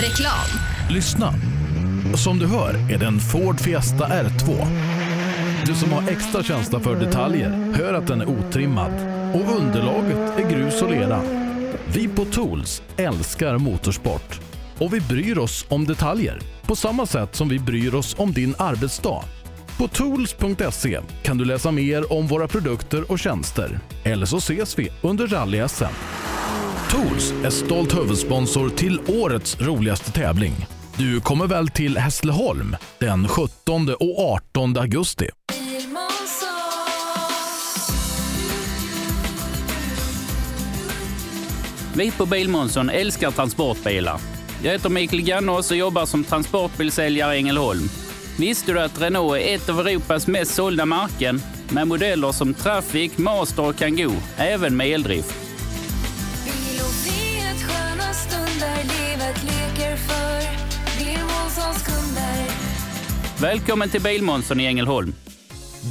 Reklam. Lyssna. Som du hör är det en Ford Fiesta R2. Du som har extra känsla för detaljer hör att den är otrimmad och underlaget är grus och lera. Vi på Tools älskar motorsport och vi bryr oss om detaljer på samma sätt som vi bryr oss om din arbetsdag. På tools.se kan du läsa mer om våra produkter och tjänster. Eller så ses vi under rally-SM. Tools är stolt huvudsponsor till årets roligaste tävling. Du kommer väl till Hässleholm den 17 och 18 augusti? Vi på Bilmånsson älskar transportbilar. Jag heter Mikael Gannås och jobbar som transportbilsäljare i Ängelholm. Visste du att Renault är ett av Europas mest sålda märken med modeller som Traffic, Master och Kangoo, även med eldrift? För Bilmånssons kunder. Välkommen till Bilmånsson i Ängelholm.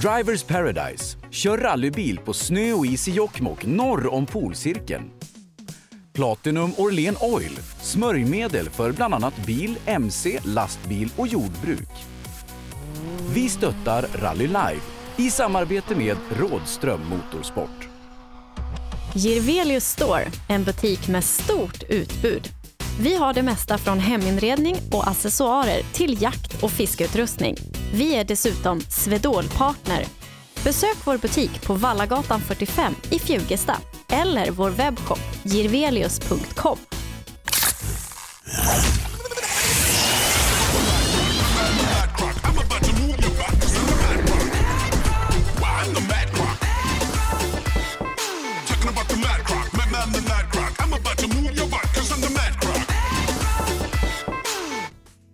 Drivers Paradise. Kör rallybil på snö och is i Jokkmokk norr om polcirkeln. Platinum Orlen Oil. Smörjmedel för bland annat bil, mc, lastbil och jordbruk. Vi stöttar Rally Live i samarbete med Rådström Motorsport. Girvelius Store, en butik med stort utbud. Vi har det mesta från heminredning och accessoarer till jakt och fiskeutrustning. Vi är dessutom Swedol-partner. Besök vår butik på Vallagatan 45 i Fjugesta eller vår webbshop girvelius.com.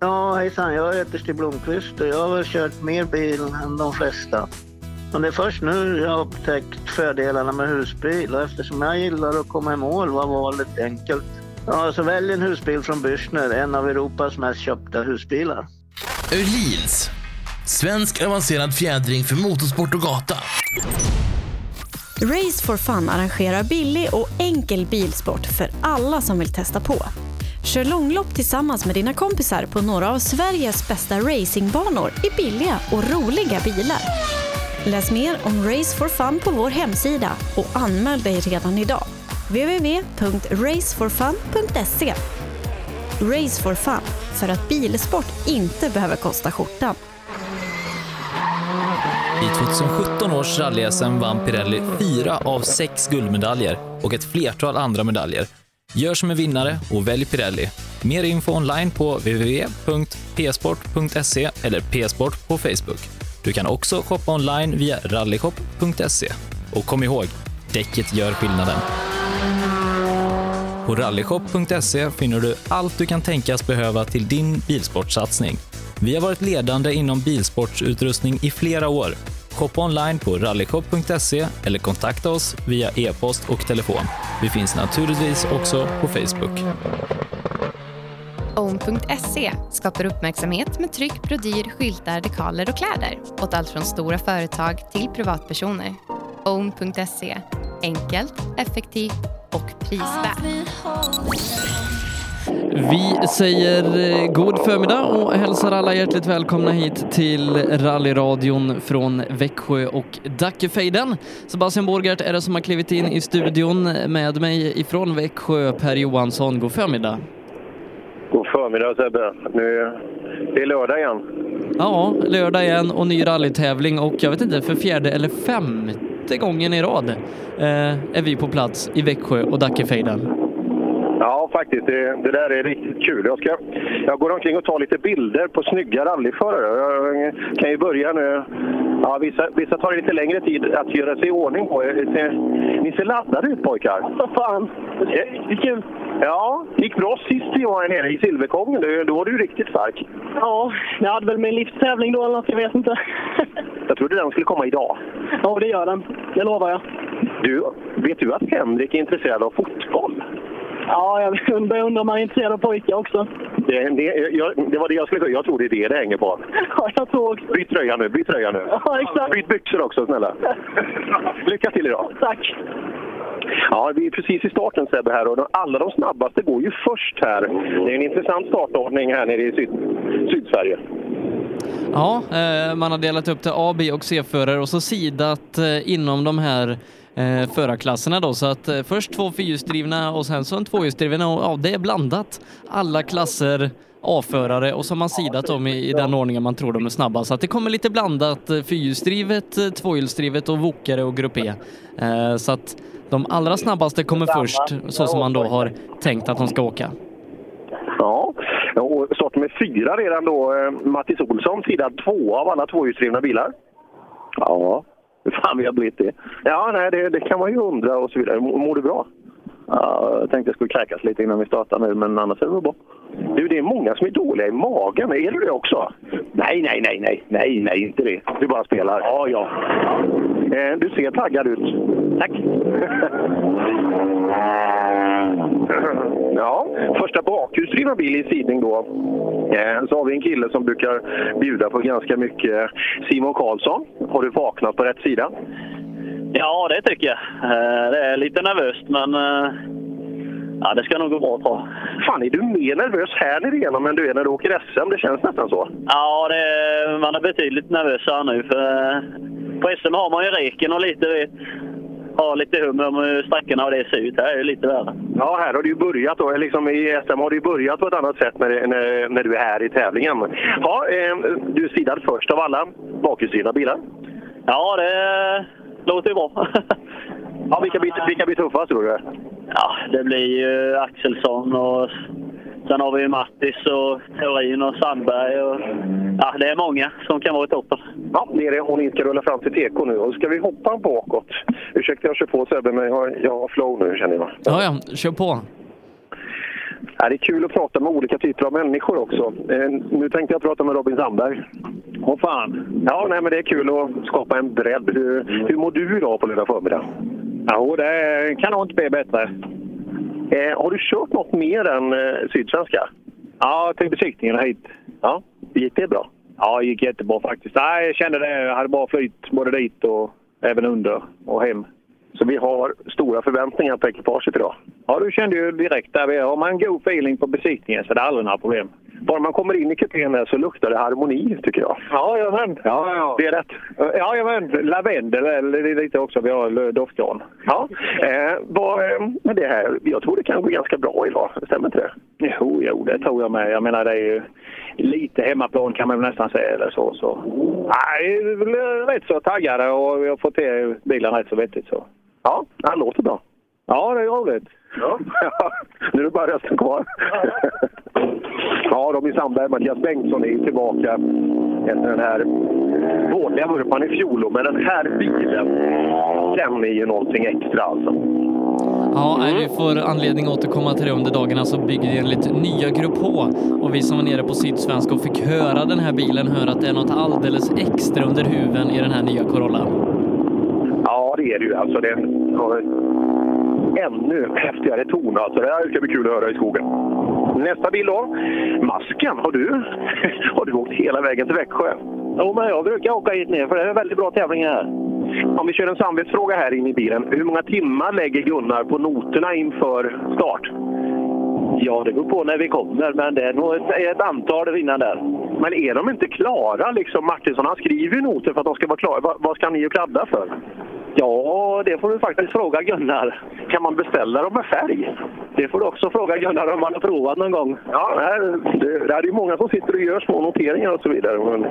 Ja, hejsan. Jag heter Stig Blomqvist och jag har väl kört mer bil än de flesta. Och det är först nu jag har upptäckt fördelarna med husbil och eftersom jag gillar att komma i mål var valet enkelt. Ja, så välj en husbil från Bürstner, en av Europas mest köpta husbilar. Öhlins. Svensk avancerad fjädring för motorsport och gata. Race for Fun arrangerar billig och enkel bilsport för alla som vill testa på. Kör långlopp tillsammans med dina kompisar på några av Sveriges bästa racingbanor i billiga och roliga bilar. Läs mer om Race for Fun på vår hemsida och anmäl dig redan idag. www.raceforfun.se Race for Fun, för att bilsport inte behöver kosta skjortan. I 2017 års rally vann Pirelli fyra av sex guldmedaljer och ett flertal andra medaljer. Gör som en vinnare och välj Pirelli. Mer info online på www.psport.se eller psport på Facebook. Du kan också shoppa online via rallyshop.se. Och kom ihåg, däcket gör skillnaden. På rallyshop.se finner du allt du kan tänkas behöva till din bilsportsatsning. Vi har varit ledande inom bilsportsutrustning i flera år. Shoppa online på rallyshop.se eller kontakta oss via e-post och telefon. Vi finns naturligtvis också på Facebook. Own.se skapar uppmärksamhet med tryck, brodyr, skyltar, dekaler och kläder åt allt från stora företag till privatpersoner. Own.se enkelt, effektivt och prisvärt. Vi säger eh, god förmiddag och hälsar alla hjärtligt välkomna hit till rallyradion från Växjö och Dackefejden. Sebastian Borgart är det som har klivit in i studion med mig ifrån Växjö, Per Johansson. God förmiddag. God förmiddag Sebbe. Nu det är lördag igen. Ja, lördag igen och ny rallytävling och jag vet inte, för fjärde eller femte gången i rad eh, är vi på plats i Växjö och Dackefejden. Ja, faktiskt. Det, det där är riktigt kul. Jag, ska, jag går omkring och tar lite bilder på snygga rallyförare. Jag kan ju börja nu. Ja, vissa, vissa tar det lite längre tid att göra sig i ordning på. Ni ser laddade ut pojkar. Vad fan, det är kul. Ja, det gick bra sist vi var nere i Silverkongen. Då, då var du riktigt stark. Ja, jag hade väl min livstävling då eller något, jag vet inte. Jag trodde den skulle komma idag. Ja, det gör den. Det lovar jag. Du, vet du att Henrik är intresserad av fotboll? Ja, jag undrar, undrar om han är intresserad av pojkar också. Det, det, jag, det var det jag skulle Jag tror det är det det hänger på. Ja, jag tror också. Byt tröja nu, byt tröja nu. Ja, exakt. Byt byxor också, snälla. Lycka till idag. Tack. Ja, vi är precis i starten Sebbe här och de- alla de snabbaste går ju först här. Det är en intressant startordning här nere i syd, Sydsverige. Ja, eh, man har delat upp det A, B och C-förare och så sidat eh, inom de här eh, förarklasserna då. Så att eh, först två fyrhjulsdrivna och sen så en tvåhjulsdrivna och ja, det är blandat. Alla klasser A-förare och så har man sidat dem i, i den ordningen man tror de är snabba. Så att det kommer lite blandat eh, fyrhjulsdrivet, eh, tvåhjulsdrivet och wokare och grupp E. Eh, så att de allra snabbaste kommer först så som man då har tänkt att de ska åka. Ja, och start med fyra redan då. eh, Mattis Olsson, sidad två av alla tvåhjulsdrivna bilar. Ja, hur fan vi har blivit det. Ja, nej, det, det kan man ju undra och så vidare. Mår mår du bra? Ja, jag tänkte jag skulle kräkas lite innan vi startar nu, men annars är det bra. Du, det är många som är dåliga i magen. Är du det också? Nej, nej, nej, nej, nej, nej, inte det. Du bara spelar? Ja, ja. Eh, du ser taggad ut. Tack. ja, första bakhjulsdrivna bil i sidning då. Eh, så har vi en kille som brukar bjuda på ganska mycket. Simon Karlsson, har du vaknat på rätt sida? Ja, det tycker jag. Eh, Det är lite nervöst, men eh, ja, det ska nog gå bra tror. Fan, är du mer nervös här nere igenom än du är när du åker SM? Det känns nästan så. Ja, det är, man är betydligt nervösare nu. För på SM har man ju reken och lite vet, har lite hum om hur sträckorna och det ser ut. Här är det lite värre. Ja, här har du ju börjat då. Liksom I SM har du börjat på ett annat sätt när, när, när du är här i tävlingen. Ja, eh, du sidad först av alla bakhjulsdrivna bilar. Ja, det låter ju bra. ja, vilka, blir, vilka blir tuffast tror du? Ja, det blir ju Axelsson och sen har vi ju Mattis och Theorin och Sandberg. Och, ja, det är många som kan vara i toppen. Ja, det är det. Och ni ska rulla fram till TK nu. Och ska vi hoppa bakåt. Ursäkta jag kör på Sebbe, men jag har, jag har flow nu känner jag. Ja, ja, kör på. Ja, det är kul att prata med olika typer av människor också. Eh, nu tänkte jag prata med Robin Sandberg. Åh fan! Ja, nej, men det är kul att skapa en bredd. Hur, hur mår du idag på lördag förmiddag? Jo, det kan nog inte bli bättre. Eh, har du kört något mer än eh, Sydsvenska? Ja, till besiktningen hit. Ja, gick det bra? Ja, det gick jättebra faktiskt. Nej, jag kände det. Jag hade bra flyt både dit och även under och hem. Så vi har stora förväntningar på ekipaget idag? Ja, du kände ju direkt där. Har man en god feeling på besiktningen så är det aldrig några problem. Bara man kommer in i kupén så luktar det harmoni, tycker jag. Ja, jajamän. Ja, ja. Det är rätt. Ja, jajamän. Lavendel det är lite också. Vi har doftgran. Ja, eh, vad, eh, det här, jag tror det kan gå ganska bra idag. Stämmer inte det? Jo, jo, det tror jag med. Jag menar, det är ju lite hemmaplan kan man nästan säga. Eller så, så. Nej, väl rätt så taggade och vi har fått till bilen rätt så vettigt. Så. Ja, han låter bra. Ja, det är roligt. Ja. nu är det bara rösten kvar. ja, Robin Sandberg, Mattias Bengtsson är ju tillbaka efter den här vådliga vurpan i fjol. Men den här bilen, den är ju någonting extra alltså. Ja, vi får anledning att återkomma till det under dagarna så bygger vi enligt nya Grupp H. Och vi som var nere på Sydsvenska och fick höra den här bilen hör att det är något alldeles extra under huven i den här nya Corollan. Ja, det är det ju. Alltså, det ännu häftigare ton. Alltså, det här ska bli kul att höra i skogen. Nästa bil då. Masken, har du, har du åkt hela vägen till Växjö? Jo, men jag brukar åka hit ner för det är väldigt bra tävlingar här. Om vi kör en samvetsfråga här inne i bilen. Hur många timmar lägger Gunnar på noterna inför start? Ja, det beror på när vi kommer, men det är nog ett, ett antal innan där. Men är de inte klara? Liksom Martinsson han skriver ju noter för att de ska vara klara. Va, vad ska ni ju kladda för? Ja, det får du faktiskt fråga Gunnar. Kan man beställa dem med färg? Det får du också fråga Gunnar om man har provat någon gång. Ja, det, det är ju många som sitter och gör små noteringar och så vidare. Men,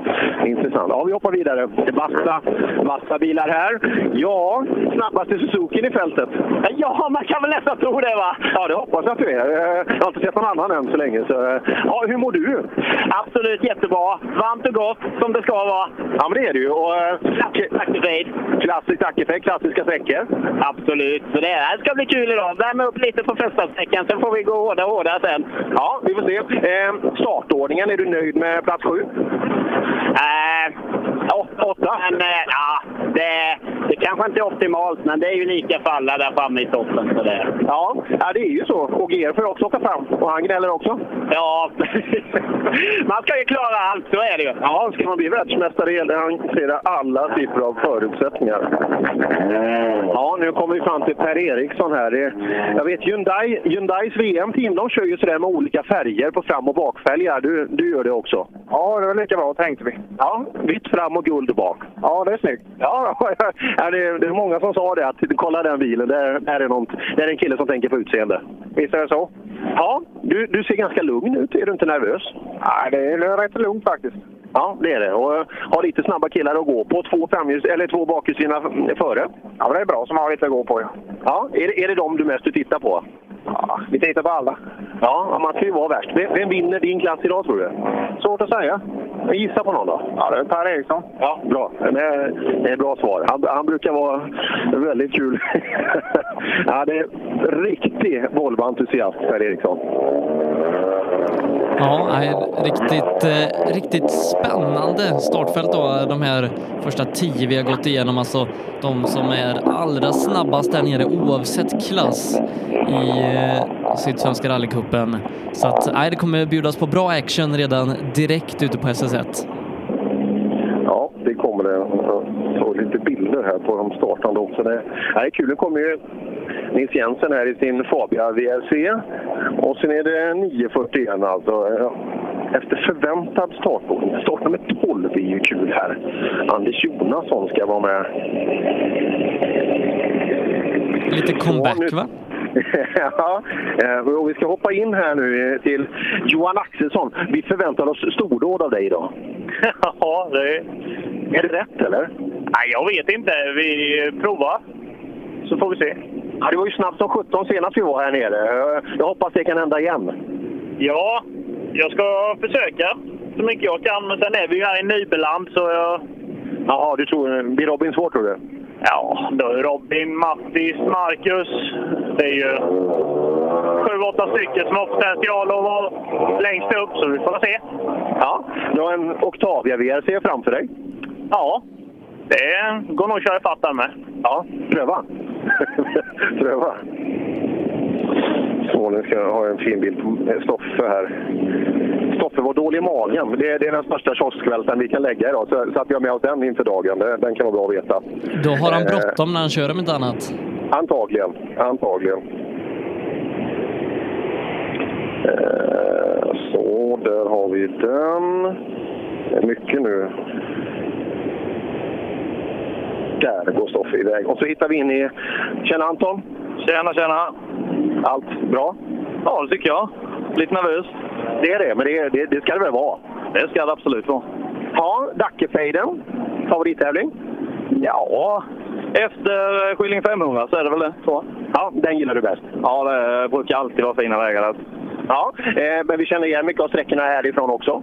intressant. Ja, vi hoppar vidare. Det är vassa, vassa bilar här. Ja, snabbaste Suzuki i fältet. Ja, man kan väl nästan tro det va? Ja, det hoppas jag att du är. Jag har inte sett någon annan än så länge. Så, ja, hur mår du? Absolut jättebra. Varmt och gott, som det ska vara. Ja, men det är det ju. Och, eh, Tackefejd. Klassiskt tackefejd, klassiska sträckor. Absolut. Så det här ska bli kul idag. Värma upp lite på första sträckan, sen får vi gå hårda och hårda sen. Ja, vi får se. Eh, startordningen, är du nöjd med plats sju? Ja, åtta. Men eh, ja, det, det kanske inte är optimalt, men det är ju lika för alla där framme i toppen. Så det. Ja, ja, det är ju så. Och GR får också åka fram. Och han gnäller också. Ja, man ska ju klara allt, så är det ju. Ja, ska man bli världsmästare gäller det att hantera alla typer av förutsättningar. Ja, nu kommer vi fram till Per Eriksson här. Jag vet Hyundai, Hyundais VM-team, de kör ju sådär med olika färger på fram och bakfälgar. Du, du gör det också? Ja, det var lika bra tänkte vi. Ja, vitt fram och guld bak. Ja, det är snyggt. Ja, ja det, är, det är många som sa det, att kolla den bilen, det är, det är, något, det är en kille som tänker på utseende. Visst är det så? Ja, du, du ser ganska lugn ut. Är du inte nervös? Nej, det är rätt lugnt faktiskt. Ja, det är det. Och eh, har lite snabba killar att gå på. Två, framhjuls, eller två bakhjulsdrivna före. Ja, det är bra som har lite att gå på. Ja, ja är, det, är det de du mest du tittar på? Ja, vi tittar på alla. Ja, man ska ju vara värst. Vem, vem vinner din klass idag tror du? Svårt att säga. Jag gissar på någon då? Ja, det är Per Eriksson. Ja, bra. Det är, det är ett bra svar. Han, han brukar vara väldigt kul. ja, det är riktig Volvo-entusiast, Per Eriksson. Ja, riktigt, eh, riktigt spännande startfält då, de här första tio vi har gått igenom. Alltså de som är allra snabbast där nere oavsett klass i eh, Sydsvenska rallycupen. Så att, nej, det kommer bjudas på bra action redan direkt ute på SS1. Ja, det kommer det. Lite bilder här på de startande också. Det, är kul. Nu kommer ju Nils Jensen här i sin Fabia VRC. Och sen är det 941 alltså. Efter förväntad startordning. Startnummer 12 är ju kul här. Anders Jonasson ska vara med. Lite comeback va? ja, eh, och vi ska hoppa in här nu eh, till Johan Axelsson. Vi förväntar oss stordåd av dig idag. Ja, det... Är det rätt eller? Nej, jag vet inte. Vi provar, så får vi se. Ja, det var ju snabbt som 17 senast vi var här nere. Jag hoppas det kan hända igen. Ja, jag ska försöka så mycket jag kan. Men sen är vi ju här i Nybeland, så jag... Jaha, du tror... Blir Robin svår tror du? Ja, då är Robin, Mattis, Marcus. Det är ju sju, åtta stycken som har potential att vara längst upp, så vi får se. Ja, du har en Octavia VRC framför dig. Ja, det går nog att köra ifatt där med. Ja, pröva. pröva. Så, nu ska jag ha en fin bild på Stoffe här. Stoffe var dålig i magen. Det är, det är den största kioskvälten vi kan lägga idag. Så, så att vi har med oss den inför dagen, det, den kan vara bra att veta. Då har han Eh, bråttom när han kör om inte annat. Antagligen. Antagligen. Eh, Så, där har vi den. Det är mycket nu. Där går Stoffe iväg. Och så hittar vi in i... Tjena Anton! Tjena, tjena! Allt bra? Ja, det tycker jag. Lite nervös. Det är det, men det, det, det ska det väl vara? Det ska det absolut vara. Ja, Dackefejden. Favorittävling? Ja, efter Skilling 500 så är det väl det. Så. Ja, den gillar du bäst? Ja, det brukar alltid vara fina vägar. Ja, eh, men vi känner igen mycket av sträckorna härifrån också.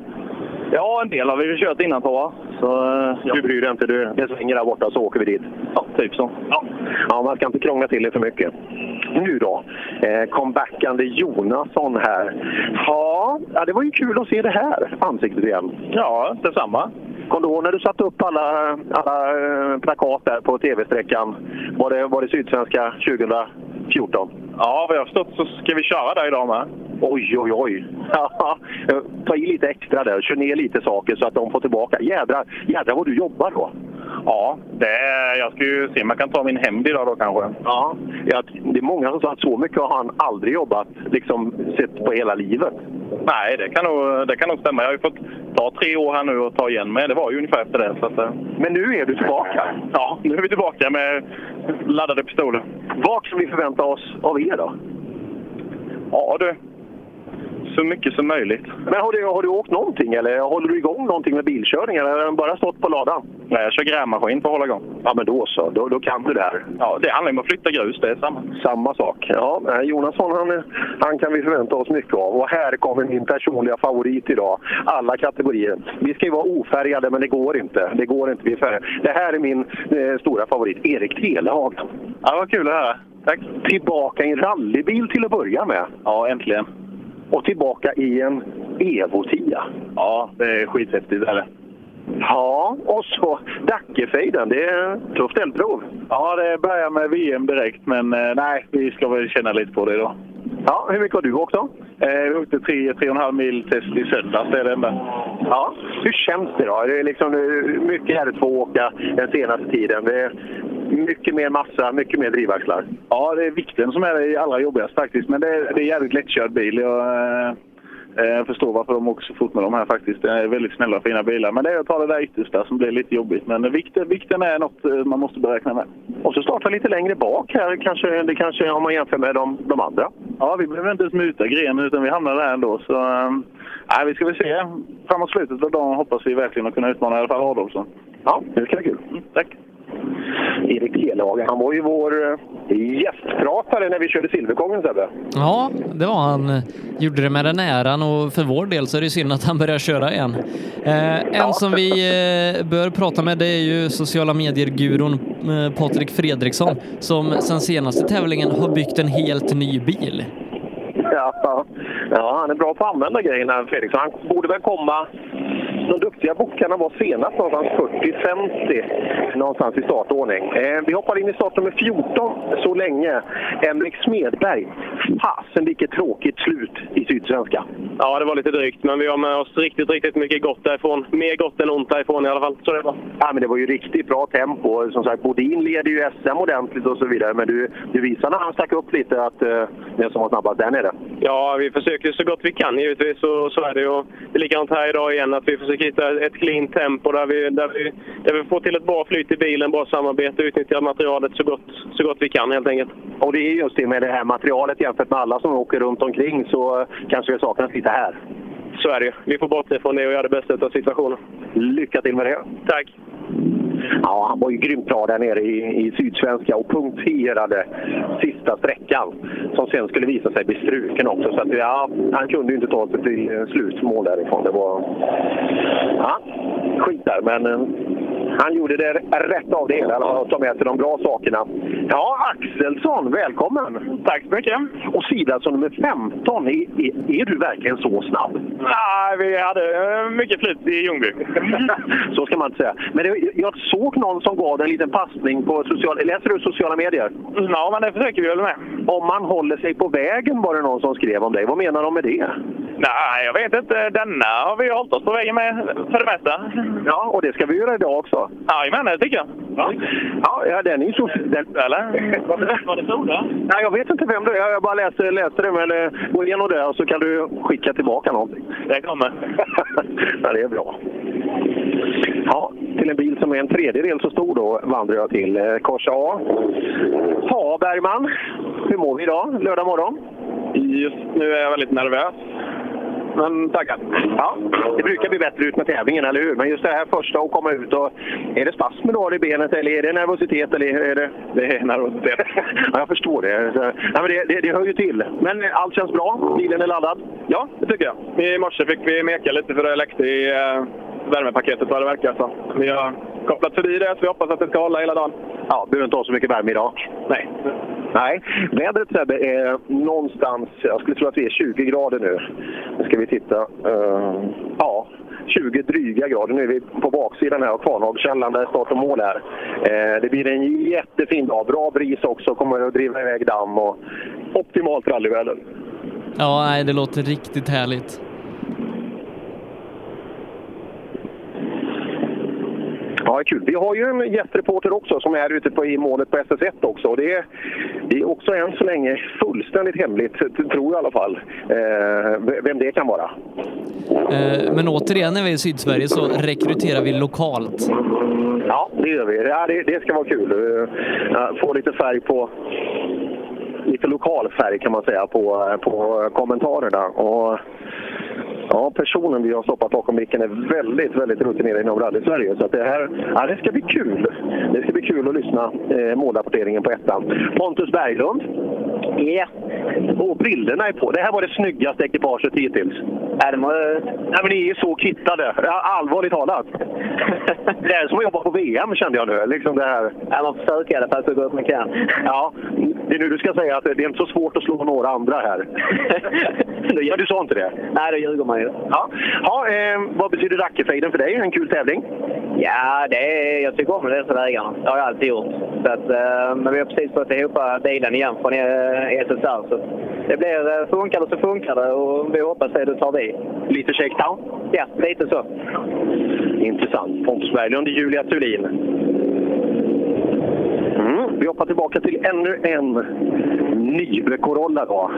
Ja, en del har vi kört innan på. va? Så, eh, ja. Du bryr dig inte, du, det svänger där borta så åker vi dit. Ja, typ så. Ja. ja, man ska inte krångla till det för mycket. Nu då, eh, comebackande Jonasson här. Ja, ja, det var ju kul att se det här ansiktet igen. Ja, detsamma. Kom du ihåg när du satte upp alla, alla eh, plakat där på tv-sträckan? Var det, var det Sydsvenska 2014? Ja, vad jag har förstått så ska vi köra där idag med. Oj, oj, oj. Ta i lite extra där, kör ner lite saker så att de får tillbaka. Jädrar, jädrar vad du jobbar då. Ja, det är, jag ska ju se om jag kan ta min hämnd idag då kanske. Ja, ja, det är många som sa att så mycket har han aldrig jobbat, liksom sett på hela livet. Nej, det kan, nog, det kan nog stämma. Jag har ju fått ta tre år här nu och ta igen mig. Det var ju ungefär efter det. Så att, eh, Men nu är du tillbaka. ja, nu är vi tillbaka med laddade pistoler. Vad kan vi förvänta oss av er då? Ja du, så mycket som möjligt. Men har du, har du åkt någonting eller håller du igång någonting med bilkörning eller har den bara stått på ladan? Nej, jag kör grävmaskin för att hålla igång. Ja, men då så. Då, då kan du det här. Ja, det handlar om att flytta grus. Det är samma. Samma sak. Ja, Jonasson han, han kan vi förvänta oss mycket av. Och här kommer min personliga favorit idag. Alla kategorier. Vi ska ju vara ofärgade, men det går inte. Det går inte. Vi är färgade. Det här är min eh, stora favorit, Erik Telehagen. Ja, vad kul att höra. Tack. Tillbaka i en rallybil till att börja med. Ja, äntligen. Och tillbaka i en Evo 10. Ja, det är skithäftigt. Är det. Ja, och så Dackefejden. Det är tufft eldprov. Ja, det börjar med VM direkt, men eh, nej, vi ska väl känna lite på det då. Ja, hur mycket har du åkt då? Eh, vi åkte 3-3,5 mil test i söndags, det är det enda. Ja, hur känns det då? Det är liksom eh, mycket R2 att åka den senaste tiden. Det är mycket mer massa, mycket mer drivaxlar. Ja, det är vikten som är det allra jobbigast faktiskt, men det är, det är jävligt lättkörd bil. Jag, eh, jag förstår varför de åker så fort med de här faktiskt. Det är väldigt snälla och fina bilar. Men det är att ta det där yttersta som blir lite jobbigt. Men vikten, vikten är något eh, man måste beräkna med. Och så starta lite längre bak här, kanske, det kanske om man jämför med de, de andra. Ja, vi behöver inte ens muta grenen utan vi hamnar där ändå. Så, äh, vi ska väl se. Framåt slutet av dagen hoppas vi verkligen att kunna utmana i alla fall Adolfsson. Ja, det ska bli kul. Mm, tack. Erik Helhage, han var ju vår eh, gästpratare när vi körde Silverkongen Sebbe. Ja, det var han. Gjorde det med den äran och för vår del så är det synd att han börjar köra igen. Eh, en som vi eh, bör prata med det är ju sociala medier-gurun eh, Patrik Fredriksson som sen senaste tävlingen har byggt en helt ny bil. Ja, ja, han är bra på att använda grejerna, Fredriksson. Han borde väl komma... De duktiga bockarna var senast någonstans 40-50 någonstans i startordning. Eh, vi hoppar in i startnummer 14 så länge. Emrik Smedberg. Fasen vilket tråkigt slut i Sydsvenska. Ja, det var lite drygt, men vi har med oss riktigt, riktigt mycket gott därifrån. Mer gott än ont därifrån i alla fall. Så det var. Ja, men det var ju riktigt bra tempo. Som sagt, Bodin leder ju SM ordentligt och så vidare. Men du, du visar när han stack upp lite att uh, den som var snabbast där nere. Ja, vi försöker så gott vi kan givetvis. Så, så är det ju. Det är likadant här idag igen, att vi försöker hitta ett clean tempo där vi, där vi, där vi får till ett bra flyt i bilen, bra samarbete, utnyttjar materialet så gott, så gott vi kan helt enkelt. Och det är just det med det här materialet jämfört med alla som åker runt omkring så kanske det saknas lite här. Så är det ju. Vi får bort det från det och göra det bästa av situationen. Lycka till med det! Tack! Ja, han var ju grymt bra där nere i, i Sydsvenska och punkterade sista sträckan som sen skulle visa sig bli struken också. Så att, ja, han kunde ju inte ta sig till eh, slutmål därifrån. Det var ja, skit där, men eh, han gjorde det rätt av det hela, att ta med sig de bra sakerna. Ja, Axelsson, välkommen! Tack så mycket! Och Sidason nummer 15, är, är, är, du verkligen så snabb? Nej, vi hade eh, mycket flyt i Ljungby. så ska man inte säga. Men det, jag såg någon som gav en liten passning på sociala... Läser du sociala medier? Ja, men det försöker vi väl med. Om man håller sig på vägen var det någon som skrev om dig. Vad menar de med det? Nej, jag vet inte. Denna har vi hållit oss på vägen med för det mesta. Ja, och det ska vi göra idag också. Jajamän, det tycker jag. Ja, ja, ja den är ju så... Den... Eller? Var det Soda? Nej, jag vet inte vem det är. Jag bara läste, läste det. Men eh, gå igenom det och så kan du skicka tillbaka någonting. Det kommer. ja, det är bra. Ja, till en bil som är en tredjedel så stor då vandrar jag till eh, kors A. Ja, Bergman. Hur mår vi idag, lördag morgon? Just nu är jag väldigt nervös. Men tackar. Ja, det brukar bli bättre ut med tävlingen, eller hur? Men just det här första att komma ut och... Är det spasm du har i benet eller är det nervositet? Eller är det... Det är nervositet. ja, jag förstår det. Ja, men det, det. Det hör ju till. Men allt känns bra? Bilen är laddad? Ja, det tycker jag. I morse fick vi meka lite för det läckte i eh, värmepaketet vad det verkar. Så vi har kopplat förbi det, så vi hoppas att det ska hålla hela dagen. Ja, behöver inte ha så mycket värme idag. Nej. Nej, vädret Sebbe är någonstans, jag skulle tro att vi är 20 grader nu. Nu ska vi titta. Uh, ja, 20 dryga grader. Nu är vi på baksidan här av Kvarnhagskällan där start och mål är. Uh, eh, det blir en jättefin dag. Bra bris också, kommer att driva iväg damm och optimalt rallyväder. Ja, nej, det låter riktigt härligt. Ja, kul. Vi har ju en gästreporter också som är ute på, i målet på SS1 också. Det är, det är också än så länge fullständigt hemligt, tror jag i alla fall, eh, vem det kan vara. Eh, men återigen, när vi är i Sydsverige så rekryterar vi lokalt. Ja, det gör vi. Ja, det, det ska vara kul. Uh, få lite färg på lite lokal färg kan man säga på, på kommentarerna. Och Ja, personen vi har stoppat bakom micken är väldigt, väldigt rutinerad inom rally-Sverige. Så det här ja, det ska bli kul. Det ska bli kul att lyssna eh, målrapporteringen på ettan. Pontus Berglund. Ja. Och brillorna är på. Det här var det snyggaste ekipaget hittills. Nej, de har... Nej, men ni är så kittade. Ja, Allvarligt talat. det är som att jobba på VM kände jag nu. Liksom det här. Ja, man försöker i alla fall så gott man kan. Ja, det är nu du ska säga att det är inte så svårt att slå några andra här. Men du sa inte det? Nej, då ljuger man Ja, ja eh, vad betyder Dackefejden för dig? En kul tävling? Ja, det är, jag tycker om dessa vägarna. Det har jag alltid gjort. Så att, eh, men vi har precis fått ihop bilen igen från eh, SSR. Så det blir, eh, funkar det så funkar det och vi hoppas det, då tar vi. Lite shakedown? Ja, lite så. Intressant. Pontus Berglund och Julia Thulin. Mm, vi hoppar tillbaka till ännu en Nybe Corolla då.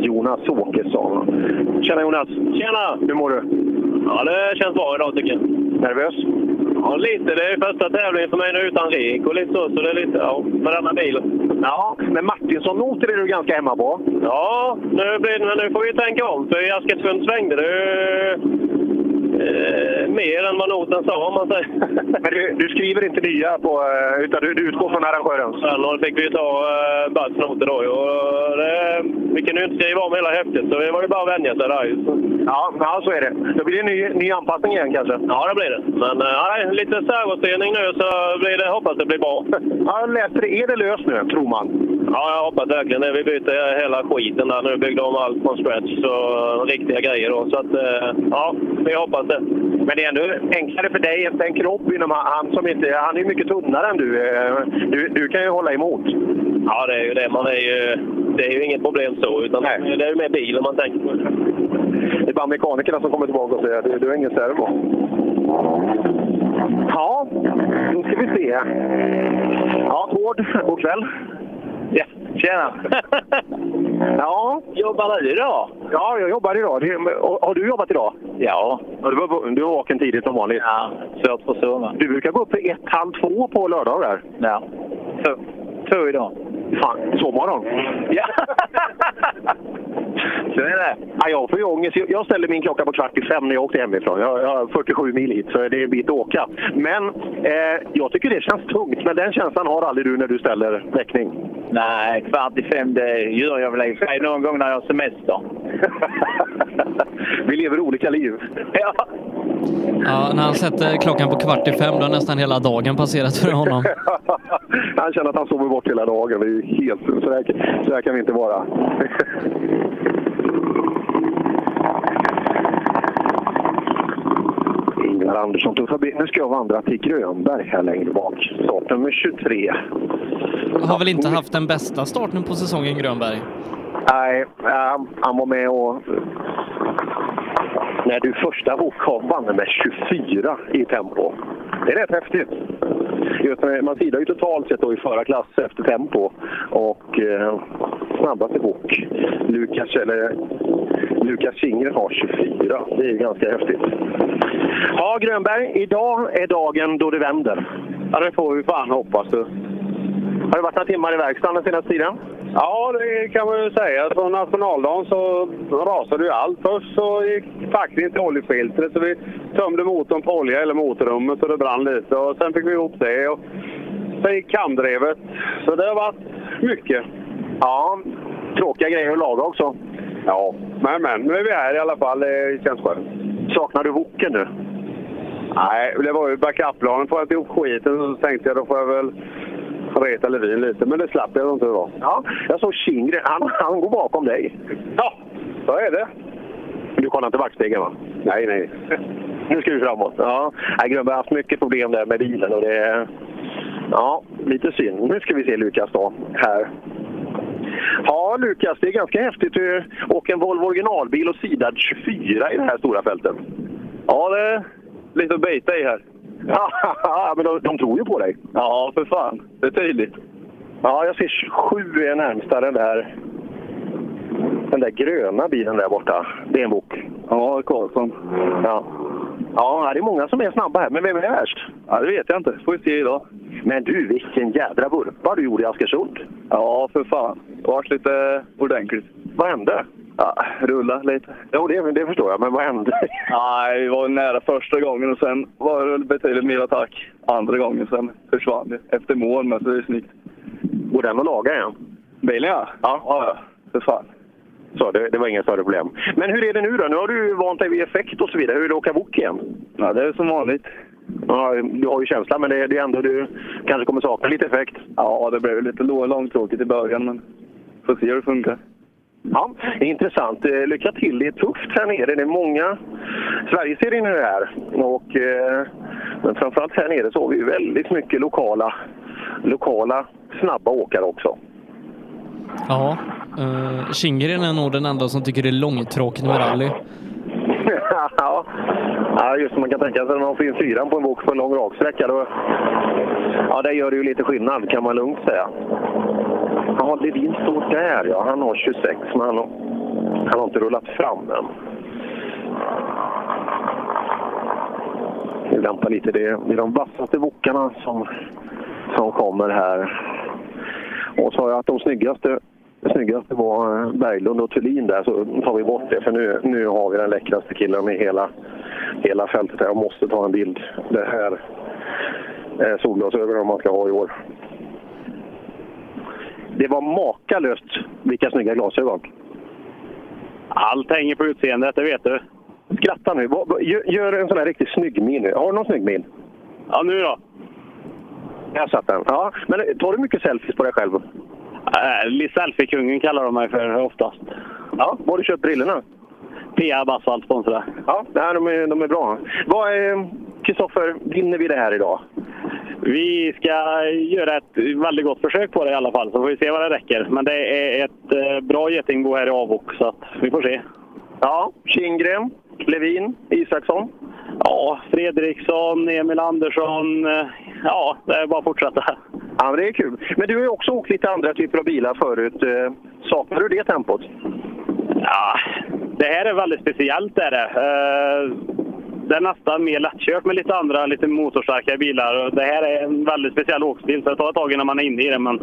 Jonas Åkesson. Tjena Jonas! Tjena! Hur mår du? Ja, det känns bra idag tycker jag. Nervös? Ja, lite. Det är första tävlingen för mig nu utan rek och lite så, så det är lite, ja, med denna bilen. Ja, men Martinsson-noter är du ganska hemma på. Ja, nu, blir, nu får vi tänka om. För i Askersund svängde det mer än vad noten sa, om man säger. Men du, du skriver inte nya, på, eh, utan du, du utgår från arrangörens? Sen då fick vi ju ta uh, Buds noter då. Och det, vi kunde ju inte skriva om hela häftet, så det var ju bara att vänja sig där. Ja, ja, så är det. Då blir det ny, ny anpassning igen kanske? Ja, det blir det. Men uh, ja, lite servostyrning nu så blir det, hoppas det blir bra. Ja, det. Är det löst nu, tror man? Ja, jag hoppas verkligen det. Vi byter hela skiten där nu. Byggde om allt från scratch. Så riktiga grejer då. Så att, eh, ja, vi hoppas det. Men det är ändå enklare för dig en kropp inom han som inte... Han är mycket tunnare än du. Eh, Du, du kan ju hålla emot. Ja, det är ju det. Man är ju, det är ju inget problem så. Utan Nej. det är ju med bilen man tänker på. Det är bara mekanikerna som kommer tillbaka och säger att du, har ingen servo. Ja, då ska vi se. Ja, Tord, god kväll. Ja, tjena! Ja. Jobbar du idag? Ja, jag jobbar idag. Har du jobbat idag? Ja. Du, var, du var vaken tidigt som vanligt? Ja, svårt för sova. Du brukar gå upp för ett, halv två på lördagar? Ja. Två, två idag. Fan, sovmorgon? Ja. Så är det. Ja, jag får ju ångest. Jag- ställde min klocka på kvart i fem när jag åkte hemifrån. Jag, jag har 47 mil hit, så det är en bit att åka. Men eh, jag tycker det känns tungt. Men den känslan har aldrig du när du ställer väckning. Nej, kvart i fem det gör jag väl i sig någon gång när jag har semester. Vi lever olika liv. Ja. Ja, när han sätter klockan på kvart i fem, då har nästan hela dagen passerat för honom. Han känner att han sover bort hela dagen. Det är helt... Så här, så här kan vi inte vara. Ingvar Andersson tog förbi. Nu ska jag vandra till Grönberg här längre bak. Startnummer 23. Har väl inte haft den bästa starten på säsongen, Grönberg? Nej, han var med och... När du första åk vann med 24 i tempo. Det är rätt häftigt. Just när man sidar ju totalt sett då i förarklass efter tempo. Och eh, snabbaste bok, Lukas, eller, Lukas Kingre har 24. Det är ganska häftigt. Ja, Grönberg, idag är dagen då det vänder. Ja, det får vi fan hoppas. Du. Har det varit några timmar i verkstaden den senaste tiden? Ja, det kan man ju säga. Från nationaldagen så rasade ju allt. Först så gick packningen till oljefiltret så vi tömde motorn på olja, eller motorrummet, så det brann lite. Och sen fick vi ihop det. Och sen gick kamdrevet. Så det har varit mycket. Ja, tråkiga grejer att laga också. Ja, men, men nu är vi här i alla fall. Det känns skönt. Saknar du woken nu? Nej, det var ju backup-planen. Får jag inte ihop skiten så tänkte jag då får jag väl reta Levin lite. Men det slapp jag inte då. Ja, jag såg Kindgren. Han, han går bakom dig. Ja, så är det. Du kollar inte backspegeln va? Nej, nej. Nu ska vi framåt. Ja, Grönberg har haft mycket problem där med bilen och det. Ja, lite synd. Nu ska vi se Lukas då, här. Ja, Lukas, det är ganska häftigt. Du åker en Volvo originalbil och sidad 24 i det här stora fältet. Ja, det är lite att bita i här. Ja, men de, de tror ju på dig. Ja, för fan. Det är tydligt. Ja, jag ser 27 är närmsta den där, den där gröna bilen där borta. Det är en bok. Ja, Karlsson. Ja. Ja, det är många som är snabba här, men vem är värst? Ja, det vet jag inte. Får vi se idag. Men du, vilken jädra vurpa du gjorde i Askersund. Ja, för fan. Det har varit lite ordentligt. Vad hände? Ja, rulla lite. Jo, det, det förstår jag, men vad hände? Nej, vi var nära första gången och sen var det betydligt mer attack andra gången. Sen försvann det efter mål, men så är det snyggt. Går den att laga igen? Bilen ja. Ja, ja. För fan. Så det, det var inga större problem. Men hur är det nu då? Nu har du vant dig vid effekt och så vidare. Hur är det att åka wok igen? Ja, det är som vanligt. Ja, du har ju känslan, men det, det är ändå du kanske kommer sakna lite effekt. Ja, det blev lite lå- långtråkigt i början, men får se hur det funkar. Ja, det är intressant. Eh, Lycka till. Det är tufft här nere. Det är många Sverigeserien är det här. Och, eh, men framförallt här nere så har vi väldigt mycket lokala, lokala snabba åkare också. Ja, uh, Kindgren är nog den enda som tycker det är långtråkigt med rally. ja. ja, just som man kan tänka sig när man får in fyran på en wok på en lång raksträcka. Då, ja, det gör det ju lite skillnad kan man lugnt säga. Ja, Levin står där ja. Han har 26, men han har, han har inte rullat fram än. Vi väntar lite. Det är, de vassaste wokarna som, som kommer här. Och sa jag att de snyggaste, snyggaste var eh, Berglund och Thulin där så tar vi bort det. För nu, nu har vi den läckraste killen i hela, hela fältet. här. Jag måste ta en bild. Det här är solglasögonen man ska ha i år. Det var makalöst vilka snygga glasögon. Allt hänger på utseendet, det vet du. Skratta nu. Gör, en sån här riktigt snygg min nu. Har du någon snygg min? Ja, nu då? Jag satt den. Ja, men tar du mycket selfies på dig själv? Äh, Selfie-kungen kallar de mig för oftast. Ja, var har du köpt brillorna? Peab Asphalt sponsrar. Ja, nej, de, är, de är bra. Vad är, Kristoffer, vinner vi det här idag? Vi ska göra ett väldigt gott försök på det i alla fall, så får vi se vad det räcker. Men det är ett eh, bra getingbo här i Avok, så vi får se. Ja, Kindgren, Levin, Isaksson. Ja, Fredriksson, Emil Andersson. eh, Ja, det är bara att fortsätta. Ja, det är kul. Men du har ju också åkt lite andra typer av bilar förut. Eh, Saknar du det tempot? Ja, det här är väldigt speciellt. Är det. Det är nästan mer lättkört med lite andra, lite motorstarka bilar. Det här är en väldigt speciell åkstil, så det tar ett tag innan man är inne i det. Men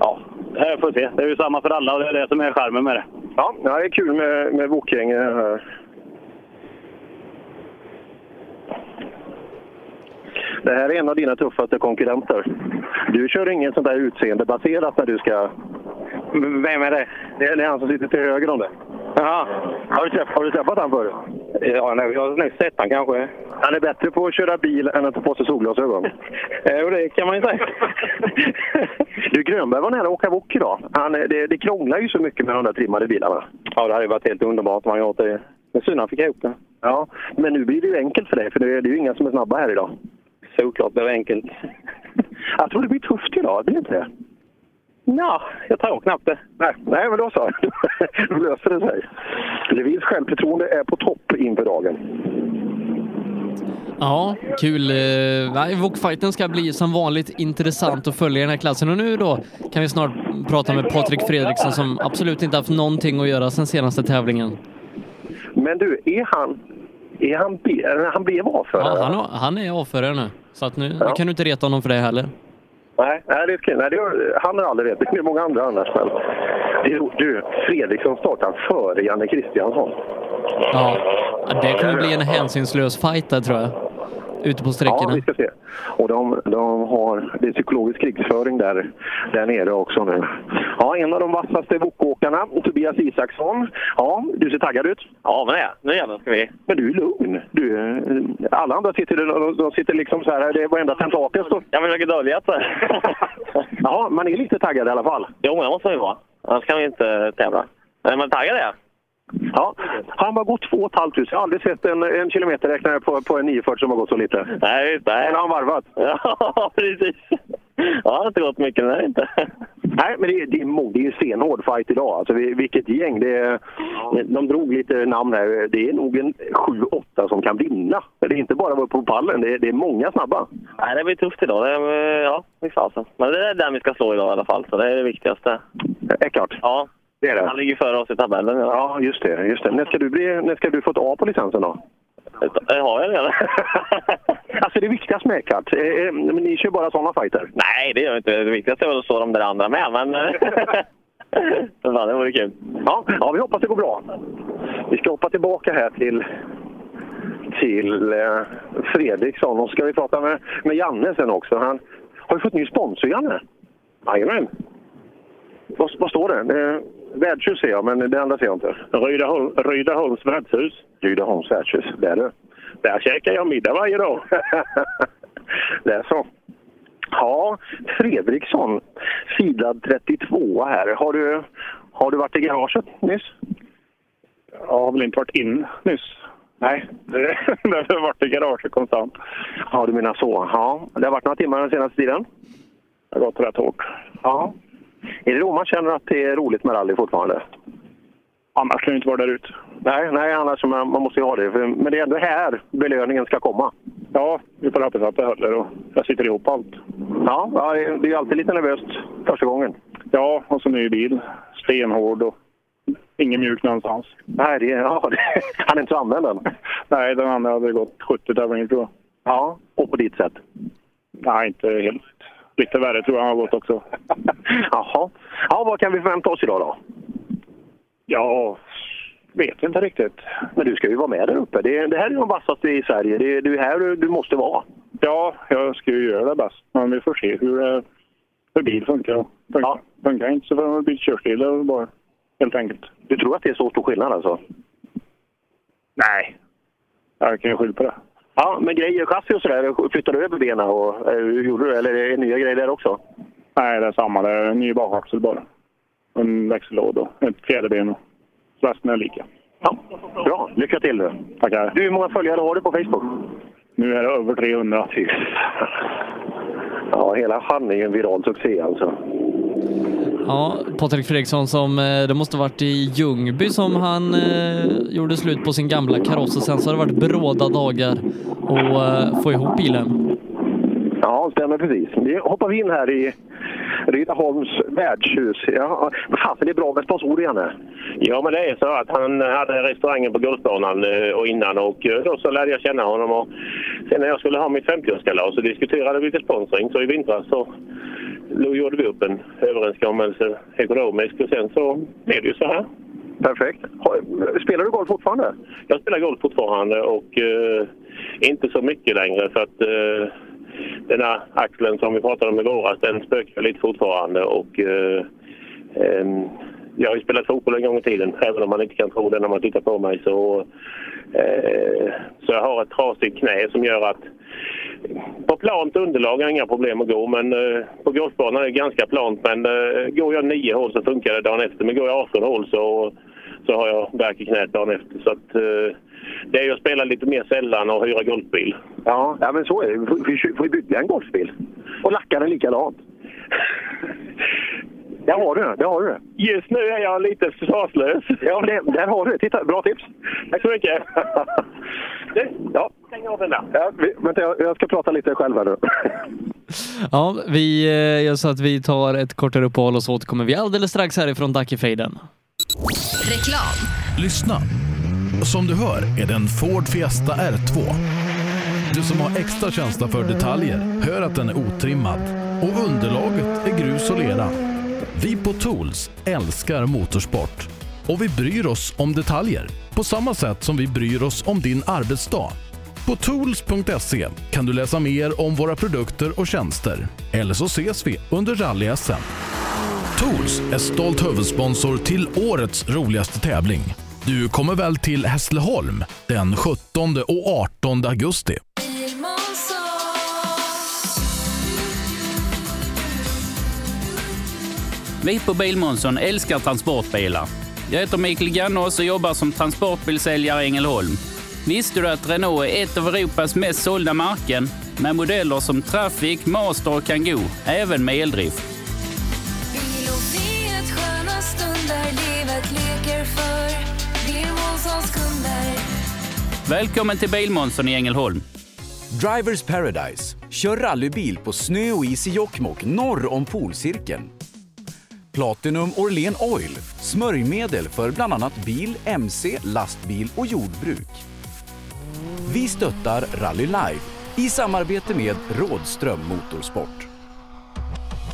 ja, det här får vi se. Det är ju samma för alla och det är det som är charmen med det. Ja, det är kul med, med Wokgänget här. Det här är en av dina tuffaste konkurrenter. Du kör inget sånt där utseendebaserat när du ska... Vem är det? Det är, det är han som sitter till höger om det. Jaha. Har du, träff, har du träffat han förut? Ja, nej, jag har nog sett han kanske. Han är bättre på att köra bil än att ta på sig solglasögon. Jo, det kan man ju säga. Du, Grönberg var nära att åka wok idag. Han, det, det krånglar ju så mycket med de där trimmade bilarna. Ja, det hade varit helt underbart om han gjort det. Är synd han fick ihop det. Ja, men nu blir det ju enkelt för dig, för det är, ju inga som är snabba här idag. Såklart blir det enkelt. Jag tror det blir tufft idag, blir det inte det? Ja, jag tror knappt det. Nej, nej men då så. Då löser det sig. Levins självförtroende är på topp inför dagen. Ja, kul. Eh, Nej, Wokfighten ska bli som vanligt intressant att följa i den här klassen. Och nu då kan vi snart prata med Patrik Fredriksson som absolut inte haft någonting att göra sen senaste tävlingen. Men du, är han... Är han, han blev avförare? Ja, han, han är avförare nu, så att nu Ja. kan du inte reta honom för det heller. Nej, nej, det, ska- nej det är, han har aldrig vetat. Det är många andra annars. Men det är, du, Fredriksson startar före Janne Kristiansson. Ja, det kommer bli en hänsynslös fight där tror jag. Ute på Ja, sträckorna. vi ska se. Och de, de har det är psykologisk krigsföring där, där nere också nu. Ja, en av de vassaste wokåkarna, Tobias Isaksson. Ja, du ser taggad ut. Ja, men det. Nu jävlar ska vi. Men du är lugn. Du, eh, alla andra sitter, de, de sitter liksom så här, det är varenda tentakel står... Jag försöker dölja det. Ja, man är lite taggad i alla fall. Jo, det måste vi vara. Annars kan vi inte tävla. Men taggad är jag. Ja, har han bara gått 2 500? Jag har aldrig sett en, en kilometerräknare på, på en 940 som har gått så lite. Nej, det. Eller har han varvat? Ja, precis. Ja, det har inte gått mycket. Nej, inte. Nej, men det är, det är, det är en stenhård fight idag. Alltså, vi- vilket gäng. Det är, de drog lite namn här. Det är nog en 7-8 som kan vinna. Det är inte bara vara på pallen, det är, det är många snabba. Nej, det blir tufft idag. Det är, ja, fy fasen. Men det är den vi ska slå idag i alla fall, så det är det viktigaste. Eckart? Ja. Det är det. Han ligger före oss i tabellen. Ja, Ja, just det. Just det. När, ska du bli, när ska du få ett A på licensen då? det har jag redan. Alltså det viktigaste med Eckart, eh, men ni kör bara sådana fighter? Nej, det gör jag inte. Det viktigaste är väl att slå de där andra med, men... Fan, det vore kul. Ja, ja, vi hoppas det går bra. Vi ska hoppa tillbaka här till, till eh, Fredriksson och ska vi prata med, med Janne sen också. Han har ju fått ny sponsor, Janne. Jajamän. Vad, vad står det? Eh, Värdshus ser jag, men det andra ser jag inte. Rydaholm, Rydaholms värdshus. Rydaholms värdshus, där du. Där käkar jag middag varje dag. det är så. Ja, Fredriksson, sidad 32 här. Har du, har du varit i garaget nyss? Jag har väl inte varit in nyss. Nej, det, det har varit i garaget konstant. Ja, du menar så. Ja, det har varit några timmar den senaste tiden? Det har gått rätt hårt. Ja. Är det då man känner att det är roligt med rally fortfarande? Annars skulle jag inte vara där ute. Nej, nej annars man, man måste ju ha det. För, men det är ändå här belöningen ska komma. Ja, vi får hoppas att det håller och jag sitter ihop allt. Ja, det är- det är alltid lite nervöst första gången. Ja, och så ny bil. Stenhård och ingen mjuk någonstans. Nej, det, ja, det, han är inte så använd än. Nej, den andra hade gått 70 tävlingar tror jag. Ja, och på ditt sätt? Nej, inte helt. Lite värre tror jag han har gått också. Jaha. Ja, vad kan vi förvänta oss idag då? Ja, vet inte riktigt. Men du ska ju vara med där uppe. Det, det här är de vassaste i Sverige. Det, det är här du, du måste vara. Ja, jag ska ju göra det bäst. Men vi får se hur, det- hur bil funkar. Funkar, funkar inte så får man byta körstil bara. Helt enkelt. Du tror att det är så stor skillnad alltså? Nej. Jag kan ju skylla på det. Ja, men grejer, chassi och sådär, flyttar du över benen och eh, hur gjorde du? Eller är det nya grejer där också? Nej, det är samma. Det är en ny bakaxel bara. En växellåda och ett fjäderben. och Resten är lika. Ja, bra. Lycka till nu. Tackar. Du, hur många följare har du på Facebook? Nu är det över 300. Fy. Ja, hela han är ju en viral succé alltså. Ja, Patrik Fredriksson som, eh, det måste varit i Ljungby som han eh, gjorde slut på sin gamla kaross och sen så har det varit bråda dagar att eh, få ihop bilen. Ja, stämmer precis. Nu hoppar vi in här i Rydaholms värdshus. Ja, men fasen, det är bra med sponsorer, Janne. Ja, men det är så att han hade restaurangen på golfbanan eh, och innan och eh, då så lärde jag känna honom. Och sen när jag skulle ha mitt 50-årskalas så diskuterade vi lite sponsring. Så i vintras så då gjorde vi upp en överenskommelse ekonomiskt och sen så blev det ju så här. Perfekt. Spelar du golf fortfarande? Jag spelar golf fortfarande och eh, inte så mycket längre för att eh, den här axeln som vi pratade om i våras den spökar lite fortfarande och eh, ehm, jag har ju spelat fotboll en gång i tiden även om man inte kan tro det när man tittar på mig så, eh, så jag har ett trasigt knä som gör att på plant underlag har jag inga problem att gå men eh, på golfbanan är det ganska plant men eh, går jag nio hål så funkar det dagen efter men går jag 18 hål så, så har jag värk i knät dagen efter. Så att, eh, det är ju att spela lite mer sällan och hyra golfbil. Ja, ja men så är det. Vi får, vi får ju bygga en golfbil. Och lacka den likadant. Där har du det. Har du. Just nu är jag lite försvarslös. Ja, men det, där har du det. Titta, bra tips. Tack så mycket. Du, ja. Stäng av den där. Ja, vi, vänta, jag, jag ska prata lite själv här nu. Ja, vi eh, gör så att vi tar ett kortare uppehåll och så återkommer vi alldeles strax härifrån Dackefejden. Reklam. Lyssna. Som du hör är det en Ford Fiesta R2. Du som har extra känsla för detaljer hör att den är otrimmad och underlaget är grus och lera. Vi på Tools älskar motorsport och vi bryr oss om detaljer på samma sätt som vi bryr oss om din arbetsdag. På tools.se kan du läsa mer om våra produkter och tjänster. Eller så ses vi under rally-SM. Tools är stolt huvudsponsor till årets roligaste tävling. Du kommer väl till Hässleholm den 17 och 18 augusti? Vi på Bilmånsson älskar transportbilar. Jag heter Mikael Gannås och jobbar som transportbilsäljare i Ängelholm. Visste du att Renault är ett av Europas mest sålda märken med modeller som Traffic, Master och Kangoo, även med eldrift? Välkommen till Bilmånsson i Ängelholm. Drivers Paradise. Kör rallybil på snö och is i Jokkmokk norr om polcirkeln. Platinum Orlen Oil. Smörjmedel för bland annat bil, mc, lastbil och jordbruk. Vi stöttar Rally Live i samarbete med Rådström Motorsport.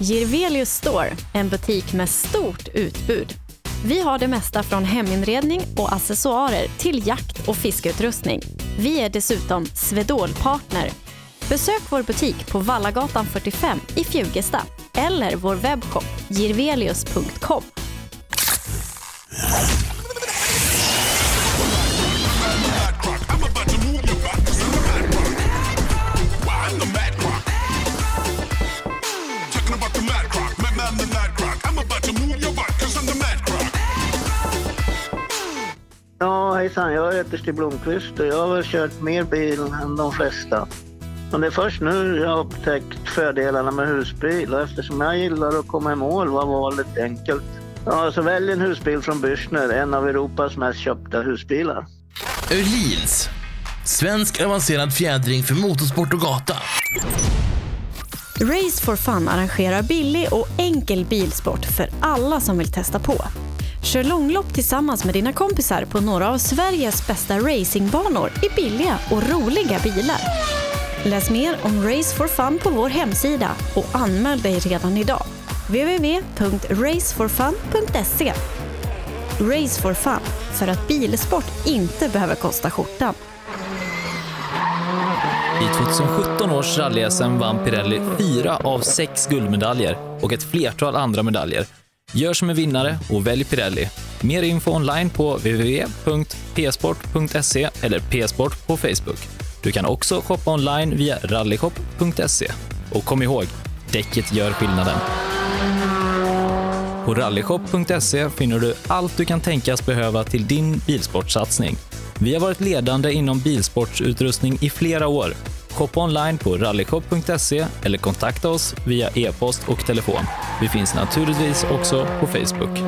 Girvelius Store, en butik med stort utbud. Vi har det mesta från heminredning och accessoarer till jakt och fiskeutrustning. Vi är dessutom Swedol-partner. Besök vår butik på Vallagatan 45 i Fjugesta eller vår webbshop jirvelius.com. Ja, hejsan. Jag heter Stig Blomqvist och jag har väl kört mer bil än de flesta. Men det är först nu jag har upptäckt fördelarna med husbil och eftersom jag gillar att komma i mål var valet enkelt. Ja, så välj en husbil från Bürstner, en av Europas mest köpta husbilar. Öhlins. Svensk avancerad fjädring för motorsport och gata. Race for Fun arrangerar billig och enkel bilsport för alla som vill testa på. Kör långlopp tillsammans med dina kompisar på några av Sveriges bästa racingbanor i billiga och roliga bilar. Läs mer om Race for Fun på vår hemsida och anmäl dig redan idag. www.raceforfun.se Race for Fun, för att bilsport inte behöver kosta skjortan. I 2017 års rally-SM vann Pirelli fyra av sex guldmedaljer och ett flertal andra medaljer. Gör som en vinnare och välj Pirelli. Mer info online på www.psport.se eller psport på Facebook. Du kan också shoppa online via rallyshop.se. Och kom ihåg, däcket gör skillnaden. På rallyshop.se finner du allt du kan tänkas behöva till din bilsportsatsning. Vi har varit ledande inom bilsportsutrustning i flera år. Shoppa online på rallyshop.se eller kontakta oss via e-post och telefon. Vi finns naturligtvis också på Facebook.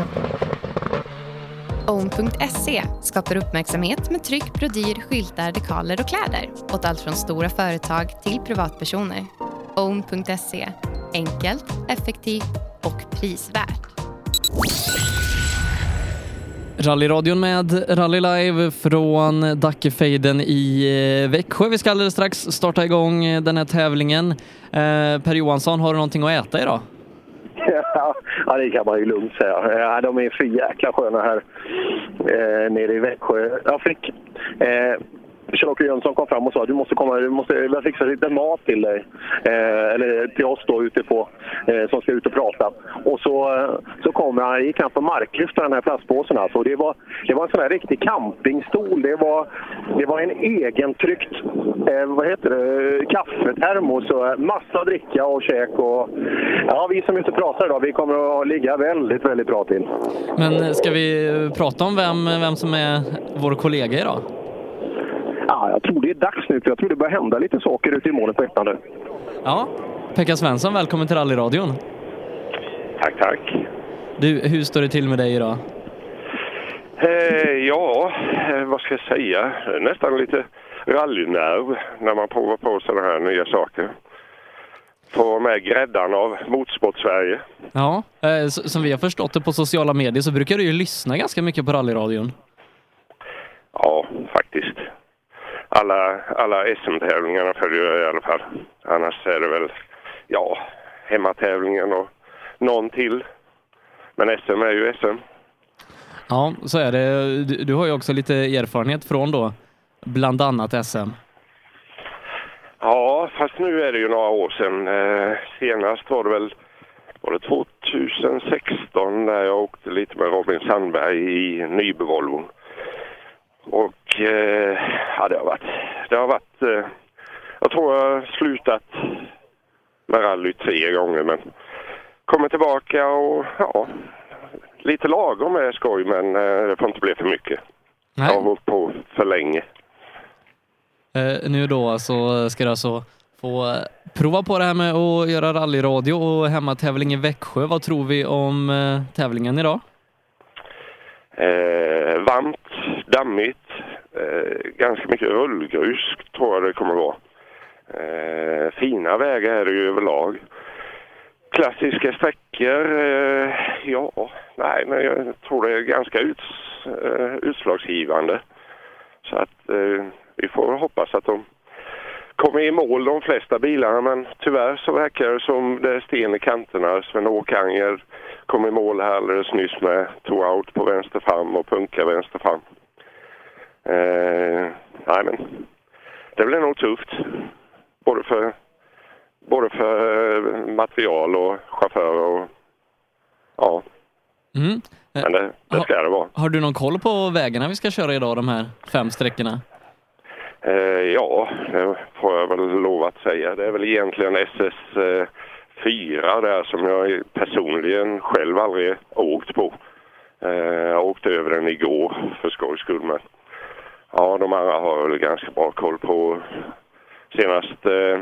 Own.se skapar uppmärksamhet med tryck, brodyr, skyltar, dekaler och kläder åt allt från stora företag till privatpersoner. Own.se enkelt, effektivt och prisvärt. Rallyradion med Rally Live från Dackefejden i eh, Växjö. Vi ska alldeles strax starta igång eh, den här tävlingen. Eh, per Johansson, har du någonting att äta idag? Ja, det kan man ju lugnt säga. Eh, ja, de är för jäkla sköna här eh, nere i Växjö. Jag fick... Eh, Kjell-Åke Jönsson kom fram och sa att du måste komma, du måste fixa lite mat till dig. Eh, eller till oss då ute på, eh, som ska ut och prata. Och så, eh, så kom han, gick han på marklyft den här plastpåsen alltså. Och det var, det var en sån här riktig campingstol. Det var, det var en egentryckt, eh, vad heter det, kaffetermos och eh, massa dricka och käk och... Ja, vi som är ute och pratar idag, vi kommer att ligga väldigt, väldigt bra till. Men eh, ska vi prata om vem, vem som är vår kollega idag? Ja, jag tror det är dags nu, för jag tror det börjar hända lite saker ute i målet på ettan nu. Ja, Pekka Svensson, välkommen till rallyradion. Tack, tack. Du, hur står det till med dig idag? Eh, ja, eh, vad ska jag säga? Nästan lite rallynerv när man provar på sådana här nya saker. Få med gräddan av Motorsport-Sverige. Ja, eh, som vi har förstått det på sociala medier så brukar du ju lyssna ganska mycket på rallyradion. Ja, faktiskt. Alla, alla SM-tävlingarna följer jag i alla fall. Annars är det väl, ja, hemmatävlingen och någon till. Men SM är ju SM. Ja, så är det. Du, du har ju också lite erfarenhet från då bland annat SM. Ja, fast nu är det ju några år sedan. Eh, senast var det väl var det 2016 när jag åkte lite med Robin Sandberg i Nyby-Volvon. Och eh, ja, det har varit, det har varit eh, jag tror jag har slutat med rally tre gånger men kommer tillbaka och ja, lite lagom är skoj men eh, det får inte bli för mycket. Jag har hållit på för länge. Eh, nu då så ska du alltså få eh, prova på det här med att göra rallyradio och hemmatävling i Växjö. Vad tror vi om eh, tävlingen idag? Eh, varmt, dammigt, eh, ganska mycket rullgrus tror jag det kommer vara. Eh, fina vägar är det ju överlag. Klassiska sträckor, eh, ja, nej, men jag tror det är ganska uts, eh, utslagsgivande. Så att eh, vi får hoppas att de kommer i mål de flesta bilarna men tyvärr så verkar det som det är sten i kanterna. Sven-Åke Anger kom i mål här alldeles nyss med two out på vänster fram och punka vänster fram. Eh, nej men det blir nog tufft. Både för, både för eh, material och chaufförer och ja, Mm. men det, det ska det vara. Har du någon koll på vägarna vi ska köra idag, de här fem sträckorna? Eh, ja, det får jag väl lov att säga. Det är väl egentligen SS eh, 4 där som jag personligen själv aldrig åkt på. Eh, jag åkte över den igår för skojs skull men ja, de andra har jag väl ganska bra koll på senast eh,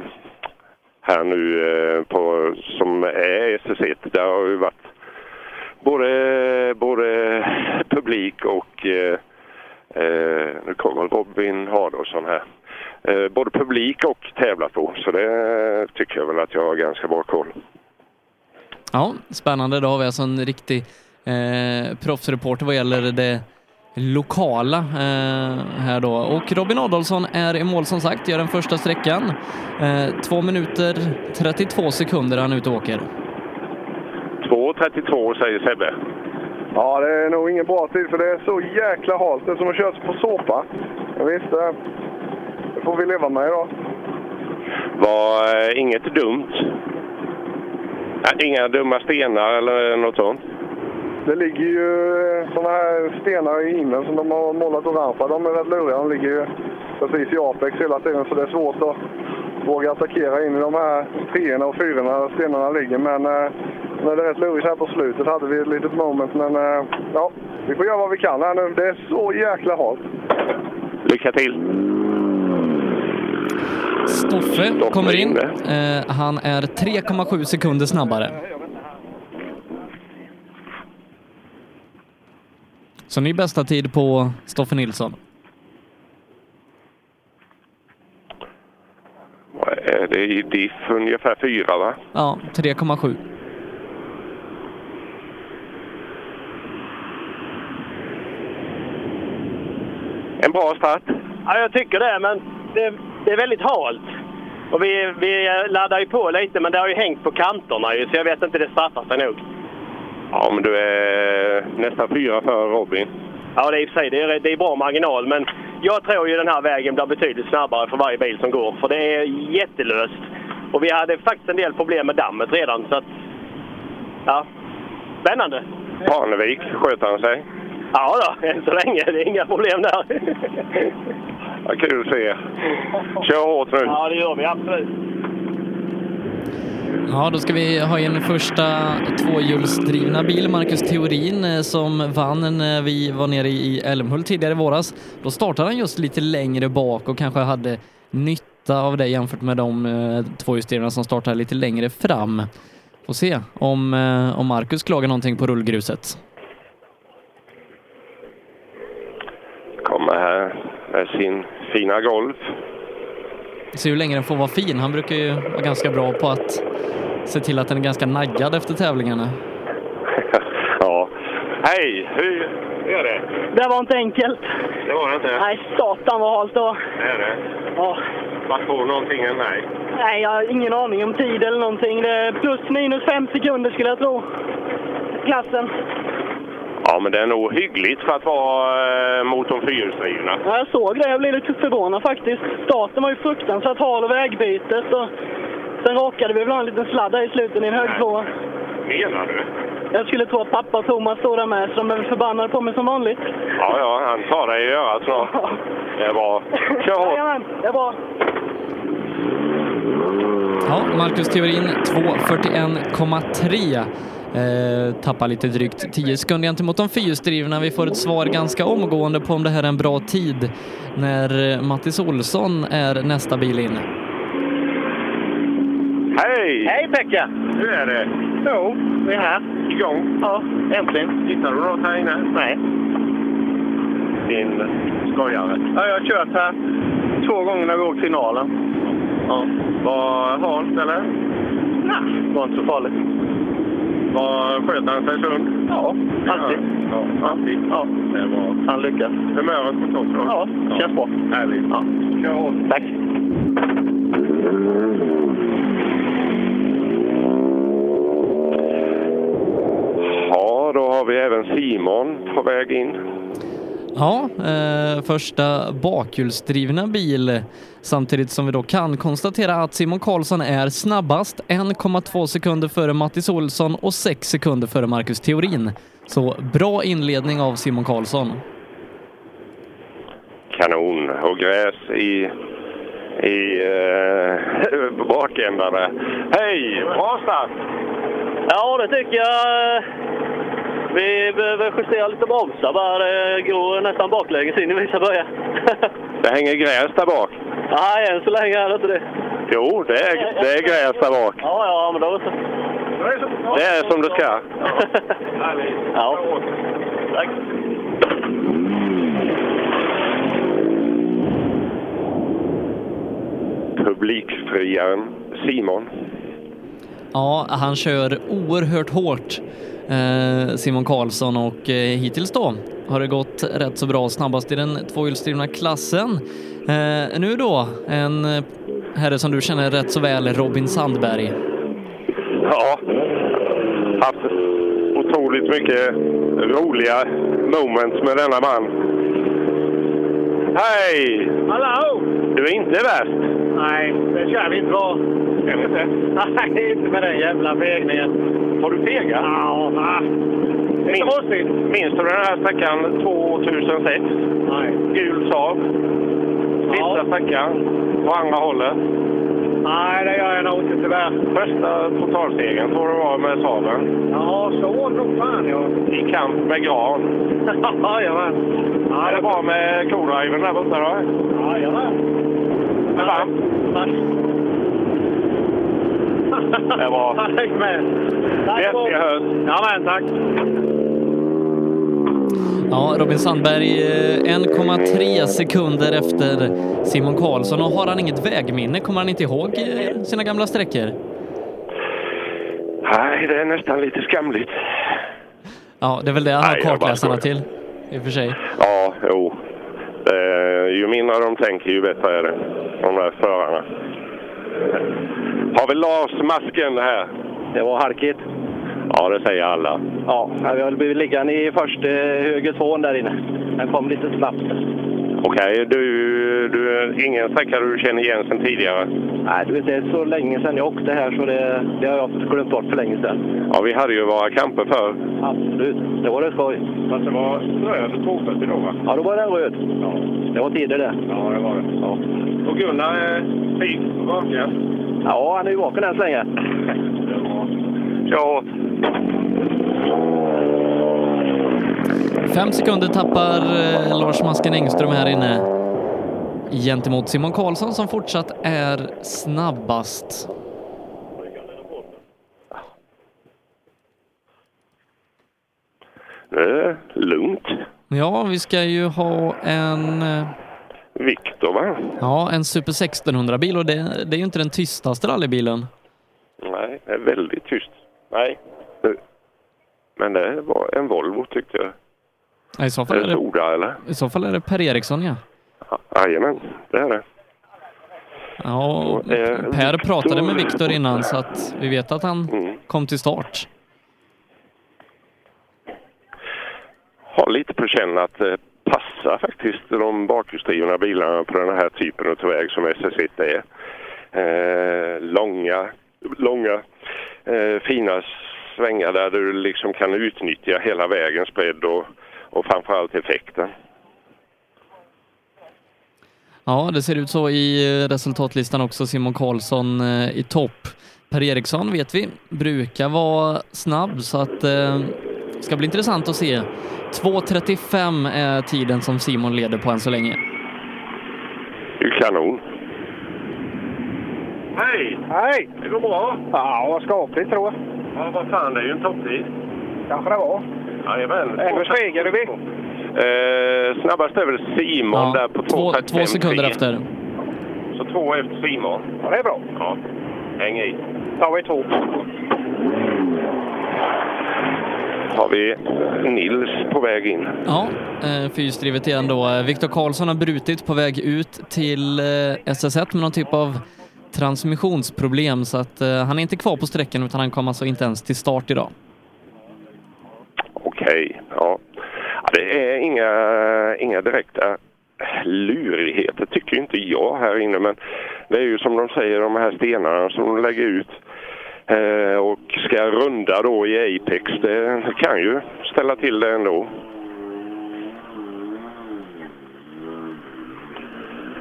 här nu eh, på, som är SS1. Där har ju varit både, både publik och eh, eh nu kommer Robin Hardolsson här. Eh, både publik och tävlat på, så det tycker jag väl att jag har ganska bra koll. Ja, spännande. Då har vi alltså en riktig eh, proffsreporter vad gäller det lokala eh, här då. Och Robin Adolfsson är i mål som sagt, gör den första sträckan. Eh, två minuter 32 sekunder han ute och åker. 2.32 säger Sebbe. Ja, det är nog ingen bra tid för det är så jäkla halt. Det är som att köra på såpa. Jag visst, det det får vi leva med idag. Var eh, inget dumt? Äh, Inga dumma stenar eller något sånt? Det ligger ju sådana här stenar i himlen som de har målat orangea. De är rätt luriga. De ligger ju precis i apex hela tiden så det är svårt att våga attackera in i de här treorna och fyrorna där stenarna ligger. Men eh, när det är rätt lurigt här på slutet hade vi ett litet moment. Men eh, ja, vi får göra vad vi kan här nu. Det är så jäkla halt. Lycka till! Stoffe kommer in. Eh, han är 3,7 sekunder snabbare. Så ny bästa tid på Stoffe Nilsson. Vad är det i diff? Ungefär fyra va? Ja, 3,7. En bra start. Ja, jag tycker det, men det, det är väldigt halt. Och vi, vi laddar ju på lite, men det har ju hängt på kanterna ju, så jag vet inte, det straffar sig nog. Ja, men du är nästan fyra före Robin. Ja, det är i och för sig det är, det är bra marginal, men jag tror ju den här vägen blir betydligt snabbare för varje bil som går, för det är jättelöst. Och vi hade faktiskt en del problem med dammet redan, så att... Ja, spännande. Parnevik, sköter han sig? Ja då, än så länge. Det är inga problem där. Ja, kul att se. Kör hårt nu. Ja, det gör vi absolut. Ja, då ska vi ha in första tvåhjulsdrivna bil, Marcus Theorin, eh, som vann när eh, vi var nere i Älmhult tidigare i våras. Då startade han just lite längre bak och kanske hade nytta av det jämfört med de eh, tvåhjulsdrivna som startade lite längre fram. Får se om, om Marcus klagar någonting på rullgruset. Kommer här med sin fina Golf. Se hur länge den får vara fin. Han brukar ju vara ganska bra på att se till att den är ganska naggad efter tävlingarna. Ja. Hej! Hur är det? Det var inte enkelt. Det var det inte? Nej, satan vad halt det var. Det är det? Ja. Vart på någonting än mig? Nej, jag har ingen aning om tid eller någonting. Det är plus minus fem sekunder skulle jag tro. Klassen. Ja, men det är nog hyggligt för att vara eh, mot de fyrhjulsdrivna. Ja, jag såg det. Jag blev lite förvånad faktiskt. Starten var ju fruktansvärt hal och vägbytet. Och sen rakade vi väl ha en liten sladd i slutet i en hög tvåa. Menar du? Jag skulle tro att pappa och Thomas stod där med, så de är väl förbannade på mig som vanligt. Ja, ja, han tar dig i örat snart. Det är bra. Kör hårt! Jajamän, det är bra. Ja, Marcus Theorin 2.41,3. Eh, tappar lite drygt 10 sekunder gentemot de fyrhjulsdrivna. Vi får ett svar ganska omgående på om det här är en bra tid när eh, Mattis Olsson är nästa bil in. Hej! Hej Pekka! Hur är det? Jo, vi är här. Igång? Ja, äntligen. Hittar du något här inne? Nej. Din skojare. Ja, jag har kört här två gånger när vi åkt finalen. Ja. Var halt eller? Nej, det var inte så farligt. Var sköt han sig sund? Ja, alltid. Ja, alltid. Ja. Det är bra. Han lyckas. Humöret på topp? Ja, känns bra. Härligt. Ja. Kör hårt. Tack. Ja, då har vi även Simon på väg in. Ja, eh, första bakhjulsdrivna bil samtidigt som vi då kan konstatera att Simon Karlsson är snabbast, 1,2 sekunder före Mattis Olsson och 6 sekunder före Marcus Theorin. Så bra inledning av Simon Karlsson. Kanon. Och gräs i, i eh, bakändarna. Hej! Bra start! Ja, det tycker jag. Vi behöver justera lite bromsar bara. Det går nästan baklänges in i vissa böjar. Det hänger gräs där bak. Nej, än så länge är det inte det. Jo, det är, det är gräs där bak. Ja, ja, men då så. Det är som det ska. Ja. Tack. Publikfriaren Simon. Ja, han kör oerhört hårt, Simon Karlsson, och eh, hittills då har det gått rätt så bra. Snabbast i den tvåhjulsdrivna klassen. Eh, nu då, en eh, herre som du känner rätt så väl, Robin Sandberg. Ja, haft otroligt mycket roliga moments med denna man. Hej! Hallå! Du är inte värst. Nej, det kör vi inte bra. Är det inte? Nej, inte med den jävla fegningen. Har du fegat? Ja. Det är Minns, minns du den här sträckan 2006? Nej. Gul Saab. Sista Ja. sträckan på andra hållet. Nej, det gör jag nog inte tyvärr. Första totalsegern tror du var med Saaben. Ja, så det nog fan ja. I kamp med Gran. Jajamän. Ja, det är bra med co-driven där borta då. Jajamän. Med varm. Det var Han hänger med. Vettiga höst. Jajamän, tack. Ja, Robin Sandberg eh, 1,3 sekunder efter Simon Karlsson. Och har han inget vägminne? Kommer han inte ihåg eh, sina gamla sträckor? Nej, det är nästan lite skamligt. Ja, det är väl det han har kartläsarna till, i och för sig. Ja, jo. Eh, ju mindre de tänker, ju bättre är det. De där förarna. Har vi Lars masken här? Det var halkigt. Ja, det säger alla. Ja, vi har blivit liggande i första höger tvåan där inne. Den kom lite snabbt. Okej, du, du, ingen sträcka du känner igen sedan tidigare? Nej, du vet, det är så länge sedan jag åkte här så det, det har jag glömt bort för länge sedan. Ja, vi hade ju våra kamper förr. Absolut, det var det skoj. Fast det var röd 240 då, va? Ja, då var den röd. Ja. Det var tider det. Ja, det var det. Ja, Och Gunnar är pigg och vaken. ja han är ju vaken än så länge. Ja, Fem sekunder tappar eh, Lars Masken Engström här inne gentemot Simon Karlsson som fortsatt är snabbast. är lugnt. Ja, vi ska ju ha en, eh, Viktor, va? ja, en Super 1600-bil och det, det är ju inte den tystaste rallybilen. Nej, det är väldigt tyst. Nej. Nu. Men det var en Volvo, tyckte jag. Ja, I så fall är det det, Soda, eller? i så fall är det Per Eriksson, ja. Jajamän, det är det. Ja, och eh, Per pratade med Viktor- Viktor innan så att vi vet att han Mm. kom till start. Har lite på känn att det passar faktiskt de bakhjulsdrivna bilarna på den här typen av väg som SS1 är. Eh, långa, långa eh, fina svängar där du liksom kan utnyttja hela vägens bredd och, och framförallt effekten. Ja, det ser ut så i eh, resultatlistan också. Simon Karlsson eh, i topp. Per Eriksson vet vi brukar vara snabb så att eh, det ska bli intressant att se. 2.35 är tiden som Simon leder på än så länge. Det är kanon. Hej! Hej! Det går bra? Ja, vad skapligt tror jag. Ja, vad fan, det är ju en topptid. Kanske det var. Jajamän. Ändå segade vi. Eh, snabbast är väl Simon där på två, 2.35. två sekunder efter. Så två efter Simon. Ja, det är bra. Ja, häng i. tar vi två. har vi Nils på väg in. Ja, eh, fyrhjulsdrivet igen då. Viktor Karlsson har brutit på väg ut till eh, SS1 med någon typ av transmissionsproblem så att eh, han är inte kvar på sträckan utan han kom alltså inte ens till start idag. Okej, ja. Ja, det är inga, inga direkta lurigheter tycker inte jag här inne men det är ju som de säger de här stenarna som de lägger ut eh, och ska runda då i Apex. Det kan ju ställa till det ändå.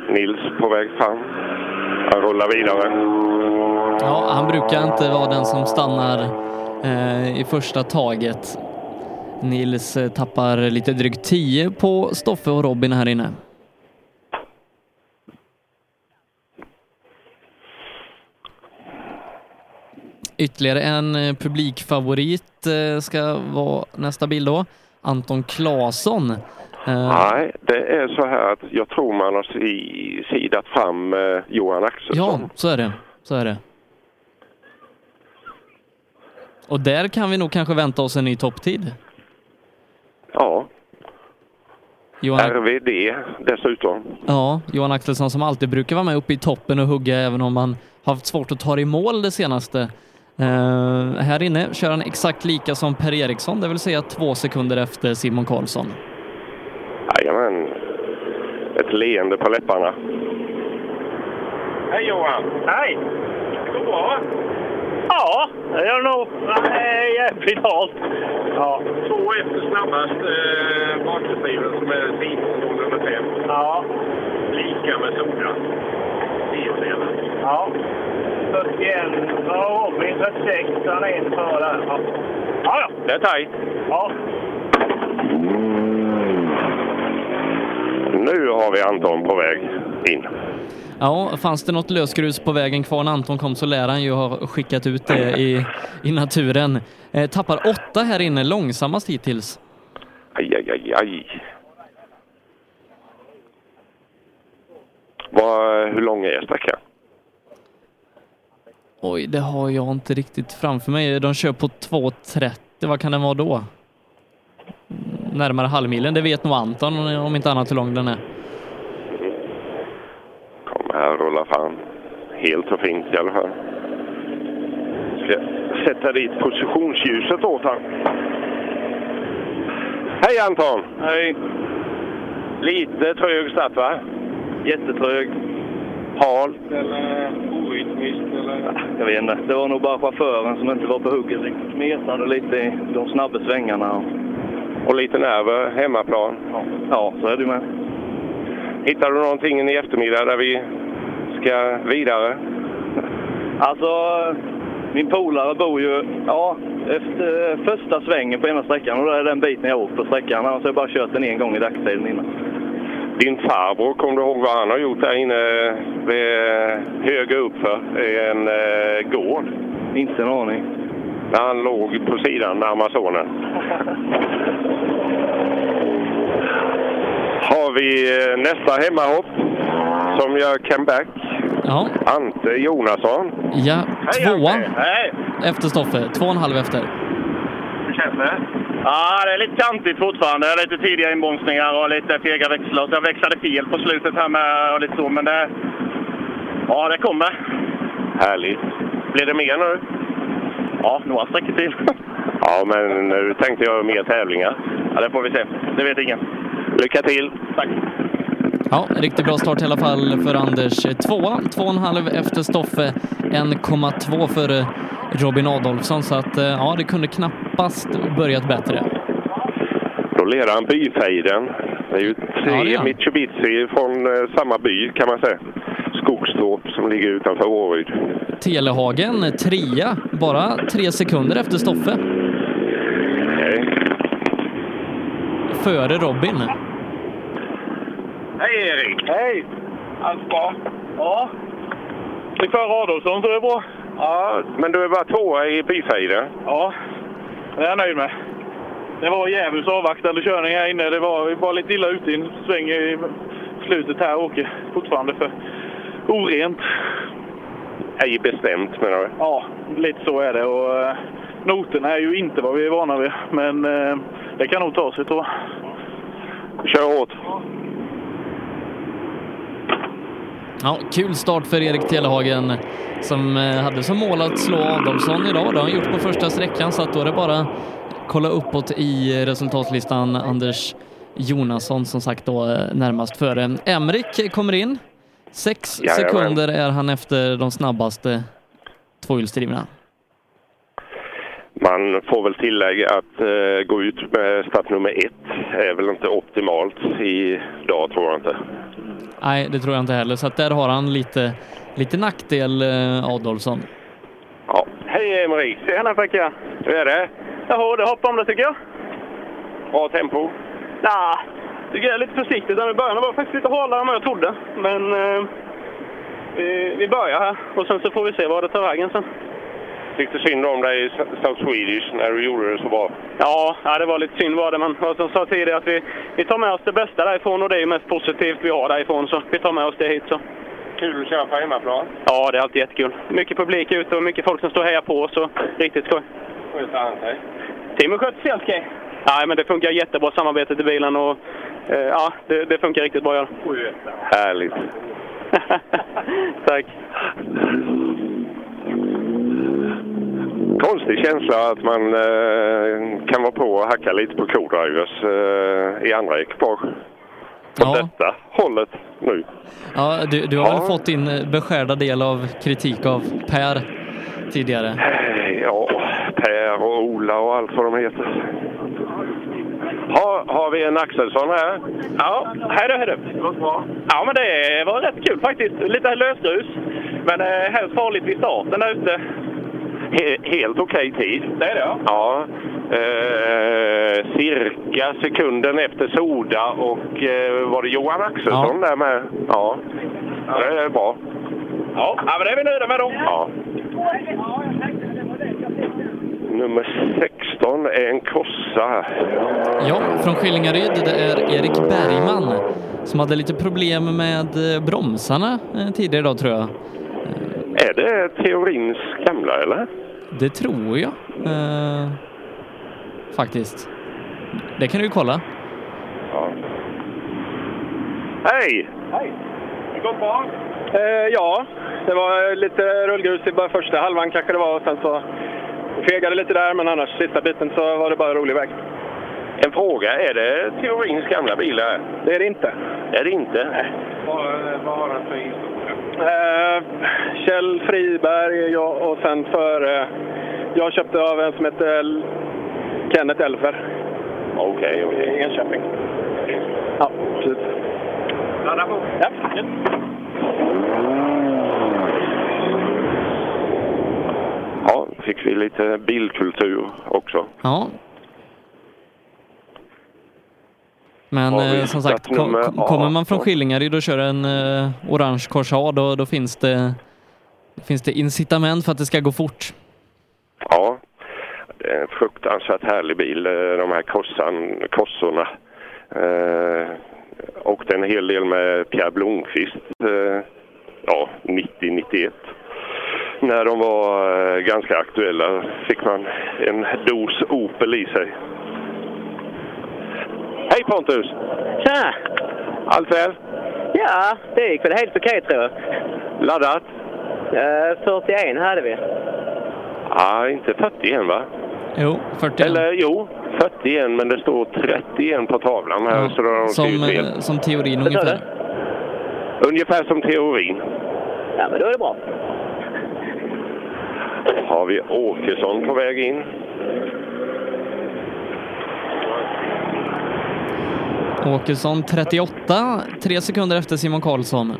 Nils på väg fram. Han rullar vidare. Ja, han brukar inte vara den som stannar eh, i första taget. Nils eh, tappar lite drygt 10 på Stoffe och Robin här inne. Ytterligare en eh, publikfavorit eh, ska vara nästa bild då. Anton Claesson. Nej, det är så här att jag tror man har si- sidat fram Johan Axelsson. Ja, så är det. Så är det. Och där kan vi nog kanske vänta oss en ny topptid. Ja. Johan, RVD dessutom. ja, Johan Axelsson som alltid brukar vara med uppe i toppen och hugga även om man har haft svårt att ta det i mål det senaste. Eh, här inne kör han exakt lika som Per Eriksson, det vill säga två sekunder efter Simon Karlsson. Jajamän. Ett leende på läpparna. Hej Johan! Hej! Det går bra Ja, det gör det nog. Det är jävligt halt. Ja. Två efter snabbast eh, bakåtdriven som är Simon nummer fem. Ja. Lika med. Tio Ja. 41. Ja, Robin 36. Han är en före där. Ja. Ja, ja. Det är tajt. Ja. Nu har vi Anton på väg in. Ja, fanns det något lösgrus på vägen kvar när Anton kom så lär han ju ha skickat ut det i, i naturen. Eh, tappar åtta här inne, långsammast hittills. Aj, aj, aj, aj. Vad, hur lång är sträckan? Oj, det har jag inte riktigt framför mig. De kör på 2.30, vad kan den vara då? Närmare halvmilen, det vet nog Anton om inte annat hur lång den är. Här rulla fram. Helt och fint i alla fall. Ska sätta dit positionsljuset åt han. Hej Anton! Hej! Lite trög start va? Jättetrög. Halt? Eller orytmiskt eller? Jag vet inte. Det var nog bara chauffören som inte var på hugget riktigt. Metade lite i de snabba svängarna. Och... Och lite nerver, hemmaplan. Ja. ja, så är det med. Hittar du någonting i eftermiddag där vi ska vidare? Alltså, min polare bor ju ja, efter första svängen på ena sträckan och det är den biten jag åkt på sträckan. Annars har jag bara kört den en gång i dagstiden innan. Din farbror, kommer du ihåg vad han har gjort där inne vid, höger uppför i en eh, gård? Inte en aning. När han låg på sidan med Amazonen. Har vi eh, nästa hemmahopp som gör comeback. Ja. Ante Jonasson. Ja, Hej, tvåa Ante. Hej! efter Stoffe, två och en halv efter. Hur känns det? Ja, det är lite kantigt fortfarande. Lite tidiga inbromsningar och lite fega växlar. Så jag växlade fel på slutet här med och lite så, men det... Ja, det kommer. Härligt. Blir det mer nu? Ja, några sträckor till. Ja, men nu tänkte jag mer tävlingar. Ja, det får vi se. Det vet ingen. Lycka till! Tack! Ja, riktigt bra start i alla fall för Anders. Tvåa, två och en halv efter Stoffe, 1,2 för Robin Adolfsson. Så att eh, ja, det kunde knappast börjat bättre. Då leder han byfejden. Det är ju tre Ja. Mitsubishi från eh, samma by kan man säga. Skogstorp som ligger utanför Åryd. Telehagen, trea, bara tre sekunder efter Stoffe. Okej. Före Robin. Hej Erik! Hej! Allt bra? Ja. Fick före Adolfsson, så det är bra. Ja, men du är bara tvåa i byfejden. Ja, det är jag nöjd med. Det var djävulskt avvaktande körning här inne. Det var, vi var lite illa ute i en sväng i slutet här och åker fortfarande för orent. Ej bestämt menar du? Ja, lite så är det. Och, eh, noterna är ju inte vad vi är vana vid, men eh, det kan nog ta sig tror jag. Kör hårt! Ja, kul start för Erik Telehagen som eh, hade som mål att slå Adolfsson idag. Det har han gjort på första sträckan så att då är det bara kolla uppåt i resultatlistan. Anders Jonasson som sagt då eh, närmast före. Emrik kommer in. Sex Jajamän. sekunder är han efter de snabbaste tvåhjulsdrivna. Man får väl tillägga att eh, gå ut med startnummer ett är väl inte optimalt idag tror jag inte. Nej, det tror jag inte heller. Så att där har han lite, lite nackdel, eh, Adolfsson. Ja. Hej Marie! Tjena Pekka! Hur är det? Jaha, det hoppar om det tycker jag. Bra tempo? Ja, tycker jag är lite försiktigt. I början var det faktiskt lite hårdare än vad jag trodde. Men eh, vi, vi börjar här och sen så får vi se vad det tar vägen sen. Tyckte synd om dig i South Swedish när du gjorde det så bra. Ja, ja, det var lite synd var det, men som sa tidigare att vi, vi tar med oss det bästa därifrån och det är ju mest positivt vi har därifrån, så vi tar med oss det hit. Så. Kul att köra på hemmaplan. Ja, det är alltid jättekul. Mycket publik ute och mycket folk som står och hejar på oss, så riktigt skoj. Sköter han sig? Timo sköter sig helt okej. Nej, men det funkar jättebra samarbetet i bilen och eh, ja, det, det funkar riktigt bra. Ja. Härligt. Tack. Konstig känsla att man eh, kan vara på och hacka lite på co-drivers eh, i andra ekipage. På Ja. detta hållet nu. Ja, du, du har Ja. väl fått din eh, beskärda del av kritik av Per tidigare? Ja, Per och Ola och allt vad de heter. Ha, har vi en Axelsson här? Ja, hej då, hej då. Ja, men det var rätt kul faktiskt. Lite lösgrus, men eh, helst farligt vid starten där ute. He, helt okej tid. Det är det, ja. Ja. Eh, cirka sekunden efter Soda och eh, var det Johan Axelsson där med? Ja. Det är bra. Ja, ja men det är vi nöjda med då. Ja. Nummer 16 är en kossa. Ja, från Skillingaryd. Det är Erik Bergman som hade lite problem med eh, bromsarna eh, tidigare idag tror jag. Är det teorins gamla eller? Det tror jag. Eh, faktiskt. Det kan du ju kolla. Ja. Hej! Hej! Det går bra? Eh, ja, det var lite rullgrus i bara första halvan kanske det var och sen så fegade lite där men annars sista biten så var det bara rolig väg. En fråga, är det teorins gamla bilar? Det är det inte. Är det inte? Nej. Vad, vad har den för historia? Eh, Kjell Friberg jag, och sen för... Eh, jag köpte av en som heter L- Kenneth Elfer Okej, okej. i Enköping. Ja, precis. Ladda på. Ja. Ja, fick vi lite bilkultur också. Ja. Men eh, som sagt, kom, kommer man från 18? Skillingaryd och kör en eh, orange Corsa då, då finns det, finns det incitament för att det ska gå fort. Ja, det är en fruktansvärt härlig bil, eh, de här korsan, korsorna. Eh, åkte en hel del med Pierre Blomqvist, eh, ja, 90-91. När de var eh, ganska aktuella fick man en dos Opel i sig. Hej Pontus! Tja! Allt väl? Ja, det gick väl helt okej tror jag. Laddat? Eh, 41 hade vi. Ja, inte 41 va? Jo, 41. Eller jo, 41 men det står 31 på tavlan här så då har de som, fel. eh, som teorin ungefär. Ungefär som teorin. Ja, men då är det bra. Har vi Åkesson på väg in. Åkesson 38, tre sekunder efter Simon Karlsson.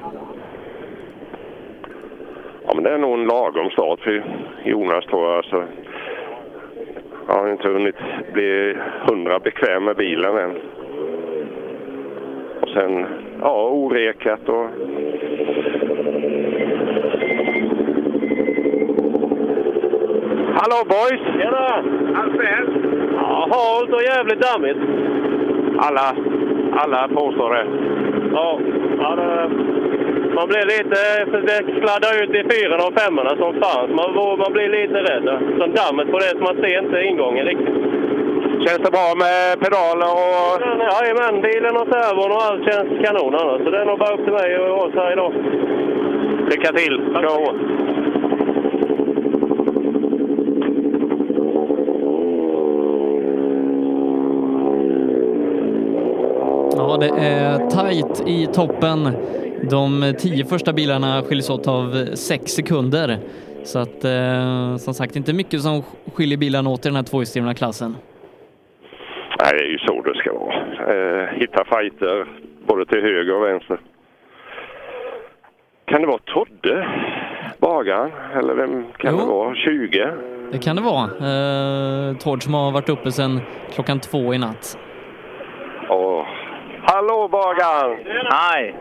Ja, men det är nog en lagom start för Jonas tror jag. Så jag har inte hunnit bli hundra bekväm med bilen än. Och sen, ja, orekat och... Hallå boys! Tjena! Allt väl? Ja, halt och jävligt dammigt. Alla, alla påstår det. Ja, ja det, man blir lite... Det sladdar ut i fyrorna och femmorna som fan. Man, man blir lite rädd. Så dammet på det, man ser inte ingången riktigt. Känns det bra med pedaler och... Jajamän, bilen och servon och allt känns kanon annars. Så det är nog bara upp till mig och oss här idag. Lycka till! Kör hårt! Ja, det är tajt i toppen. De tio första bilarna skiljs åt av sex sekunder. Så att eh, som sagt inte mycket som skiljer bilarna åt i den här tvåhjulsdrivna klassen. Nej, det är ju så det ska vara. Eh, hitta fighter både till höger och vänster. Kan det vara Todde, bagaren? Eller vem kan det vara? 20? Det kan det vara. Eh, Tord som har varit uppe sedan klockan två i natt. Håkan! Nej.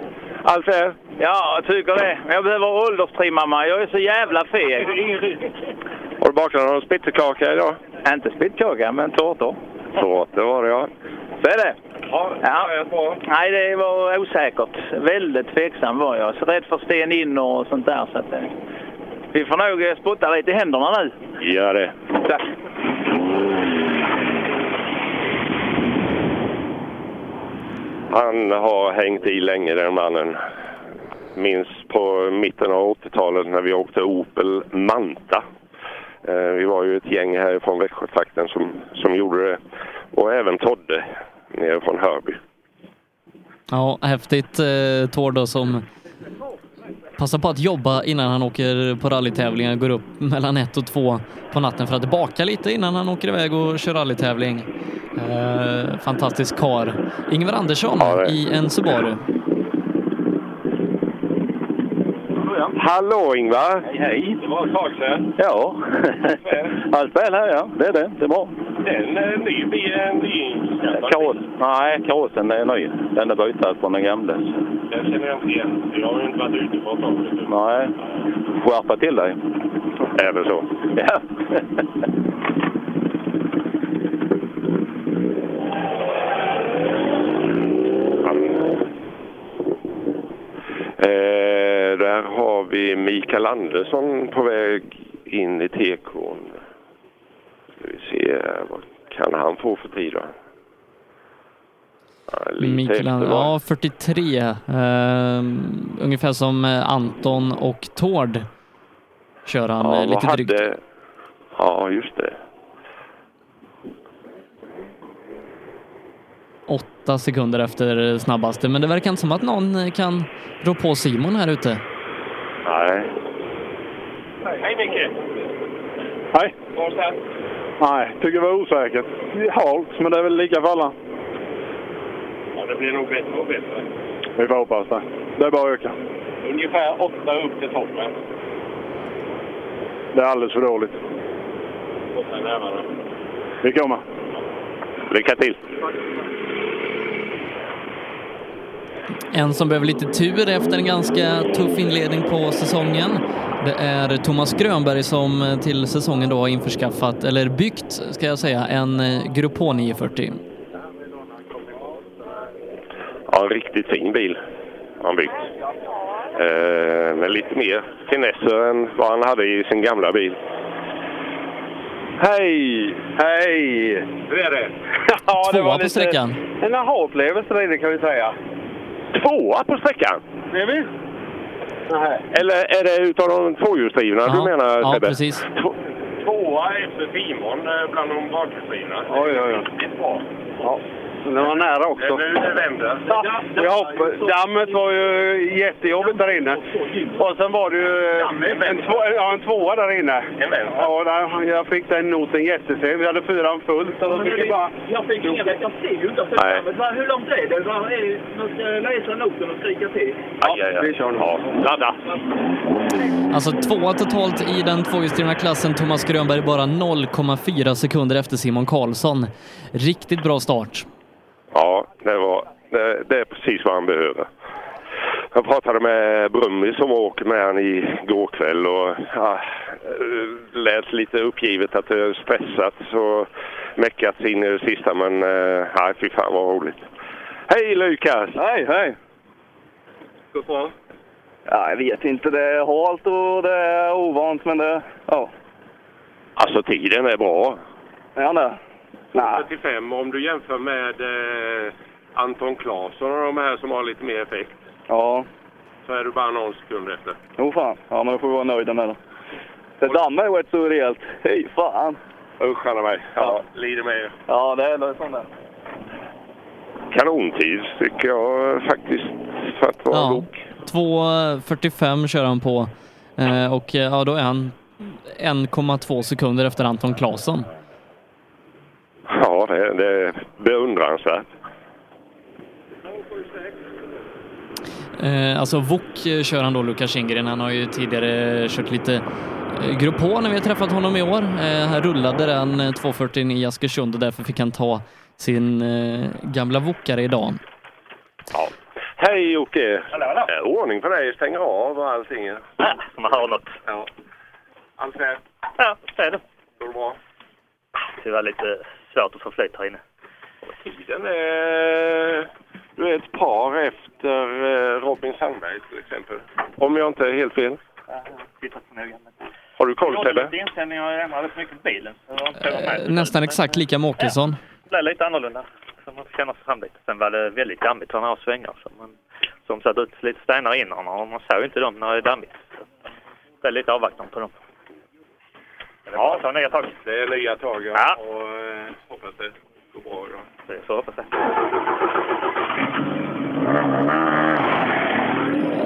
Allt är? Ja, jag tycker det. Men jag behöver ålderstrimma mig. Jag är så jävla feg. Har du bakat någon spittekaka idag? Inte spittkaka, men tårtor. Tårtor var det ja. Så är det. Ja, Ja. Nej, det var osäkert. Väldigt tveksam var jag. Så rädd för sten in och sånt där. Så att, eh, vi får nog eh, spotta lite i händerna nu. Gör det. Tack. Han har hängt i länge den mannen. Minns på mitten av 80-talet när vi åkte Opel Manta. Eh, Vi var ju ett gäng här från Växjötrakten som, som gjorde det. Och även Todde nere från Hörby. Ja, häftigt eh, Tord då som passar på att jobba innan han åker på rallytävlingar, går upp mellan ett och två på natten för att baka lite innan han åker iväg och kör rallytävling. Eh, fantastisk kar. Ingvar Andersson i en Subaru. Hallå Ingvar! Hej, hej. Det var ett tag sedan. Ja. Allt väl här, ja. Det är det. Det är bra. Det är ny bil, en ny Kaross. Nej, karossen är ny. Den är bytad från den gamla. Den känner jag inte igen. Jag har ju inte varit ute på ett tag. Nej. Skärpa till dig. Är det så? Ja. Eh, där har vi Mikael Andersson på väg in i tekon. Ska vi se, vad kan han få för tid då? Ja, Mikael, va? ja 43. Eh, ungefär som eh, Anton och Tord kör han Ja, eh, lite drygt. hade... Ja, just det. Åtta sekunder efter snabbaste, men det verkar inte som att någon kan rå på Simon här ute. Nej. Hej Micke! Hej! Nej, tycker det var osäkert. Det är halt, men det är väl lika för alla. Ja, det blir nog bättre och bättre. Vi får hoppas det. Det är bara att öka. Ungefär åtta upp till toppen. Det är alldeles för dåligt. Åtta närmare. Vi kommer. Lycka till! En som behöver lite tur efter en ganska tuff inledning på säsongen. Det är Thomas Grönberg som till säsongen då har införskaffat, eller byggt ska jag säga, en eh, Grupp H 940. Ja, en riktigt fin bil han byggt. Eh, med lite mer finesser än vad han hade i sin gamla bil. Hej! Hej! Hur är det? ja, det Tvåa var på lite sträckan. En aha-upplevelse inne kan vi säga. Tvåa på sträckan? Är vi? Nej. Eller är det utav de tvåhjulsdrivna du menar ja, Sebbe? precis. Tvåa efter Simon eh, bland de bakhjulsdrivna. Oj, oj, oj. Riktigt Ja. Det var nära också. Nu det vänder. Jag hoppas, dammet var ju jättejobbigt där inne. Och sen var det ju en, två, ja, en tvåa där inne. Ja, där, jag fick den noten jättesent. Vi hade fyran fullt. Då fick jag bara... Jag fick inga rätt. Jag ser ju inte. Hur långt är det? Man ska läsa noten och skrika till. Aj. vi kör nu. Ja, ladda. Alltså tvåa totalt i den tvåhjulsdrivna klassen. Thomas Grönberg bara 0,4 sekunder efter Simon Karlsson. Riktigt bra start. Ja, det, var, det, det är precis vad han behöver. Jag pratade med Brummi som åker med han igår kväll och ja, lät lite uppgivet att det är stressat så meckats in i det sista men eh, nej, fy fan vad roligt. Hej Lukas! Hej, hej! Gått bra? Ja, jag vet inte. Det är halt och det är ovant, men det... Ja. Alltså tiden är bra. Är han det? Nej. 45 om du jämför med eh, Anton Claesson och de här som har lite mer effekt Ja. så är du bara någon sekund efter. Jo, fan. Ja, men då får vi vara nöjda med det. Det dammar ju rätt så rejält. Hej fan! Usch Anna mig. Ja, lider med er. Ja, det är det sånt där. Kanontid tycker jag faktiskt för att vara Ja, god. 2.45 kör han på eh, och eh, ja, då är han 1,2 sekunder efter Anton Claesson. Ja, det, det är beundransvärt. Eh, alltså VOK eh, kör han då, Lukas Kindgren. Han har ju tidigare kört lite eh, Grupp H när vi har träffat honom i år. Eh, han rullade den eh, 240 i Askersund och därför fick han ta sin eh, gamla Vokare idag. Hej Jocke! Hallå, hallå. Eh, Ordning på dig, stänger av och allting. Ja, så man hör något. Ja. Allt rätt? Ja, det är det. Går det bra? Det var lite svårt att få flyt här inne. Tiden är... Du är ett par efter eh, Robin Sandberg till exempel. Om jag inte är helt fel. Har du koll Jag Sebbe? lite inställningar och ändrade för mycket på bilen. Jag har. Eh, Nästan exakt lika med Åkesson. Det blev lite annorlunda. Så man känner sig fram lite. Sen var det väldigt dammigt för några svängar. Så man, som satt ut lite stenar innan och man såg inte dem när det är dammigt. Så det är lite avvaktande på dem. Men det är ta nya tag. Det är nya tag ja. Ja. Och eh, hoppas det bra idag. Det hoppas det.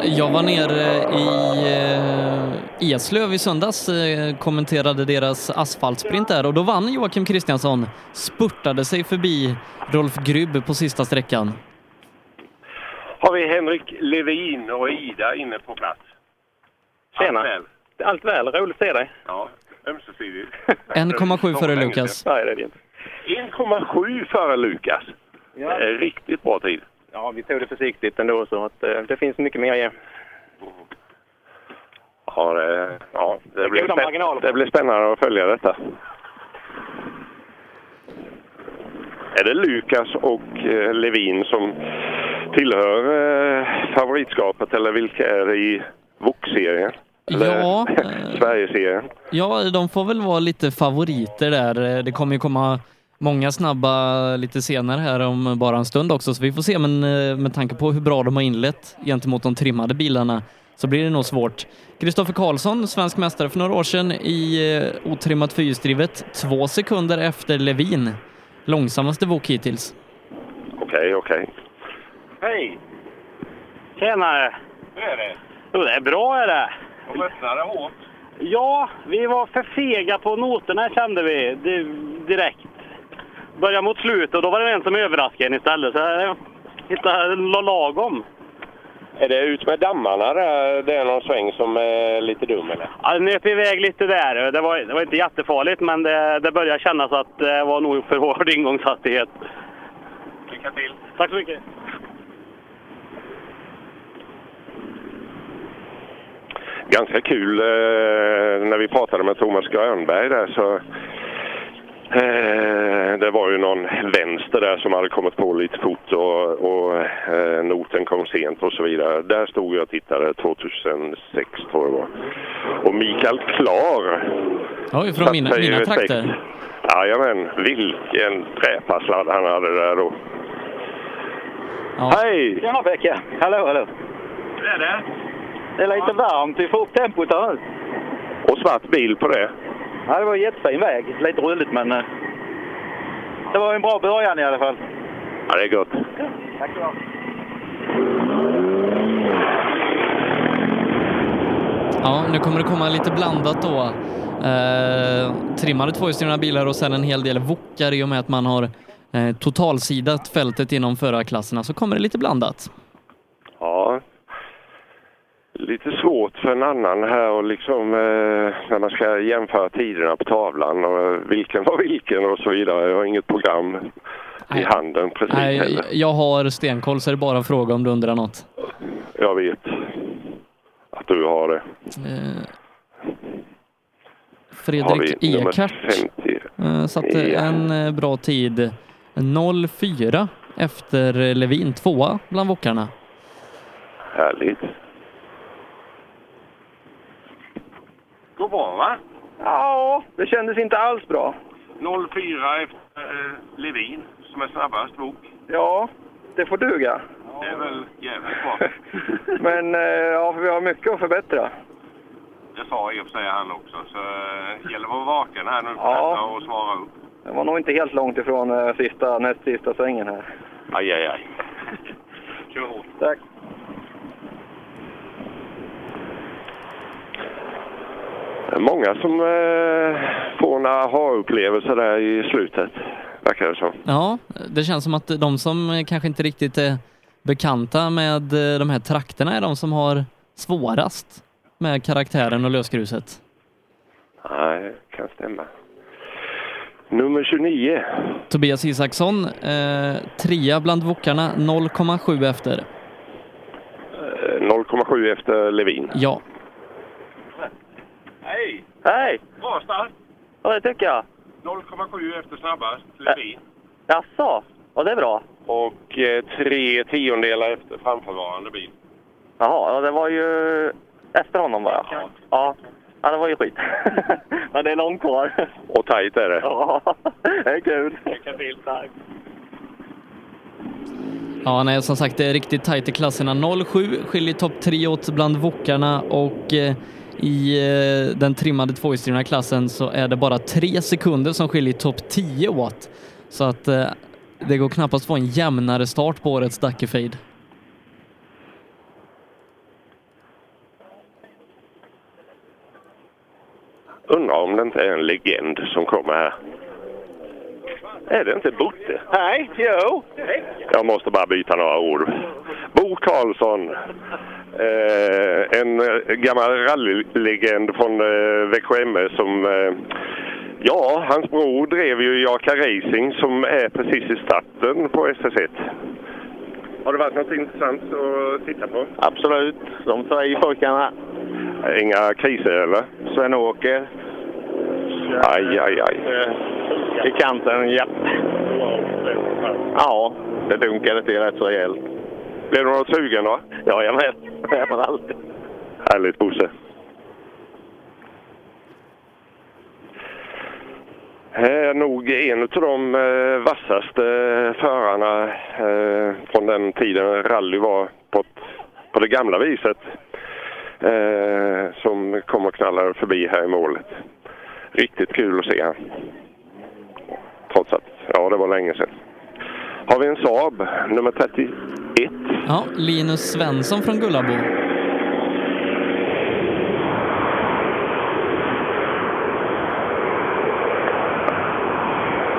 Jag var nere i eh, Eslöv i söndags, eh, kommenterade deras asfaltsprint där och då vann Joakim Kristiansson, spurtade sig förbi Rolf Grybb på sista sträckan. Har vi Henrik Levin och Ida inne på plats? Tjena. Allt väl? Allt väl, roligt att se dig. Ja, ömsesidigt. 1,7 före Lukas. Nej, det är det inte. 1,7 före Lukas. Ja. Det är riktigt bra tid. Ja, vi tog det försiktigt ändå så att eh, det finns mycket mer att ge. Ja, det, ja, det, blir, spä- det blir spännande att följa detta. Är det Lukas och eh, Levin som tillhör eh, favoritskapet eller vilka är det i VOK-serien? Eller Ja, Sverigeserien? Ja, de får väl vara lite favoriter där. Det kommer ju komma många snabba lite senare här om bara en stund också, så vi får se. Men eh, med tanke på hur bra de har inlett gentemot de trimmade bilarna så blir det nog svårt. Kristoffer Karlsson, svensk mästare för några år sedan i eh, otrimmat fyrhjulsdrivet, två sekunder efter Levin. Långsammaste vok hittills. Okej, okej. Hej! Tjenare! Hur är det? Jo, det är bra är det. De öppnade hårt. Ja, vi var för fega på noterna kände vi di- direkt. Började mot slutet och då var det en som överraskade en istället. Så jag hittade la- lagom. Är det ut med dammarna där? Det är någon sväng som är lite dum eller? Ja, det nöp iväg lite där. Det var, det var inte jättefarligt men det, det började kännas att det var nog för hård ingångshastighet. Lycka till! Tack så mycket! ganska kul eh, när vi pratade med Thomas Grönberg där så eh, det var ju någon vänster där som hade kommit på lite fort och, och eh, noten kom sent och så vidare. Där stod jag och tittade 2006 tror jag det var. Och Mikael Klar Oj, från mina, mina trakter. Jajamän, vilken träpasladd han hade där då. Hej! Tjena Pekka! Hallå, hallå! Hur är det? Det är lite varmt. Vi får upp tempot här nu. Och svart bil på det. Ja, det var en jättefin väg. Lite rulligt men eh, det var en bra början i alla fall. Ja, det är gott. Tack så. Ja, nu kommer det komma lite blandat då. Eh, trimmade tvåhjulsdrivna bilar och sen en hel del wokar i och med att man har eh, totalsidat fältet inom förarklasserna så kommer det lite blandat. Ja. Lite svårt för en annan här och liksom eh, när man ska jämföra tiderna på tavlan och vilken var vilken och så vidare. Jag har inget program i handen precis Nej, heller. jag har stenkoll så är det bara en fråga om du undrar något. Jag vet att du har det. Eh, Fredrik Ekart 50. eh, satte Ja. en eh, bra tid. 04 efter Levin, tvåa bland wokarna. Härligt. Går bra va? Ja, det kändes inte alls bra. 04 efter eh, Levin som är snabbast bok. Ja, det får duga. Det är väl jävligt bra. Men eh, ja, vi har mycket att förbättra. Det sa i och för sig han också. Så eh, gäller att vara vaken här nu Ja. och svara upp. Det var nog inte helt långt ifrån eh, sista, näst sista svängen här. Aj, aj, aj. Kör hårt. Tack. Det är Många som eh, får en aha-upplevelse där i slutet, verkar det som. Ja, det känns som att de som eh, kanske inte riktigt är bekanta med eh, de här trakterna är de som har svårast med karaktären och lösgruset. Nej, det kan stämma. Nummer 29. Tobias Isaksson, eh, trea bland wokarna, 0,7 efter. 0,7 efter Levin. Ja. Hej! Hej! Bra start. Ja, det tycker jag. 0,7 efter snabbast, Levin. Jaså? Ja, det är bra. Och eh, tre tiondelar efter framförvarande bil. Jaha, ja, det var ju efter honom bara. Ja. Ja, det var ju skit. Men det är långt kvar. Och tajt är det. Ja, det är kul. Lycka till. Tack. Ja, nej, som sagt, det är riktigt tajt i klasserna. 0,7 skiljer topp 3 åt bland wokarna och eh, i eh, den trimmade tvåhjulsdrivna klassen så är det bara tre sekunder som skiljer topp 10 åt. Så att eh, det går knappast att få en jämnare start på årets Dackefejd. Undrar om det inte är en legend som kommer här. Är det inte Botte? Hej, jo. Jag måste bara byta några ord. Bo Karlsson, eh, en eh, gammal rallylegend från eh, Växjö MS som eh, Ja, hans bror drev ju Jaka Racing som är precis i starten på SS1. Har det varit något intressant att titta på? Absolut. De tre pojkarna. Inga kriser eller? Sven-Åke. Aj, aj, aj. I kanten, ja. Ja, det dunkade till rätt så rejält. Blev du något sugen då? Jajamän, det är man alltid. Härligt Bosse. är nog en av de eh, vassaste förarna eh, från den tiden rally var på, ett- på det gamla viset. Eh, som kom och knallade förbi här i målet. Riktigt kul att se. Trots att, ja det var länge sedan. Har vi en Saab, nummer 31. Ja, Linus Svensson från Gullabo.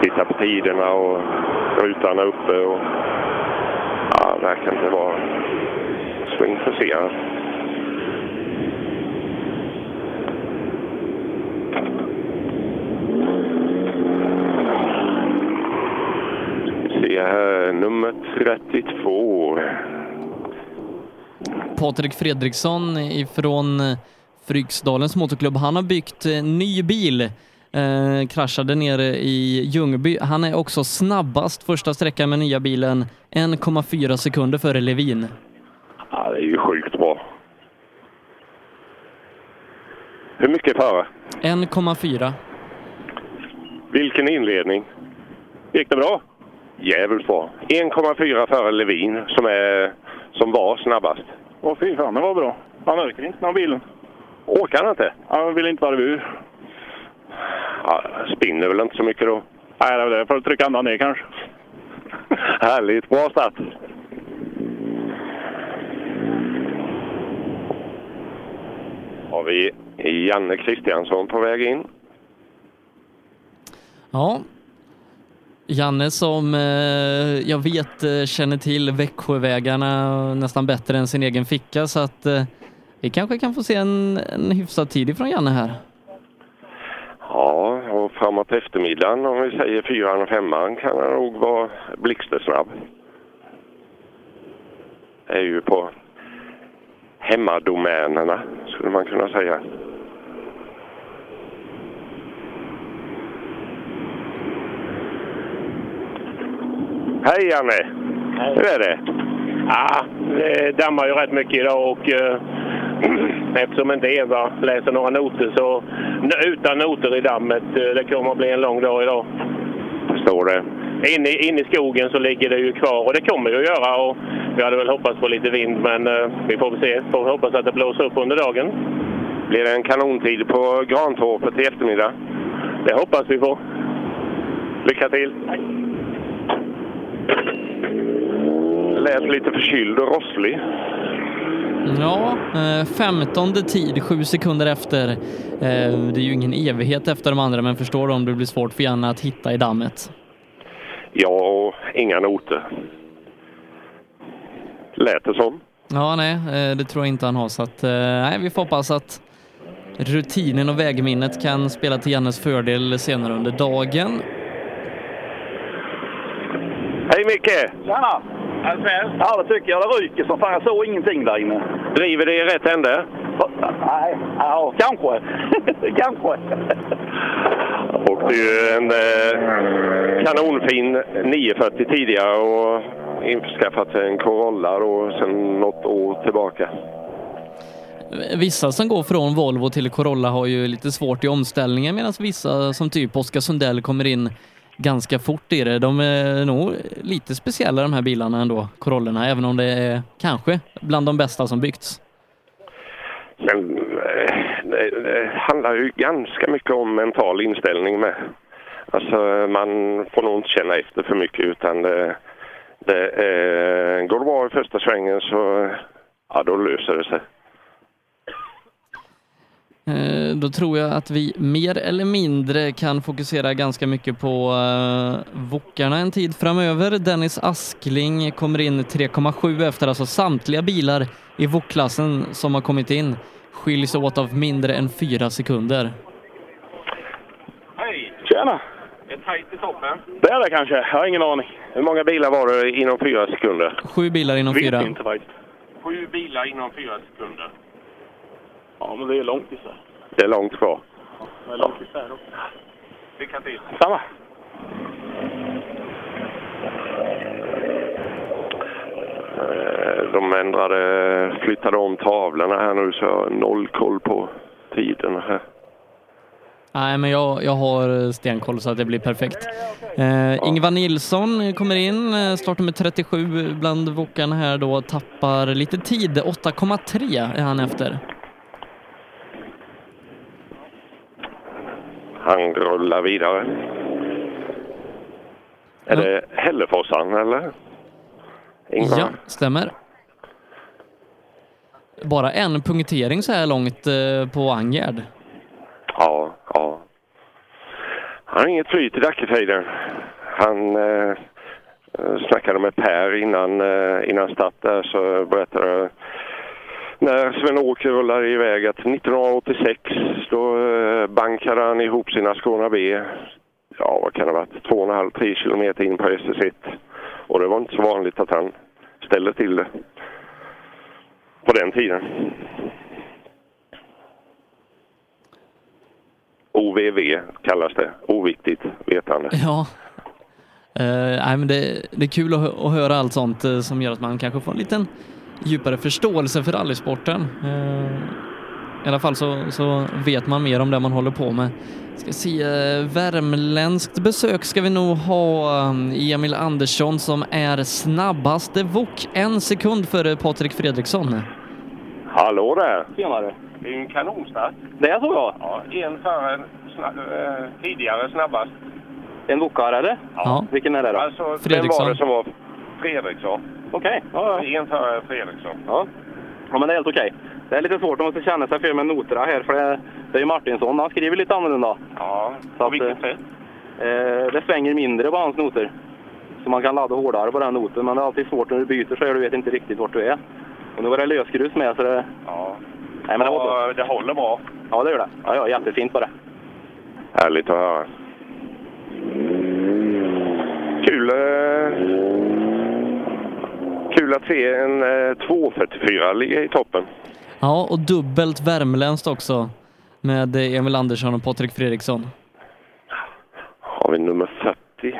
Titta på tiderna och rutan uppe och ja, verkar inte vara så intresserad. Nummer 32. Patrik Fredriksson ifrån Fryksdalens motorklubb. Han har byggt eh, ny bil. Eh, kraschade nere i Ljungby. Han är också snabbast första sträckan med nya bilen. 1,4 sekunder före Levin. Ja, det är ju sjukt bra. Hur mycket före? 1,4. Vilken inledning. Gick det bra? Jävligt bra. 1,4 före Levin som, är, som var snabbast. Åh fy fan, det var bra. Han orkar inte den här bilen. Åker han inte? Han vill inte varva ur. Ja, spinner väl inte så mycket då. Nej, det är det. Får trycka ända ner kanske. Härligt, bra start. Har vi Janne Kristiansson på väg in. Ja. Janne som eh, jag vet eh, känner till Växjövägarna nästan bättre än sin egen ficka så att eh, vi kanske kan få se en, en hyfsad tid ifrån Janne här. Ja, och framåt eftermiddagen om vi säger fyran och femman kan han nog vara blixtsnabb. Är ju på hemmadomänerna skulle man kunna säga. Hej Janne! Hur är det? Ja, det dammar ju rätt mycket idag och eh, eftersom inte Eva läser några noter så utan noter i dammet, eh, det kommer att bli en lång dag idag. Förstår det. Inne, i- inne i skogen så ligger det ju kvar och det kommer ju att göra och vi hade väl hoppats på lite vind men eh, vi får väl se. Får vi hoppas att det blåser upp under dagen. Blir det en kanontid på Grantorpet i eftermiddag? Det hoppas vi på. Lycka till! Lät lite förkyld och rosslig. Ja, eh, femtonde tid, sju sekunder efter. Eh, det är ju ingen evighet efter de andra men förstår du om det blir svårt för Janne att hitta i dammet. Ja, och inga noter. Lät det som. Ja, nej, eh, det tror jag inte han har så att eh, nej, vi får hoppas att rutinen och vägminnet kan spela till Jannes fördel senare under dagen. Hej Micke! Tjena! Ja, det tycker jag. Det ryker som fan. Jag såg ingenting där inne. Driver det i rätt ände? Nej, ja, kanske. kanske. Och det är ju en eh, kanonfin 940 tidigare och införskaffat en Corolla då sen något år tillbaka. Vissa som går från Volvo till Corolla har ju lite svårt i omställningen medan vissa som typ Oskar Sundell kommer in ganska fort i det. De är nog lite speciella de här bilarna ändå, Corollerna, även om det är kanske bland de bästa som byggts. Men eh, det, det handlar ju ganska mycket om mental inställning med. Alltså man får nog inte känna efter för mycket utan det, det eh, går det bra i första svängen så ja, då löser det sig. Eh, Då tror jag att vi mer eller mindre kan fokusera ganska mycket på uh, Wokarna en tid framöver. Dennis Askling kommer in 3,7 efter alltså samtliga bilar i Wok-klassen som har kommit in skiljs åt av mindre än fyra sekunder. Hej! Tjena! Är tajt i toppen? Det är det kanske. Jag har ingen aning. Hur många bilar var det inom fyra sekunder? Sju bilar inom fyra. Vet inte faktiskt. Sju bilar inom fyra sekunder. Ja, men det är långt isär. Det är långt kvar. Det är långt isär också. Lycka till! Samma. Eh, De ändrade, flyttade om tavlorna här nu så jag har noll koll på tiden här. Nej, men jag, jag har stenkoll så att det blir perfekt. Eh, Ingvar Nilsson kommer in, eh, startnummer 37 bland Wokarna här då, tappar lite tid. 8,3 är han efter. Han rullar vidare. Är det Hälleforsaren eller? Ingvar? Ja, stämmer. Bara en punktering så här långt eh, på Angerd. Ja, ja. Han har inget flyt i Dackefejden. Han eh, eh, snackade med Per innan, eh, innan start där så berättade när Sven-Åke rullade iväg att 1986 då eh, bankade han ihop sina Skåne B. Ja, vad kan det ha varit? 2,5-3 kilometer in på SS1. Och det var inte så vanligt att han ställde till det på den tiden. OVV kallas det. Oviktigt vetande. Ja. Uh, nej, men det, det är kul att, hö- att höra allt sånt uh, som gör att man kanske får en liten djupare förståelse för rallysporten. Eh, I alla fall så, så vet man mer om det man håller på med. Ska se, eh, värmländskt besök ska vi nog ha. eh, Emil Andersson som är snabbaste Wok, en sekund före Patrik Fredriksson. Hallå där! Tjenare. Det är ju en kanonstart. Det är så ja. Ja, en före snabb, eh, tidigare snabbast. En Wokar eller? Ja. Vilken är det då? Alltså, vem Fredriksson. var det som var Fredriksson? Okej. Ja, ja. En före Fredriksson. Ja. ja, men det är helt okej. Det är lite svårt om man ska känna sig för med noterna här, för det, det är ju Martinsson. Han skriver lite annorlunda. Ja, Så på att, vilket eh, sätt? Eh, det svänger mindre på hans noter. Så man kan ladda hårdare på den noten, men det är alltid svårt när du byter så du vet inte riktigt vart du är. Och nu var det lösgrus med, så det... Ja. Nej, men det var det håller bra. Ja, det gör det. Ja, ja, jättefint bara. Härligt att höra. Kul, eh, kul att se en eh, 244 ligga i toppen. Ja, och dubbelt värmländskt också med eh, Emil Andersson och Patrik Fredriksson. Har vi nummer 40.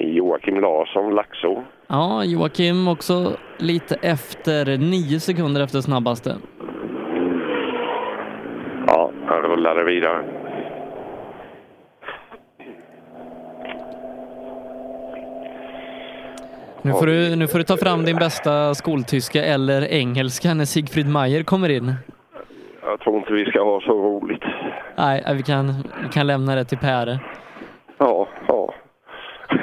Joakim Larsson, Laxå. Ja, Joakim också lite efter, nio sekunder efter snabbaste. Ja, han rullade vidare. Nu får, du, nu får du ta fram din bästa skoltyska eller engelska när Sigfrid Mayer kommer in. Jag tror inte vi ska ha så roligt. Nej, vi kan, vi kan lämna det till Per. Ja, ja.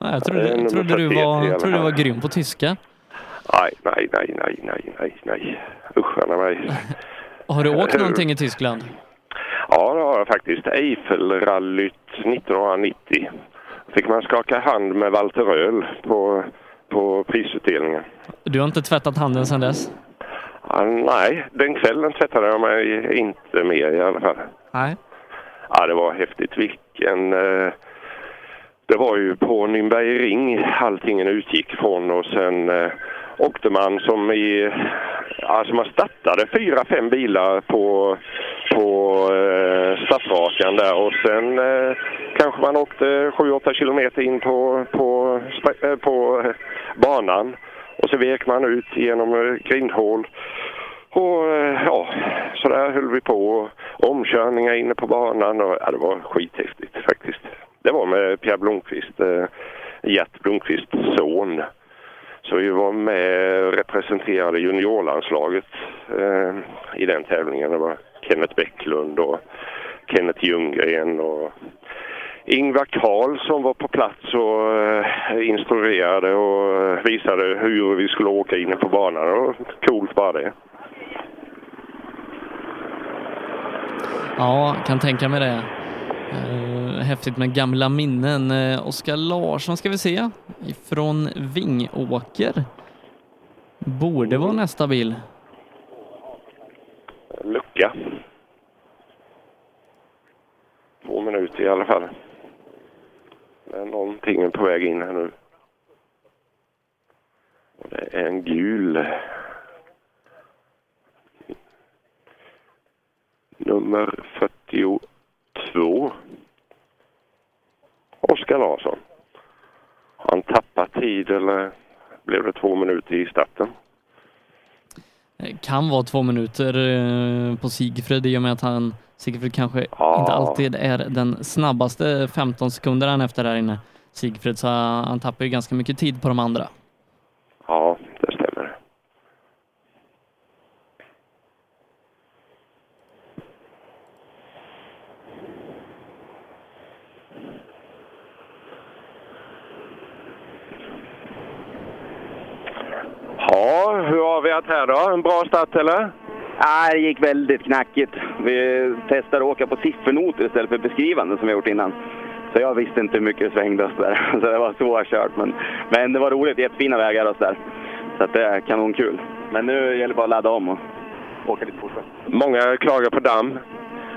Nej, jag trodde, nummer trodde, du 41 i var, trodde du var grym på tyska. Nej, nej, nej, nej, nej, nej, nej. Usch, mig. Har du åkt någonting i Tyskland? Ja, det har jag faktiskt. Eifelrallyt 1990. Fick man skaka hand med Walter Röhl på, på prisutdelningen. Du har inte tvättat handen sedan dess? Ja, nej, den kvällen tvättade jag mig inte mer i alla fall. Nej. Ja, det var häftigt. Vilken eh, det var ju på Nürnbergring allting utgick från och sen eh, åkte man som i... Alltså man startade fyra, fem bilar på, på eh, startrakan där och sen eh, kanske man åkte sju, åtta kilometer in på, på, eh, på banan och så vek man ut genom eh, grindhål. Och eh, ja, så där höll vi på. Omkörningar inne på banan och ja, det var skithäftigt faktiskt. Det var med Pierre Blomqvist, eh, Gert Blomqvists son. Så vi var med och representerade juniorlandslaget eh, i den tävlingen. Det var Kenneth Bäcklund och Kenneth Ljunggren och Ingvar Karl som var på plats och eh, instruerade och eh, visade hur vi skulle åka inne på banan. Det var coolt bara det. Ja, kan tänka mig det. Eh, häftigt med gamla minnen. Oskar Larsson ska vi se, ifrån Vingåker. Borde vara nästa bil vecka. Två minuter i alla fall. Men någonting är på väg in här nu. Och det är en gul. Nummer 42. Oskar Larsson. Han tappar tid eller blev det två minuter i starten? Kan vara två minuter eh, på Sigfrid i och med att han, Sigfrid kanske inte alltid är den snabbaste 15 sekunderna han efter där inne. Sigfrid, så han tappar ju ganska mycket tid på de andra. Ja, det stämmer. Ja, det här då? En bra start eller? Nej, det gick väldigt knackigt. Vi testade att åka på siffernoter istället för beskrivande som vi gjort innan. Så jag visste inte hur mycket det svängde och så där. Så det var svårkört. Men, men det var roligt. Jättefina vägar och så där. Så att det är kanonkul. Men nu gäller det bara att ladda om och åka lite fortare. Många klagar på damm.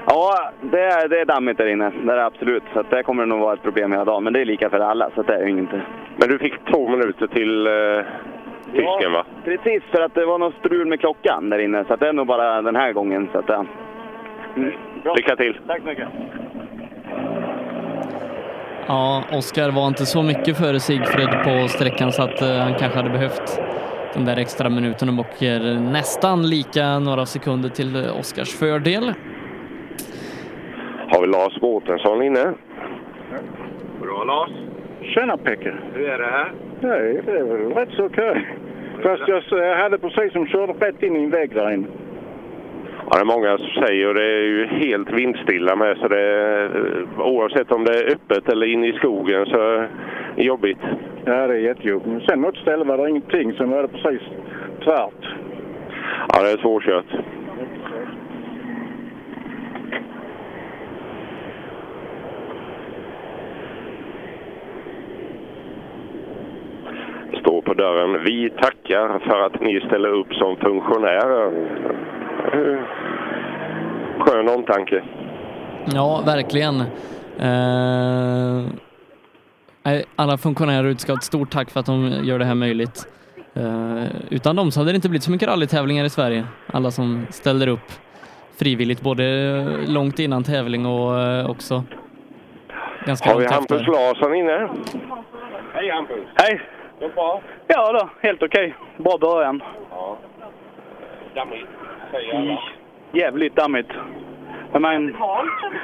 Ja, det är, det är dammigt där inne. Det är det absolut. Så det kommer nog vara ett problem hela dagen. Men det är lika för alla, så det är ju inte... Men du fick två minuter till eh, tysken va? Precis, för att det var något strul med klockan där inne. Så att det är nog bara den här gången. Så att, ja. mm. Bra. Lycka till! Tack så mycket! Ja, Oskar var inte så mycket före Sigfrid på sträckan så att eh, han kanske hade behövt den där extra minuten och åker nästan lika några sekunder till eh, Oskars fördel. Har vi Lars Mårtensson inne? Bra Lars! Tjena Pekka! Hur är det här? Nej, det är väl rätt så okej. Fast jag hade precis som körde rätt in i en vägg där inne. Ja, det är många som säger och det är ju helt vindstilla med så det oavsett om det är öppet eller inne i skogen så är det jobbigt. Ja, det är jättejobbigt. Sen något ställe var det ingenting, sen var det precis tvärt. Ja, det är svårkört. Står på dörren. Vi tackar för att ni ställer upp som funktionärer. Skön omtanke. Ja, verkligen. Eh, alla funktionärer ute ska ha ett stort tack för att de gör det här möjligt. Eh, utan dem så hade det inte blivit så mycket rallytävlingar i Sverige. Alla som ställer upp frivilligt, både långt innan tävling och eh, också ganska Har vi. Hampus Larsson inne? Hej Hampus! Hej! Gått bra? Ja då, helt okej. Bra början. Ja. Dammigt, säger alla. Jävligt dammigt. Men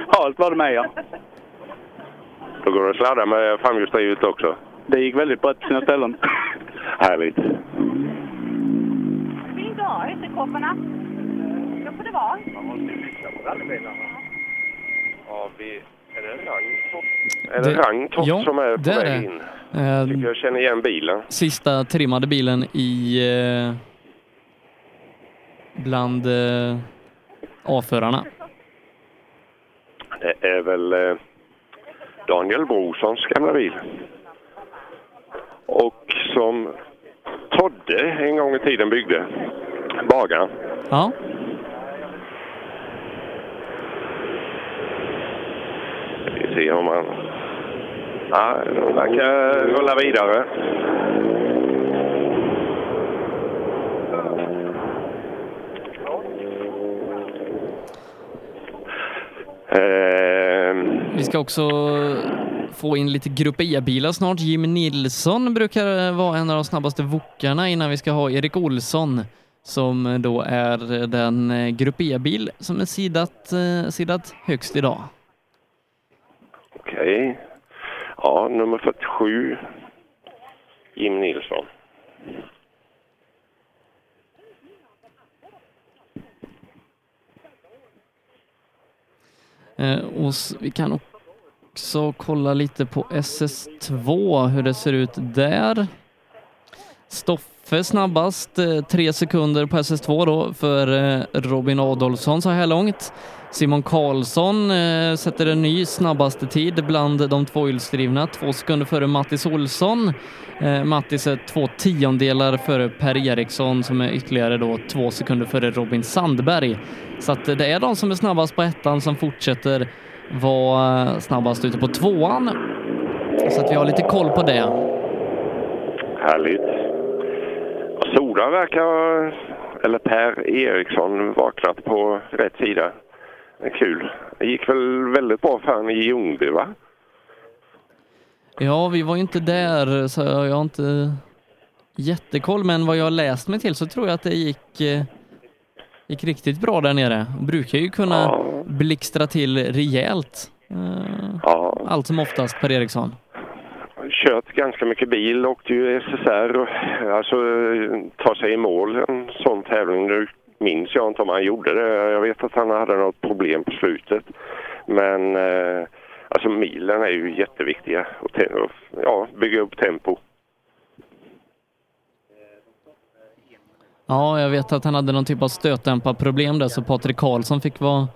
halt var det med ja. Då går det att sladda med framhjulsdrivet också. Det gick väldigt bra på sina ställen. Härligt. Vill inte ha ytterkopparna? Då får det vara. Man måste ju lyssna på rallybilarna. Har vi... Är det Rangtorp? Är det, Det- Rangtorp ja, som är på det är väg det. in? Eh, Tycker jag känner igen bilen. sista trimmade bilen i eh, bland eh, A-förarna. Det är väl eh, Daniel Brosons gamla bil. Och som Todde en gång i tiden byggde. Bagaren. Ja, Vi ser om han Ja, de verkar rulla vidare. Ehm, Vi ska också få in lite Grupp E-bilar snart. Jimmy Nilsson brukar vara en av de snabbaste wokarna innan vi ska ha Erik Olsson som då är den eh, Grupp E-bil som är sidat, eh, sidat högst idag. Okej. Ja, nummer 47. Jim Nilsson. Eh, och vi kan också kolla lite på SS2, hur det ser ut där. Stoffe snabbast, eh, tre sekunder på SS2 då för eh, Robin Adolfsson så här långt. Simon Karlsson eh, sätter en ny snabbaste tid bland de två hjulsdrivna, två sekunder före Mattis Olsson. Mattis är två tiondelar före Per Eriksson som är ytterligare då två sekunder före Robin Sandberg. Så att det är de som är snabbast på ettan som fortsätter vara snabbast ute på tvåan. Så att vi har lite koll på det. Härligt. Soda verkar, eller Per Eriksson, vaknat på rätt sida. Kul. Det gick väl väldigt bra för han i Ljungby, va? Ja, vi var ju inte där så jag har inte jättekoll, men vad jag läst mig till så tror jag att det gick, eh, gick riktigt bra där nere. Brukar ju kunna blixtra till rejält. Eh, Allt som oftast Per Eriksson. Kört ganska mycket bil, åkte ju SSR och alltså ta sig i mål en sån tävling. Nu minns jag inte om han gjorde det. Jag vet att han hade något problem på slutet. Men eh, alltså milen är ju jätteviktiga och, och ja, bygga upp tempo. Ja, jag vet att han hade någon typ av stötdämparproblem där så Patrik Karlsson fick vara,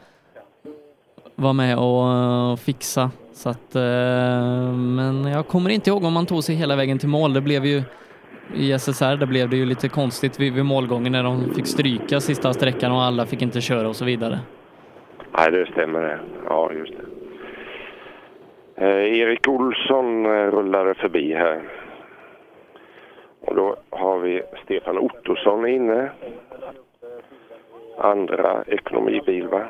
vara med och eh, fixa. Så att, eh, men jag kommer inte ihåg om han tog sig hela vägen till mål. Det blev ju i SSR, där blev det ju lite konstigt vid, vid målgången när de fick stryka sista sträckan och alla fick inte köra och så vidare. Nej, det stämmer det. Ja, just det. Eh, Erik Olsson eh, rullade förbi här. Och då har vi Stefan Ottosson inne. Andra ekonomibil, va?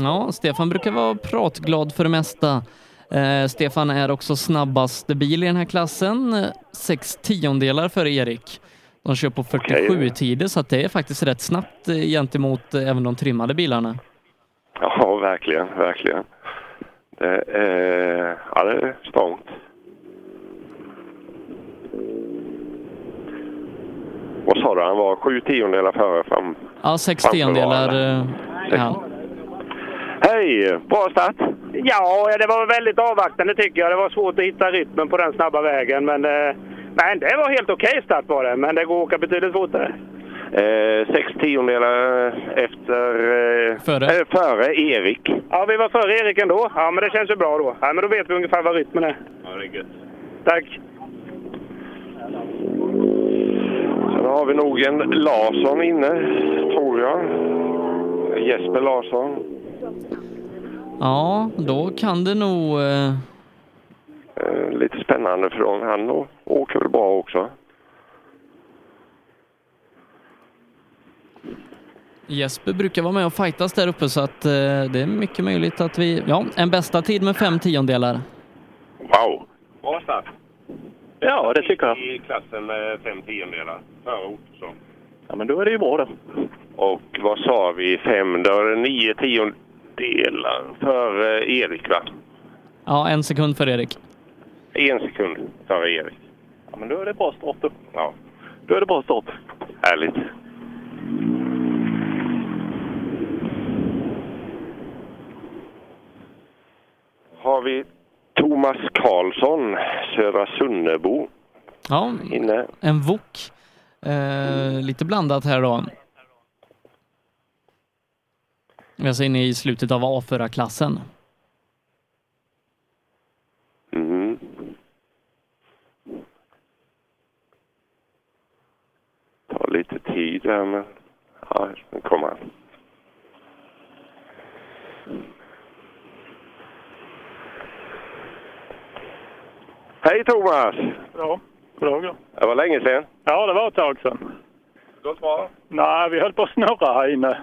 Ja, Stefan brukar vara pratglad för det mesta. Eh, Stefan är också snabbaste bil i den här klassen, sex tiondelar före Erik. De kör på 47 tider så att det är faktiskt rätt snabbt eh, gentemot eh, även de trimmade bilarna. Ja, verkligen, verkligen. Det är, ja, det är strångt. Vad sa du, han var sju tiondelar före fram? Ja, sex tiondelar. eh, Ja. Hej! Bra start! Ja, det var väldigt avvaktande tycker jag. Det var svårt att hitta rytmen på den snabba vägen. Men, eh, men det var helt okej start var det. Men det går att åka betydligt fortare. Eh, sex tiondelar efter... Eh, före? Eh, före Erik. Ja, vi var före Erik ändå. Ja, men det känns ju bra då. Ja, men då vet vi ungefär vad rytmen är. Ja, det är gött. Tack! Sen har vi nog en Larsson inne, tror jag. Jesper Larsson. Ja, då kan det nog... eh, Eh, lite spännande för honom. Han åker väl bra också. Jesper brukar vara med och fightas där uppe så att eh, det är mycket möjligt att vi... Ja, en bästa tid med fem tiondelar. Wow! Bra start. Ja, det tycker jag. I klassen med fem tiondelar, före Ottosson. Ja, men då är det ju bra då. Och vad sa vi? Fem, då är det nio tiondelar före Erik, va? Ja, en sekund för Erik. En sekund före Erik. Ja, men då är det bra start då. Ja. Då är det bra start. Härligt. Har vi Thomas Karlsson, Södra Sunnebo, Ja, inne. en wok. Eh, lite blandat här då. Vi är alltså inne i slutet av A4-klassen. Mm. Tar lite tid där, men ja, nu kommer han. Hej Thomas! Ja, goddag då. Det var länge sedan. Ja, det var ett tag sedan. Gått bra? Nej, vi höll på att snurra här inne.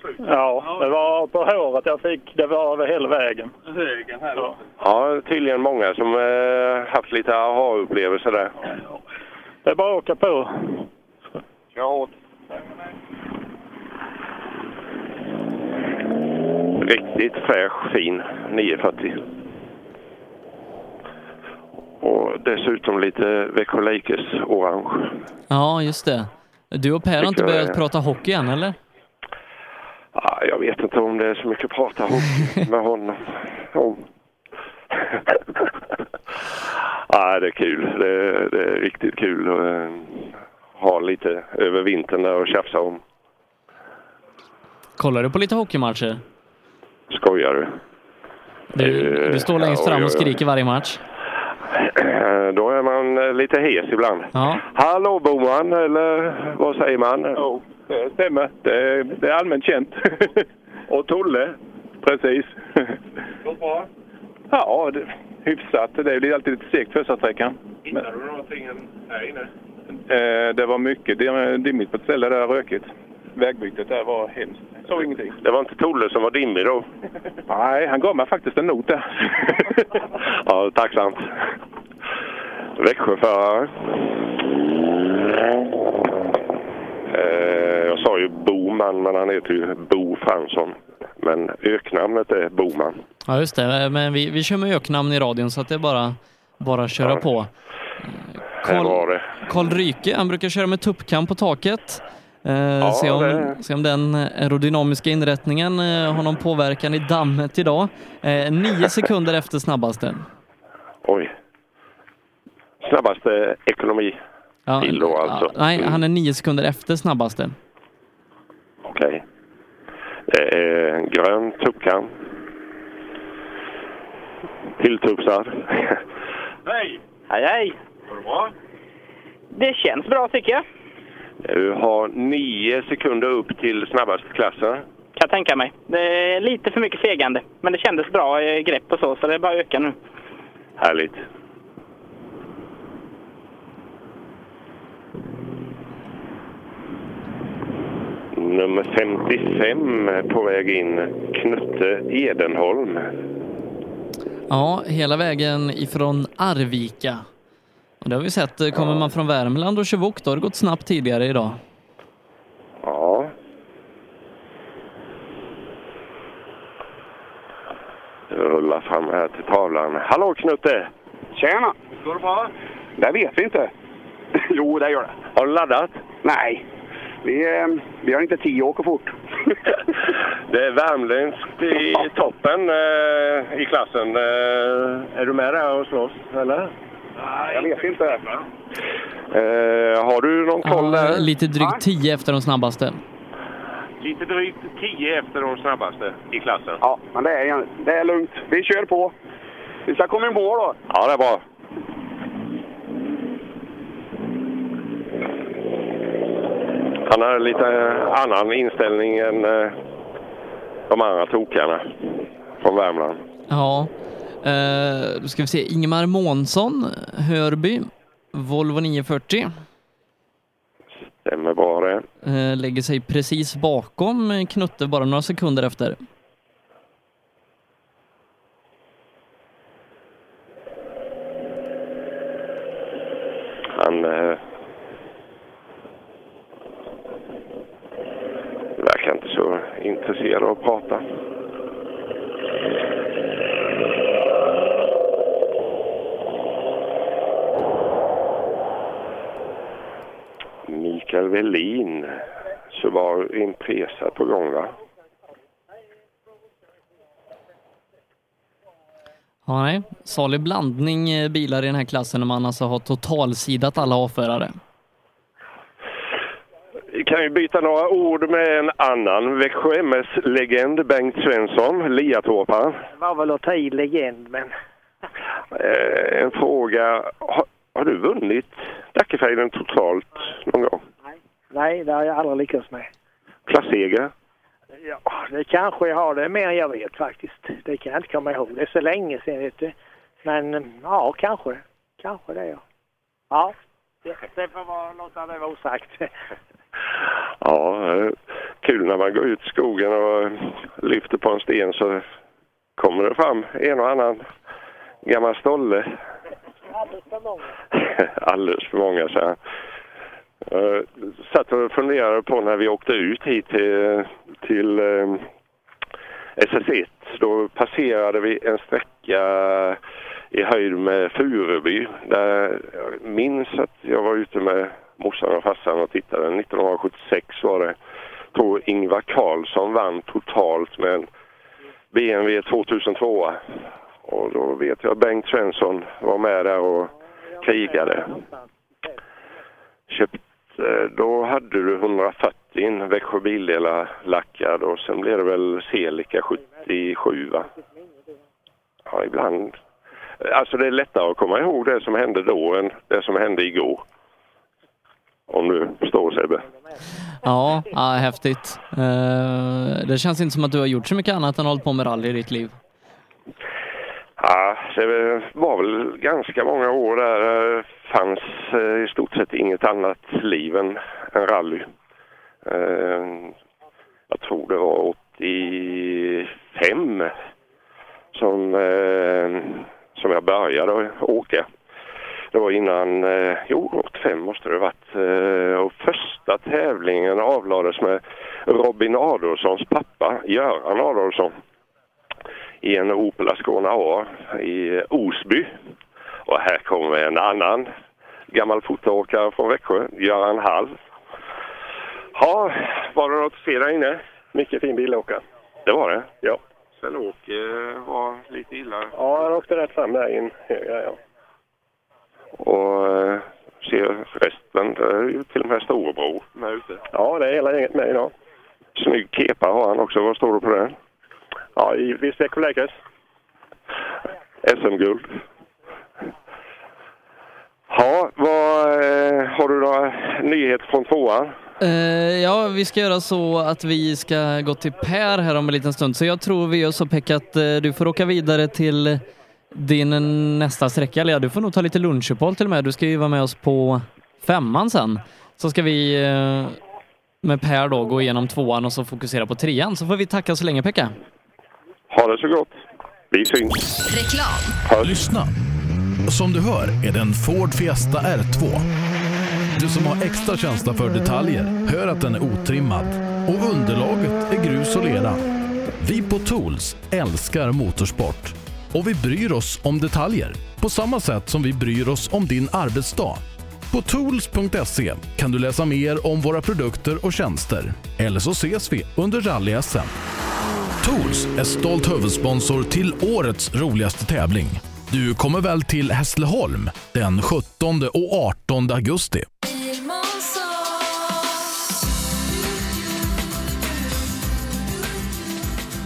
Slutet? Ja, det var på håret jag fick. Det var över hela vägen. Högen här ja. ja, tydligen många som eh, haft lite aha-upplevelser där. Det är bara att åka på. Kör hårt. Riktigt fräsch, fin 940. Och dessutom lite Växjö Lakers orange. Ja, just det. Du och Per har inte jag börjat är- prata hockey än, eller? Ja, jag vet inte om det är så mycket att prata hockey med honom om. ja, det är kul. Det, det är riktigt kul att eh, ha lite över vintern där och tjafsa om. Kollar du på lite hockeymatcher? Skojar du? Du, Eh, du står längst fram och skriker varje match. Eh, Då är man eh, lite hes ibland. Ja. Hallå Boman, eller vad säger man? Jo, det stämmer. Det är, det är allmänt känt. Och Tolle. Precis. Gått bra? Ja, det, hyfsat. Det är ju alltid lite segt första sträckan. Hittade du någonting här inne? Eh, det var mycket dim- dimmigt på ett ställe där rökigt. Vägbytet där var hemskt. Såg ingenting. Det var inte Tolle som var dimmig då? Nej, han gav mig faktiskt en not där. Ja, tacksamt. Växjöförare. Eh, jag sa ju Boman, men han heter ju Bo Fransson. Men öknamnet är Boman. Ja, just det. Men vi, vi kör med öknamn i radion så att det är bara, bara att köra på. Här var det. Karl Ryke, han brukar köra med tuppkam på taket. Eh, Ja, se, om, det- se om den aerodynamiska inrättningen eh, har någon påverkan i dammet idag. Eh, nio sekunder efter snabbaste. Oj. Snabbaste ekonomi. Ja, då alltså. ja, nej, Mm. han är nio sekunder efter snabbaste. Okej. Det är grön tuppkam. Tilltupsad. Hej! Hej, hej! Går det bra? Det känns bra tycker jag. Du har nio sekunder upp till snabbaste klassen. Kan jag tänka mig. Det är lite för mycket fegande, men det kändes bra grepp och så, så det är bara att öka nu. Härligt. Nummer 55 är på väg in. Knutte Edenholm. Ja, hela vägen ifrån Arvika. Och det har vi sett. Kommer man från Värmland och kör wok, då har det gått snabbt tidigare idag. Ja. Jag rullar fram här till tavlan. Hallå Knutte! Tjena! Går det bra? Det vet vi inte. jo, det gör det. Har du laddat? Nej. Vi, eh, vi har inte tid att åka fort. Det är värmländskt i toppen eh, i klassen. Eh, är du med där och slåss, eller? Nej, jag vet inte. Eh, har du någon koll Ja, lite drygt tio efter de snabbaste. Lite drygt 10 efter de snabbaste i klassen. Ja, men det är, det är lugnt. Vi kör på. Vi ska komma i mål då. Ja, det är bra. Han har lite annan inställning än eh, de andra tokarna från Värmland. Ja, eh, då ska vi se. Ingemar Månsson, Hörby, Volvo 940. Stämmer bra det. Eh, lägger sig precis bakom Knutte, bara några sekunder efter. Han eh, verkar inte så intresserad av att prata. Mikael Velin, Subaru Impresa på gång va? Ja, nej. Salig blandning eh, bilar i den här klassen när man alltså har totalsidat alla avförare. Vi kan ju byta några ord med en annan Växjö MS-legend, Bengt Svensson, Liatorparen. Det var väl att ta i legend, men Eh, en fråga. Har, har du vunnit Dackefejden totalt någon gång? nej, det har jag aldrig lyckats med. Klasseger? Ja, det kanske jag har det mer än jag vet faktiskt. Det kan jag inte komma ihåg. Det är så länge sedan, vet du. Men ja, kanske. Kanske det, ja. Ja, det, får vara, låta det vara osagt. Ja, kul när man går ut i skogen och lyfter på en sten så kommer det fram en och annan gammal stolle. Alldeles för många. Alldeles för många, så jag. Jag satt och funderade på när vi åkte ut hit till, till eh, SS1. Då passerade vi en sträcka i höjd med Furuby. Där jag minns att jag var ute med morsan och farsan och tittade. 1976 var det. Tror Ingvar Carlsson vann totalt med en BMW 2002. Och då vet jag att Bengt Svensson var med där och krigade. Köpt, då hade du 140 Växjö Bildelar lackad och sen blev det väl Celica 77 va? Ja, ibland. Alltså det är lättare att komma ihåg det som hände då än det som hände igår. Om du förstår Sebbe. Ja, ja häftigt. Eh, det känns inte som att du har gjort så mycket annat än hållit på med rally i ditt liv. Ja, det var väl ganska många år där det fanns eh, i stort sett inget annat liv än, än rally. Eh, Jag tror det var 85 som, eh, som jag började åka. Det var innan, eh, jo 85 måste det ha varit. Eh, Och första tävlingen avlades med Robin Adolfssons pappa, Göran Adolfsson i en Opel Ascona A i Osby. Och här kommer en annan gammal fotoåkare från Växjö, Göran Hall. Ja, var det något att se där inne? Mycket fin bil att åka. Det var det? Ja. Sven-Åke var lite illa. Ja, han åkte rätt fram där i en höga, ja. Och eh, ser resten, det är ju till och med storebror med ute. Ja, det är hela gänget med idag. Snygg kepa har han också. Vad står det på den? Ja, i viss veckoläkare. SM-guld. Ja, vad, eh, har du några nyheter från tvåan? Eh, ja, vi ska göra så att vi ska gå till Per här om en liten stund. Så jag tror vi gör så Pekka att eh, du får åka vidare till din nästa sträcka. Eller ja, du får nog ta lite lunchuppehåll till och med. Du ska ju vara med oss på femman sen. Så ska vi eh, med Per då gå igenom tvåan och så fokusera på trean. Så får vi tacka så länge Pekka. Ha det så gott. Vi syns. Reklam. Lyssna. Som du hör är det en Ford Fiesta R2. Du som har extra känsla för detaljer hör att den är otrimmad och underlaget är grus och lera. Vi på Tools älskar motorsport och vi bryr oss om detaljer på samma sätt som vi bryr oss om din arbetsdag. På tools.se kan du läsa mer om våra produkter och tjänster. Eller så ses vi under rally-SM. Tools är stolt huvudsponsor till årets roligaste tävling. Du kommer väl till Hässleholm den 17 och 18 augusti?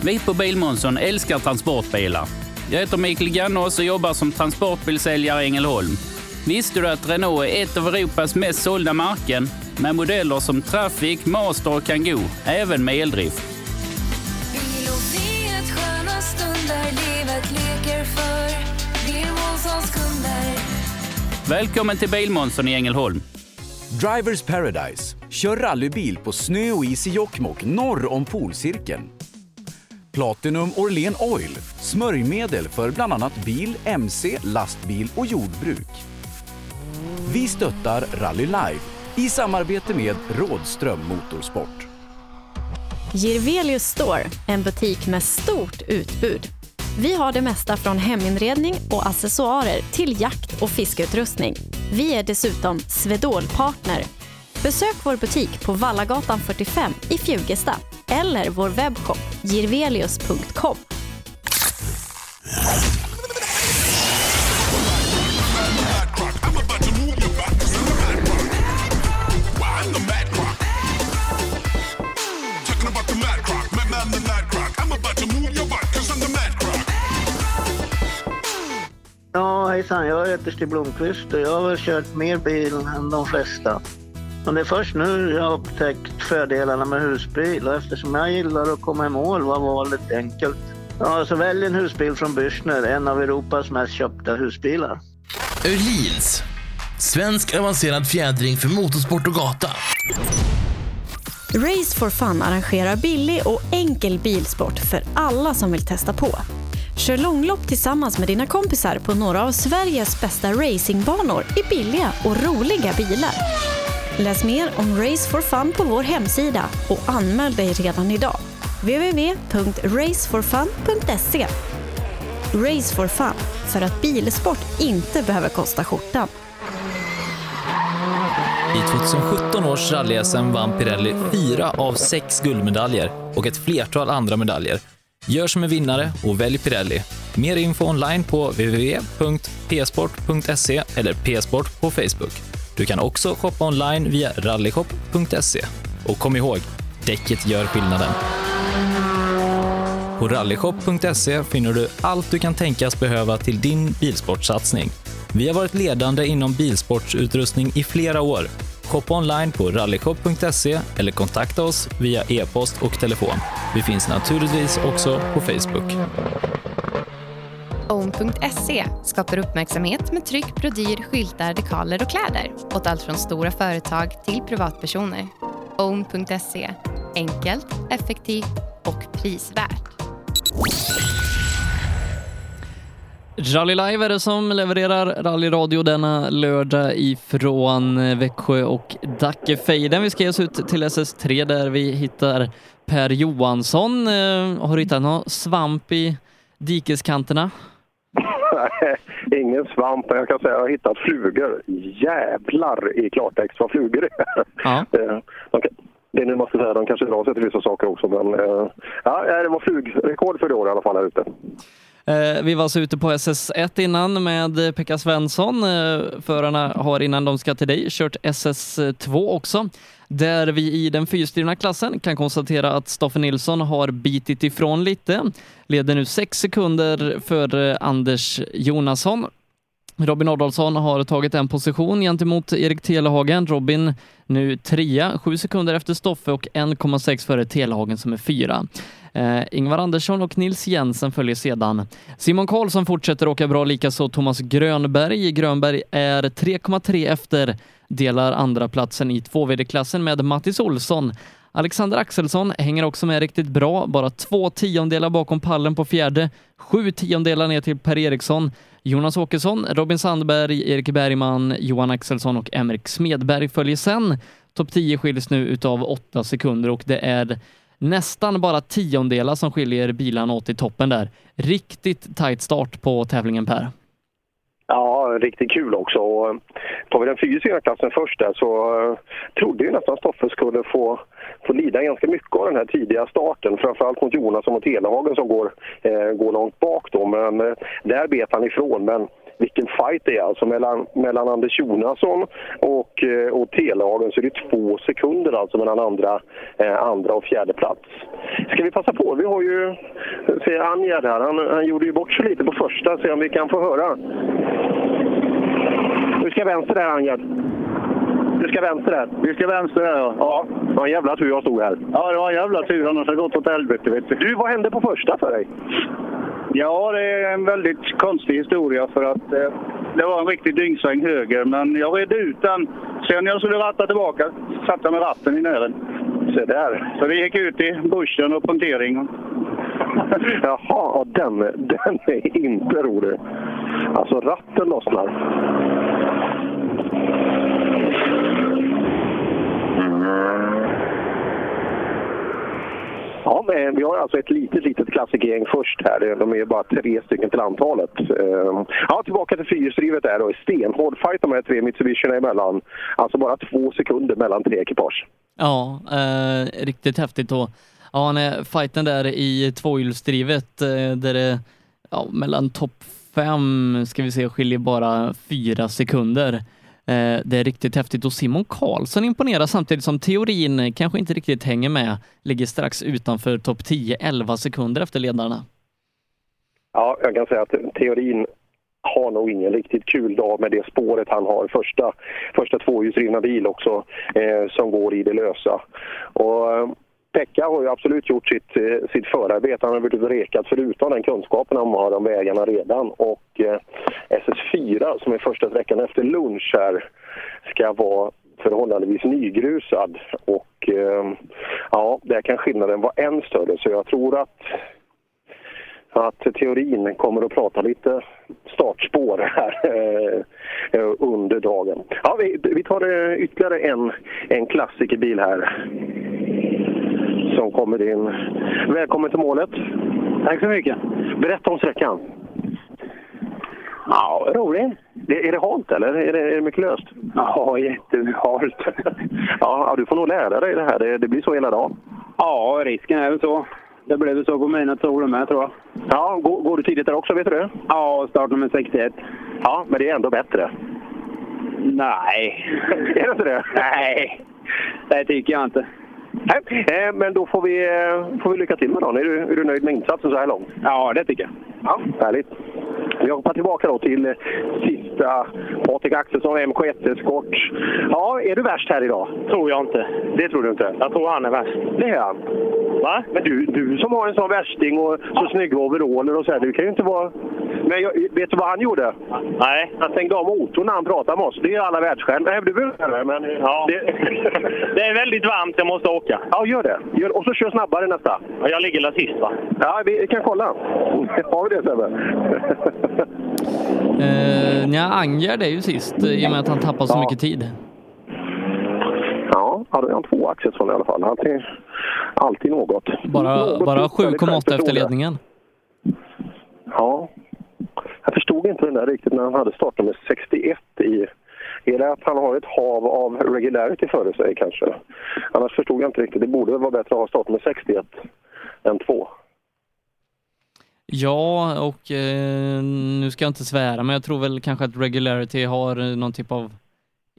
Vi på Bilmånsson älskar transportbilar. Jag heter Mikael Gannås och jobbar som transportbilsäljare i Ängelholm. Visste du att Renault är ett av Europas mest sålda märken med modeller som Traffic, Master och Kangoo, även med eldrift? Välkommen till Bilmånsson i Ängelholm. Drivers Paradise. Kör rallybil på snö och is i Jokkmokk norr om polcirkeln. Platinum Orlen Oil. Smörjmedel för bland annat bil, mc, lastbil och jordbruk. Vi stöttar Rally Life i samarbete med Rådström Motorsport. Girvelius Store, en butik med stort utbud. Vi har det mesta från heminredning och accessoarer till jakt och fiskeutrustning. Vi är dessutom Swedol-partner. Besök vår butik på Vallagatan 45 i Fjugesta eller vår webbshop girvelius.com. Ja, hejsan. Jag heter Stig Blomqvist och jag har väl kört mer bil än de flesta. Men det är först nu jag har upptäckt fördelarna med husbil och eftersom jag gillar att komma i mål var valet enkelt. Ja, så välj en husbil från Bürstner, en av Europas mest köpta husbilar. Öhlins. Svensk avancerad fjädring för motorsport och gata. Race for Fun arrangerar billig och enkel bilsport för alla som vill testa på. Kör långlopp tillsammans med dina kompisar på några av Sveriges bästa racingbanor i billiga och roliga bilar. Läs mer om Race for Fun på vår hemsida och anmäl dig redan idag. www.raceforfun.se Race for Fun, för att bilsport inte behöver kosta skjortan. I 2017 års rally-SM vann Pirelli fyra av sex guldmedaljer och ett flertal andra medaljer. Gör som en vinnare och välj Pirelli. Mer info online på www.psport.se eller psport på Facebook. Du kan också shoppa online via rallyshop.se. Och kom ihåg, däcket gör skillnaden. På rallyshop.se finner du allt du kan tänkas behöva till din bilsportsatsning. Vi har varit ledande inom bilsportsutrustning i flera år. Shoppa online på rallyshop.se eller kontakta oss via e-post och telefon. Vi finns naturligtvis också på Facebook. Own.se skapar uppmärksamhet med tryck, brodyr, skyltar, dekaler och kläder åt allt från stora företag till privatpersoner. Own.se enkelt, effektivt och prisvärt. Rally Live är det som levererar rallyradio denna lördag ifrån Växjö och Dackefejden. Vi ska ge oss ut till SS3 där vi hittar Per Johansson. Eh, har du hittat någon svamp i dikeskanterna? Ingen svamp, men jag kan säga att jag har hittat flugor. Jävlar i klartext vad flugor det är. Ja. Eh, de Det är nu man ska säga, de kanske drar sig till vissa saker också, men eh, ja, det var flugrekord för det år i alla fall här ute. Eh, Vi var alltså ute på SS1 innan med Pekka Svensson. Eh, Förarna har innan de ska till dig kört SS2 också. Där vi i den fyrstrivna klassen kan konstatera att Stoffe Nilsson har bitit ifrån lite. Leder nu sex sekunder för eh, Anders Jonasson. Robin Adolfsson har tagit en position gentemot Erik Telehagen. Robin nu trea, sju sekunder efter Stoffe och 1,6 före Telehagen som är fyra. Eh, Ingvar Andersson och Nils Jensen följer sedan. Simon Karlsson fortsätter åka bra, likaså Thomas Grönberg. Grönberg är 3,3 efter, delar andra platsen i 2VD-klassen med Mattis Olsson. Alexander Axelsson hänger också med riktigt bra, bara två tiondelar bakom pallen på fjärde, sju tiondelar ner till Per Eriksson. Jonas Åkesson, Robin Sandberg, Erik Bergman, Johan Axelsson och Emrik Smedberg följer sen. Topp 10 skiljs nu utav åtta sekunder och det är nästan bara tiondelar som skiljer bilarna åt i toppen där. Riktigt tajt start på tävlingen Per. Ja, riktigt kul också. Och, eh, tar vi den fysiska klassen först där så eh, trodde ju nästan Stoffe skulle få, få lida ganska mycket av den här tidiga starten. Framförallt mot Jonas och mot Telehagen som går, eh, går långt bak då. Men eh, där bet han ifrån. Men vilken fight det är alltså mellan, mellan Anders Jonasson och, eh, och Telehagen så är det två sekunder alltså mellan andra, eh, andra och fjärde plats. Ska vi passa på? Vi har ju, ser Anjad här, han, han gjorde ju bort sig lite på första, se om vi kan få höra. Du ska vänster där Anjad. Du ska vänster där. Vi ska vänster där ja. Ja, det var en jävla tur jag stod här. Ja, det var en jävla tur annars hade det gått åt helvete vet du. Du, vad hände på första för dig? Ja, det är en väldigt konstig historia för att eh, det var en riktig dyngsväng höger men jag redde ut den. Sen när jag skulle ratta tillbaka satte jag med ratten i nären. Se där. Så vi gick ut i bussen och punktering. Jaha, ja, den, den är inte rolig. Alltså ratten lossnar. Ja, men vi har alltså ett litet, litet klassikergäng först här. De är ju bara tre stycken till antalet. Ehm, ja, tillbaka till fyrhjulsdrivet där då. Stenhård fight de här tre Mitsubishierna emellan. Alltså bara två sekunder mellan tre ekipage. Ja, eh, riktigt häftigt då. ja, nej, fighten där i tvåhjulsdrivet eh, där det ja, mellan topp fem ska vi se skiljer bara fyra sekunder. Eh, det är riktigt häftigt och Simon Karlsson imponerar samtidigt som teorin kanske inte riktigt hänger med, ligger strax utanför topp 10, 11 sekunder efter ledarna. Ja, jag kan säga att teorin har nog ingen riktigt kul dag med det spåret han har. Första, första tvåhjulsdrivna bil också eh, som går i det lösa. Och, eh, Pekka har ju absolut gjort sitt, eh, sitt förarbete. Han har varit och rekat förutom den kunskapen han har om vägarna redan. Och eh, SS4 som är första sträckan efter lunch här ska vara förhållandevis nygrusad. Och eh, ja, där kan skillnaden vara än större. Så jag tror att att teorin kommer att prata lite startspår här eh, under dagen. Ja, vi, vi tar eh, ytterligare en, en klassikerbil här som kommer in. Välkommen till målet. Tack så mycket. Berätta om sträckan. Ja, rolig. Det, är det halt eller är det, är det mycket löst? Ja, jättehalt. ja, du får nog lära dig det här. Det, det blir så hela dagen. Ja, risken är väl så. Det blev väl så på mina torer med tror jag. Ja, går, går du tidigt där också, vet du det? Ja, startnummer 61. Ja, men det är ändå bättre. Nej. är det inte det? Nej, det tycker jag inte. Nej, eh, men då får vi, eh, får vi lycka till med dagen. Är du, är du nöjd med insatsen så här långt? Ja, det tycker jag. Ja, härligt. Vi hoppar tillbaka då till eh, sista Patrik Axelsson, MK1-eskort. Ja, är du värst här idag? Tror jag inte. Det tror du inte? Jag tror han är värst. Det är han? Va? Men du, du som har en sån värsting och så snygga overaller och så här, du kan ju inte vara... Men jag, vet du vad han gjorde? Nej. Han stängde av motorn när han pratade med oss. Det är alla världsstjärnor. Nej, du behöver inte det, men... Ja. Det... Det är väldigt varmt, jag måste åka. Ja, gör det. Gör, och så kör snabbare nästa. Ja, Jag ligger la sist va? Ja, vi kan kolla. Har vi det Sebbe? Eh, nja, Angerd är ju sist i och med att han tappar så Ja. mycket tid. Ja, hade han två Axelsson i alla fall. Alltid, alltid något. Bara, Något bara väldigt 7,8 efter ledningen. Ja. Jag förstod inte den där riktigt när han hade startnummer 61 i... Är det att han har ett hav av regularity före sig kanske? Annars förstod jag inte riktigt. Det borde väl vara bättre att ha startnummer 61 än 2. Ja, och eh, nu ska jag inte svära, men jag tror väl kanske att Regularity har någon typ av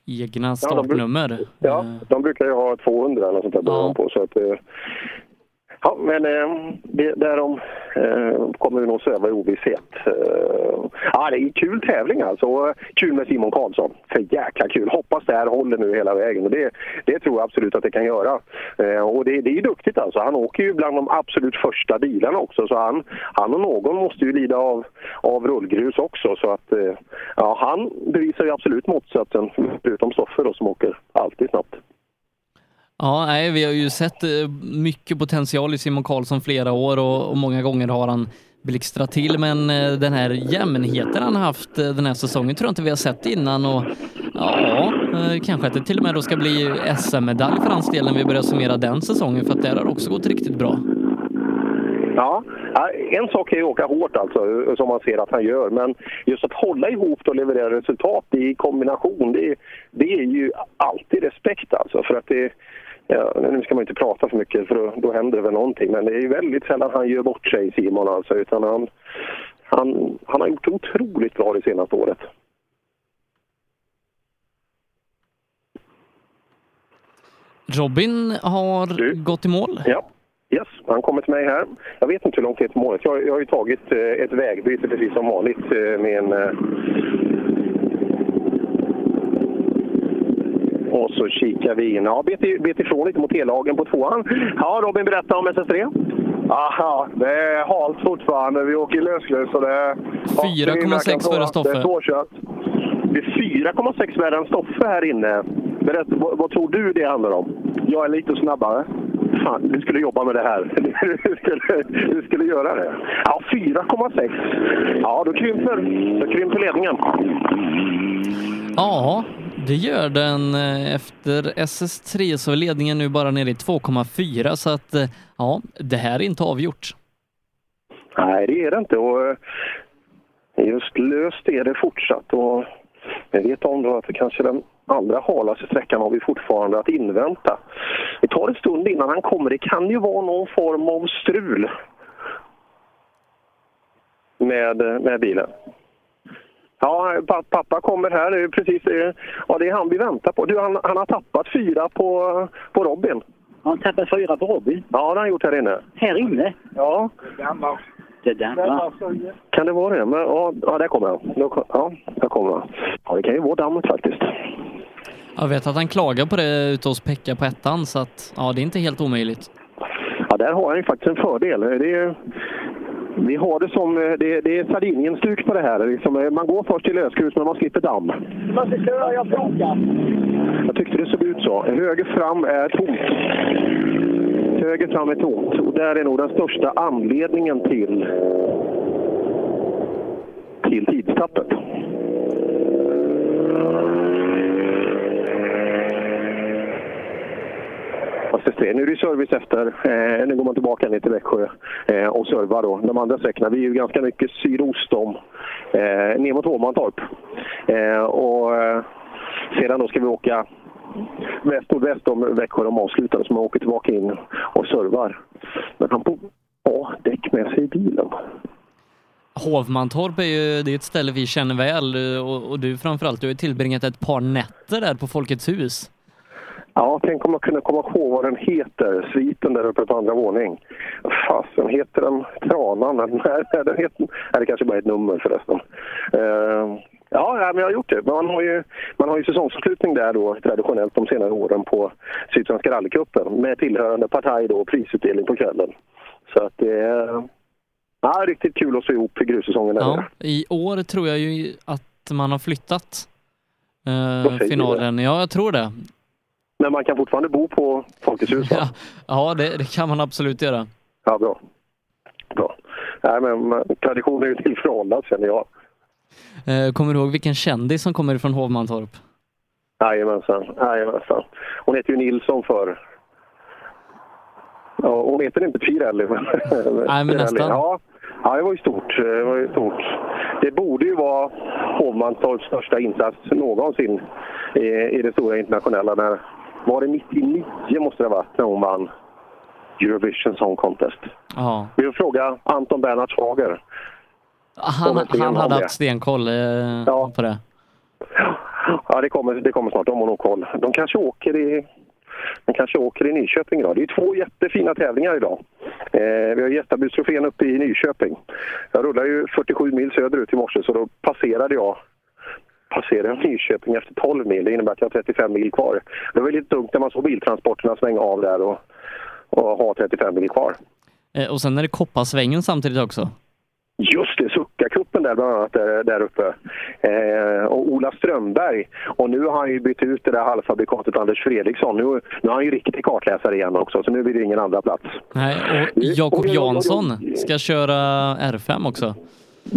egna de bru- startnummer. Ja, de brukar ju ha 200 eller något sånt där ja. på. Så att, eh, ja, men eh, det, därom eh, kommer vi nog sväva i ovisshet. Eh, ja, det är en kul tävling alltså. Och eh, Kul med Simon Karlsson. För jäkla kul. Hoppas det här håller nu hela vägen. Och det, det tror jag absolut att det kan göra. Eh, och det, det är duktigt alltså. Han åker ju bland de absolut första bilarna också. Så han, han och någon måste ju lida av, av rullgrus också. Så att eh, ja, han bevisar ju absolut motsatsen. Förutom Stoffer då som åker alltid snabbt. Ja, nej, vi har ju sett eh, mycket potential i Simon Karlsson flera år och, och många gånger har han blixtrat till, men eh, den här jämnheten han haft eh, den här säsongen tror jag inte vi har sett innan och ja, kanske att det till och med då ska bli SM-medalj för hans del när vi börjar summera den säsongen för att där har det också gått riktigt bra. Ja, ja, en sak är ju att åka hårt alltså, som man ser att han gör. Men just att hålla ihop och leverera resultat i kombination, det, det är ju alltid respekt alltså. För att det, ja, nu ska man inte prata för mycket för då, då händer det väl någonting. Men det är ju väldigt sällan han gör bort sig, Simon alltså. Utan han, han, han har gjort otroligt bra det senaste året. Robin har gått i mål. Ja. Yes, han kommer till mig här. Jag vet inte hur långt det är till målet. Jag, jag har ju tagit eh, ett vägbyte precis som vanligt eh, med en... Eh... Och så kikar vi in. Ja, bet, bet ifrån lite mot helagen på tvåan. Ja, Robin, berätta om SS3. Aha, det är halt fortfarande. Vi åker i lösgrus och det är... 4,6 före Stoffe. Det är svårkört. Det är 4,6 värre än Stoffe här inne. Berätta, vad, vad tror du det handlar om? Jag är lite snabbare. Fan, du skulle jobba med det här. Du skulle, du skulle göra det. Ja, 4,6. Ja, då krymper, då krymper ledningen. Ja, det gör den. Eh, efter SS3 så är ledningen nu bara nere i 2,4 så att eh, ja, det här är inte avgjort. Nej, det är det inte. Och eh, just löst är det fortsatt. Och jag vet om då att det kanske den allra halaste sträckan har vi fortfarande att invänta. Det tar en stund innan han kommer. Det kan ju vara någon form av strul med, med bilen. Ja, pa- pappa kommer här. Det är precis ja, det är han vi väntar på. Du, han, han har tappat fyra på, på Robin. Har han tappat fyra på Robin? Ja, det har han gjort här inne. Här inne? Ja. Det dammar. Kan det vara det? Men, ja, ja, där kommer han. Ja, där kommer han. Ja, det kan ju vara dammet faktiskt. Jag vet att han klagar på det ute hos Pekka på ettan så att ja, det är inte helt omöjligt. Ja, där har han ju faktiskt en fördel. Det är, vi har det som, det, det är Sardinien-stuk på det här. Liksom, man går först till lösgrus men man slipper damm. Man jag frågar. Jag tyckte det såg ut så. Höger fram är tomt. Höger fram är tomt. Och där är nog den största anledningen till, till tidstappet. Fast det- Nu är det service efter. Eh, nu går man tillbaka ner till Växjö eh, och servar då. De andra sträckorna, vi är ju ganska mycket sydost om, eh, ner mot Hovmantorp. Eh, och eh, sedan då ska vi åka väst-nordväst om Växjö de avslutar, så man åker tillbaka in och servar. Men han får ha däck med sig i bilen. Hovmantorp är ju det är ett ställe vi känner väl och, och du framförallt, du har ju tillbringat ett par nätter där på Folkets hus. Ja, tänk om man kunde komma ihåg vad den heter, sviten där uppe på andra våning. Fasen, heter den Tranan? Nej, den heter, nej, det kanske bara är ett nummer förresten. Uh, ja, men jag har gjort det. Man har ju, man har ju säsongsavslutning där då traditionellt de senare åren på Sydsvenska rallycupen med tillhörande partaj då och prisutdelning på kvällen. Så att det är ja, riktigt kul att se ihop grussäsongen. Ja, I år tror jag ju att man har flyttat eh, finalen. Ja, jag tror det. Men man kan fortfarande bo på Folkets hus va? Ja, ja det, det kan man absolut göra. Ja, bra. bra. Nej, men tradition är ju till för att hållas, känner jag. Eh, kommer du ihåg vilken kändis som kommer från Hovmantorp? Jajamensan, jajamensan. Hon heter ju Nilsson för. Ja, hon heter inte Pirelli. Men, Nej, men nästan. Ja, ja, det var ju stort. Det, var ju stort. det borde ju vara Hovmantorps största insats någonsin i, i det stora internationella. När, var det 99 måste det ha varit när hon vann Eurovision Song Contest? Ja. Vi fråga Anton Bernhard Schager. Han, han hade haft stenkoll eh, på det. Ja, det kommer, det kommer snart. De har nog koll. De kanske åker i, de kanske åker i Nyköping idag. Det är två jättefina tävlingar idag. Eh, vi har Gästabudstrofén uppe i Nyköping. Jag rullade ju 47 mil söderut i morse så då passerade jag passerade jag Nyköping efter 12 mil. Det innebär att jag har 35 mil kvar. Det var lite dumt när man såg biltransporterna svänga av där och, och ha 35 mil kvar. Eh, och sen är det Koppasvängen samtidigt också. Just det, Suckakuppen där bland annat där, där uppe. Eh, och Ola Strömberg. Och nu har han ju bytt ut det där halvfabrikatet Anders Fredriksson. Nu, nu har han ju riktig kartläsare igen också, så nu blir det ingen andra plats. Nej, och Jakob Jansson ska köra R5 också.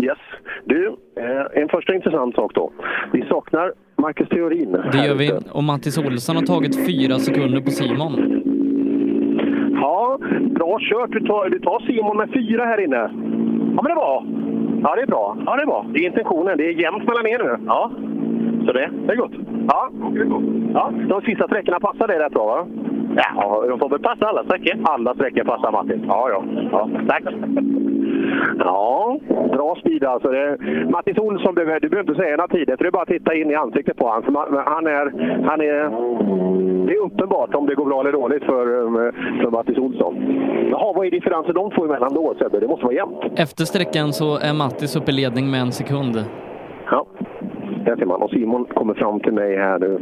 Yes. Du, eh, en första intressant sak då. Vi saknar Marcus Theorin. Det gör vi. Och Mattis Olsson har tagit fyra sekunder på Simon. Ja, bra kört. Du tar, du tar Simon med fyra här inne. Ja, men det är bra. Ja, det är bra. Ja, det är bra. Det är intentionen. Det är jämnt mellan er nu. Ja. Så det, det är gott. Ja, ja. De sista sträckorna passar det rätt bra, va? Ja, de får väl passa alla sträckor. Alla sträckor passar Martin. Ja, ja. ja tack. Ja, bra speed alltså. Det, Mattis Olsson, behöver, du behöver inte säga några tider, för det är bara att titta in i ansiktet på honom. Han är, han är, det är uppenbart om det går bra eller dåligt för, um, för Mattis Olsson. Jaha, vad är differensen de två emellan då, Sebbe? Det måste vara jämnt. Efter sträckan så är Mattis uppe i ledning med en sekund. Ja, där ser man. Och Simon kommer fram till mig här nu.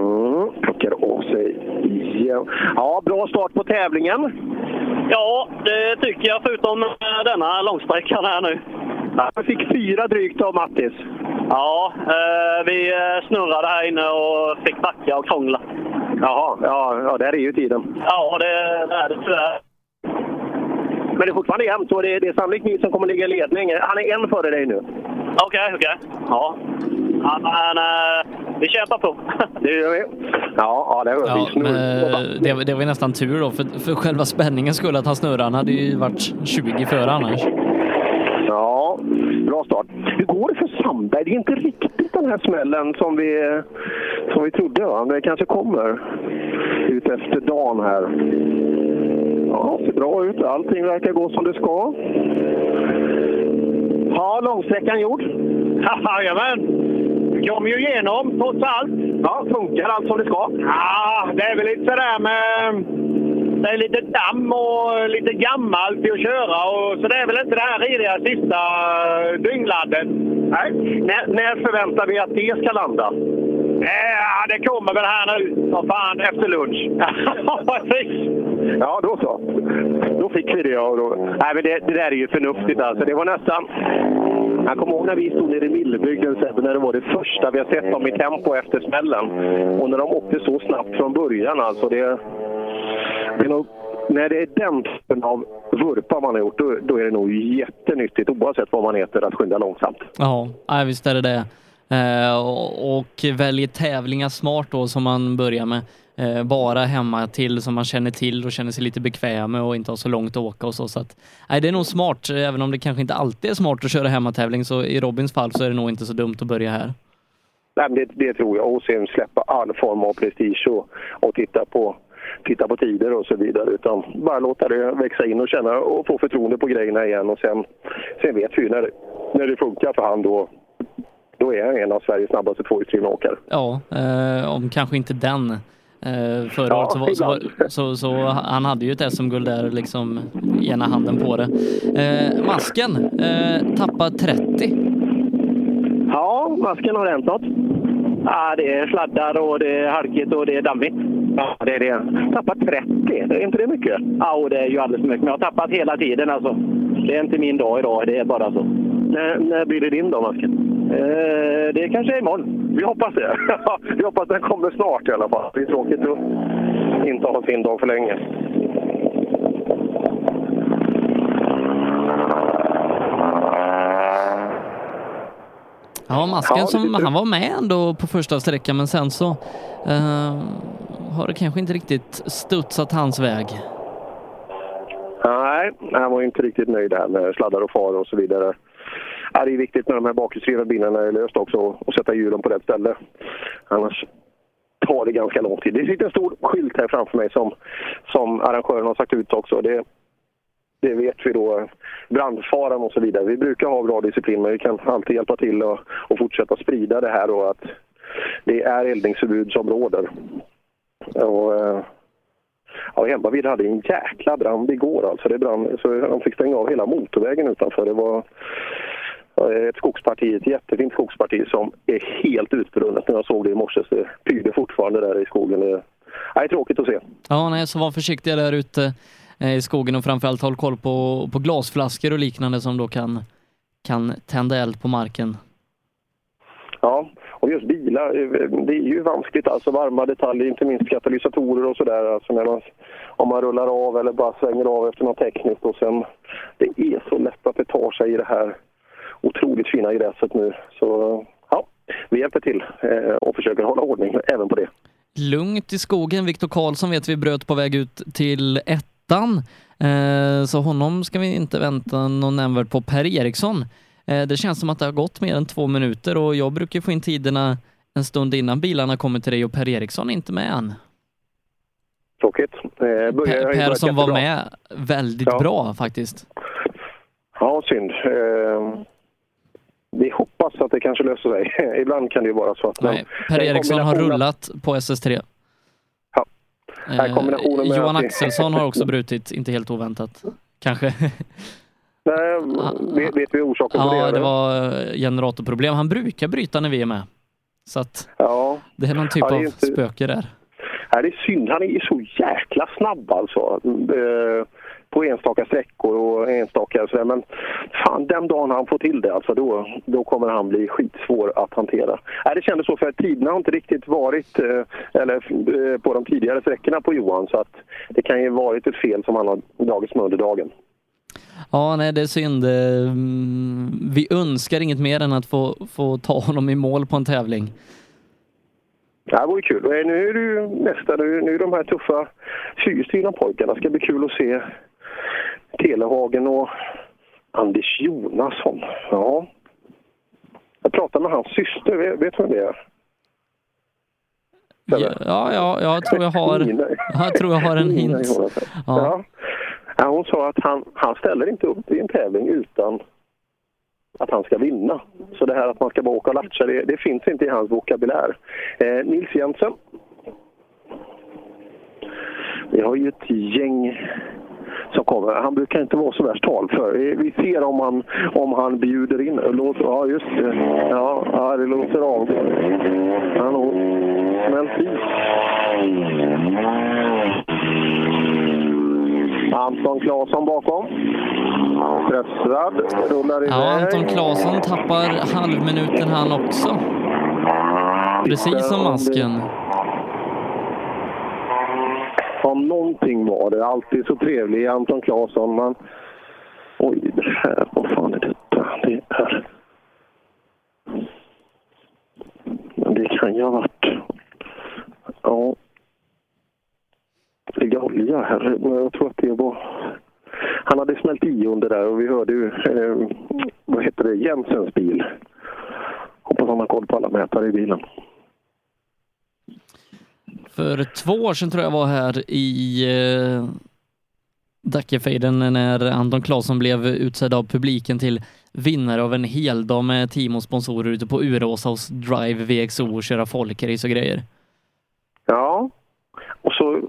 Mm, plockar av sig. Ja. ja, bra start på tävlingen. Ja, det tycker jag, förutom eh, denna långsträckan här nu. Jag fick fyra drygt av Mattis. Ja, eh, vi eh, snurrade här inne och fick backa och krångla. Jaha, ja, ja där är ju tiden. Ja, det, det är det tyvärr. Men det är fortfarande jämnt och det är, det är sannolikt ni som kommer ligga i ledning. Han är en före dig nu. Okej, okej. Ja. ja men, eh, vi kämpar på. Det gör vi. Ja, ja det hör Ja, vi. men, Snurr. eh, det, var- det var ju nästan tur då, för, för själva spänningen skulle att han snurrade. Han hade ju varit 20 före annars. Ja, bra start. Hur går det för Sandberg? Det är inte riktigt den här smällen som vi, som vi trodde. Va? Men det kanske kommer ut efter dagen här. Ja, ser bra ut. Allting verkar gå som det ska. Ja, långsträckan gjord. Jajamän! Vi kom ju igenom trots allt. Ja, funkar allt som det ska? Ja, det är väl lite sådär med... Det är lite damm och lite gammalt i att köra och så det är väl inte det här rediga sista dyngladdet. Nej. När, när förväntar vi att det ska landa? Ja, det kommer väl här nu. Vad fan, efter lunch. Ja, då så. Då fick vi det. Och då... Nej, men det, det där är ju förnuftigt alltså. Det var nästan... Jag kommer ihåg när vi stod nere i Millebygden Sebbe, när det var det första vi har sett dem i tempo efter smällen. Och när de åkte så snabbt från början alltså. Det, det är nog, när det är den typen av vurpa man har gjort, då, då är det nog jättenyttigt oavsett vad man heter att skynda långsamt. Ja, visst är det det. Eh, och, och väljer tävlingar smart då som man börjar med. Eh, bara hemma till som man känner till och känner sig lite bekväm med och inte har så långt att åka och så. så att, nej, det är nog smart, även om det kanske inte alltid är smart att köra hemmatävling så i Robins fall så är det nog inte så dumt att börja här. Nej, det, det tror jag. Och sen släppa all form av prestige och, och titta, på, titta på tider och så vidare. Utan bara låta det växa in och känna och få förtroende på grejerna igen. Och sen, sen vet vi när, när det funkar för han då, då är han en av Sveriges snabbaste tvåhjulsdrivna åkare. Ja, eh, om kanske inte den. Eh, förra Ja, året så, var, så, var, så, så han hade ju ett SM-guld där liksom ena handen på det. Eh, masken eh, tappar 30. Ja, masken har hänt något. Ja, det är sladdar och det är halkigt och det är dammigt. Ja, det är det. Tappat 30, det är inte det mycket? Ja, och det är ju alldeles för mycket. Men jag har tappat hela tiden alltså. Det är inte min dag idag, det är bara så. När, när blir det din då, masken? Eh, det kanske är imorgon. Vi hoppas det. Vi hoppas den kommer snart i alla fall. Det är tråkigt att inte ha sin dag för länge. Ja, masken Ja, som, han var med ändå på första sträckan men sen så eh, har det kanske inte riktigt studsat hans väg. Nej, han var inte riktigt nöjd här med sladdar och far och så vidare. Ja, det är viktigt när de här bakhjulsdrivna bilarna är löst också att sätta hjulen på rätt ställe. Annars tar det ganska lång tid. Det sitter en stor skylt här framför mig som, som arrangören har sagt ut också. Det, det vet vi då, brandfaran och så vidare. Vi brukar ha bra disciplin men vi kan alltid hjälpa till och, och fortsätta sprida det här och att det är eldningsförbud som råder. Och, eh, Ja, Hemmavid hade en jäkla brand igår alltså. Det brann, så de fick stänga av hela motorvägen utanför. Det var ett skogsparti, ett jättefint skogsparti som är helt utbrunnet när jag såg det i morse. Så det fortfarande där i skogen. Det är tråkigt att se. Ja, nej, så var försiktiga där ute eh, i skogen och framförallt håll koll på, på glasflaskor och liknande som då kan, kan tända eld på marken. Ja, och just bilar, eh, det är ju vanskligt alltså. Varma detaljer, inte minst katalysatorer och sådär. Alltså när man, om man rullar av eller bara svänger av efter något tekniskt. Och sen, det är så lätt att det tar sig i det här otroligt fina gräset nu. Så ja, vi hjälper till eh, och försöker hålla ordning även på det. Lugnt i skogen. Viktor Karlsson vet vi bröt på väg ut till ettan. Eh, så honom ska vi inte vänta någon nämnvärt på. Per Eriksson, det känns som att det har gått mer än två minuter och jag brukar få in tiderna en stund innan bilarna kommer till dig och Per Eriksson är inte med än. Tråkigt. Eh, Per, per som var med väldigt Ja. bra faktiskt. Ja, synd. Eh, vi hoppas att det kanske löser sig. Ibland kan det ju vara så att... Nej, Per den Eriksson har rullat på SS3. Ja. Kombinationen med Johan Axelsson har också brutit, inte helt oväntat. Kanske. Nej, vet, vet vi orsaken på det? Ja, det var eh, generatorproblem. Han brukar bryta när vi är med. Så att Ja. det är någon typ Ja, är av inte- spöke där. Nej, det är synd. Han är så jäkla snabb alltså. Eh, på enstaka sträckor och enstaka sådär. Men fan, den dagen han får till det alltså, då, då kommer han bli skitsvår att hantera. Nej, det kändes så för att tiderna har inte riktigt varit eh, eller, på de tidigare sträckorna på Johan. Så att det kan ju varit ett fel som han har dragits med under dagen. Ja, nej, det är synd. Eh, Vi önskar inget mer än att få, få ta honom i mål på en tävling. Det här vore kul. Eh, Nu är det ju nästa, nu, nu är de här tuffa fyrhjulsdrivna pojkarna. Det ska bli kul att se Telehagen och Anders Jonasson. Ja. Jag pratade med hans syster, vet, vet du vem det är? Ja, ja, ja, jag tror jag har, jag tror jag har en hint. Ja. Ja. Hon sa att han, han ställer inte upp i en tävling utan att han ska vinna. Så det här att man ska bara åka och latcha, det, det finns inte i hans vokabulär. Eh, Nils Jensen. Vi har ju ett gäng som kommer. Han brukar inte vara så värst talför. Eh, vi ser om han, om han bjuder in. Låt, ja, just det. Ja, ja, det låter av. Han har smält. Anton Claesson bakom. Stressad, rullar iväg. Ja, Anton Claesson tappar halvminuten han också. Precis som masken. Om någonting var det. Alltid så trevlig Anton Claesson. Men... Oj, det här. Vad fan är detta? Det är... Men det kan ju ha varit... Ja. Ligga olja här. Jag tror att det var... Han hade smält i under där och vi hörde ju... Eh, vad heter det? Jensens bil. Hoppas han har koll på alla mätare i bilen. För två år sedan tror jag var här i eh, Dackefejden när Anton Claesson blev utsedd av publiken till vinnare av en heldag med team och sponsorer ute på Uråsa hos Drive VXO och köra folkrace och grejer. Ja, och så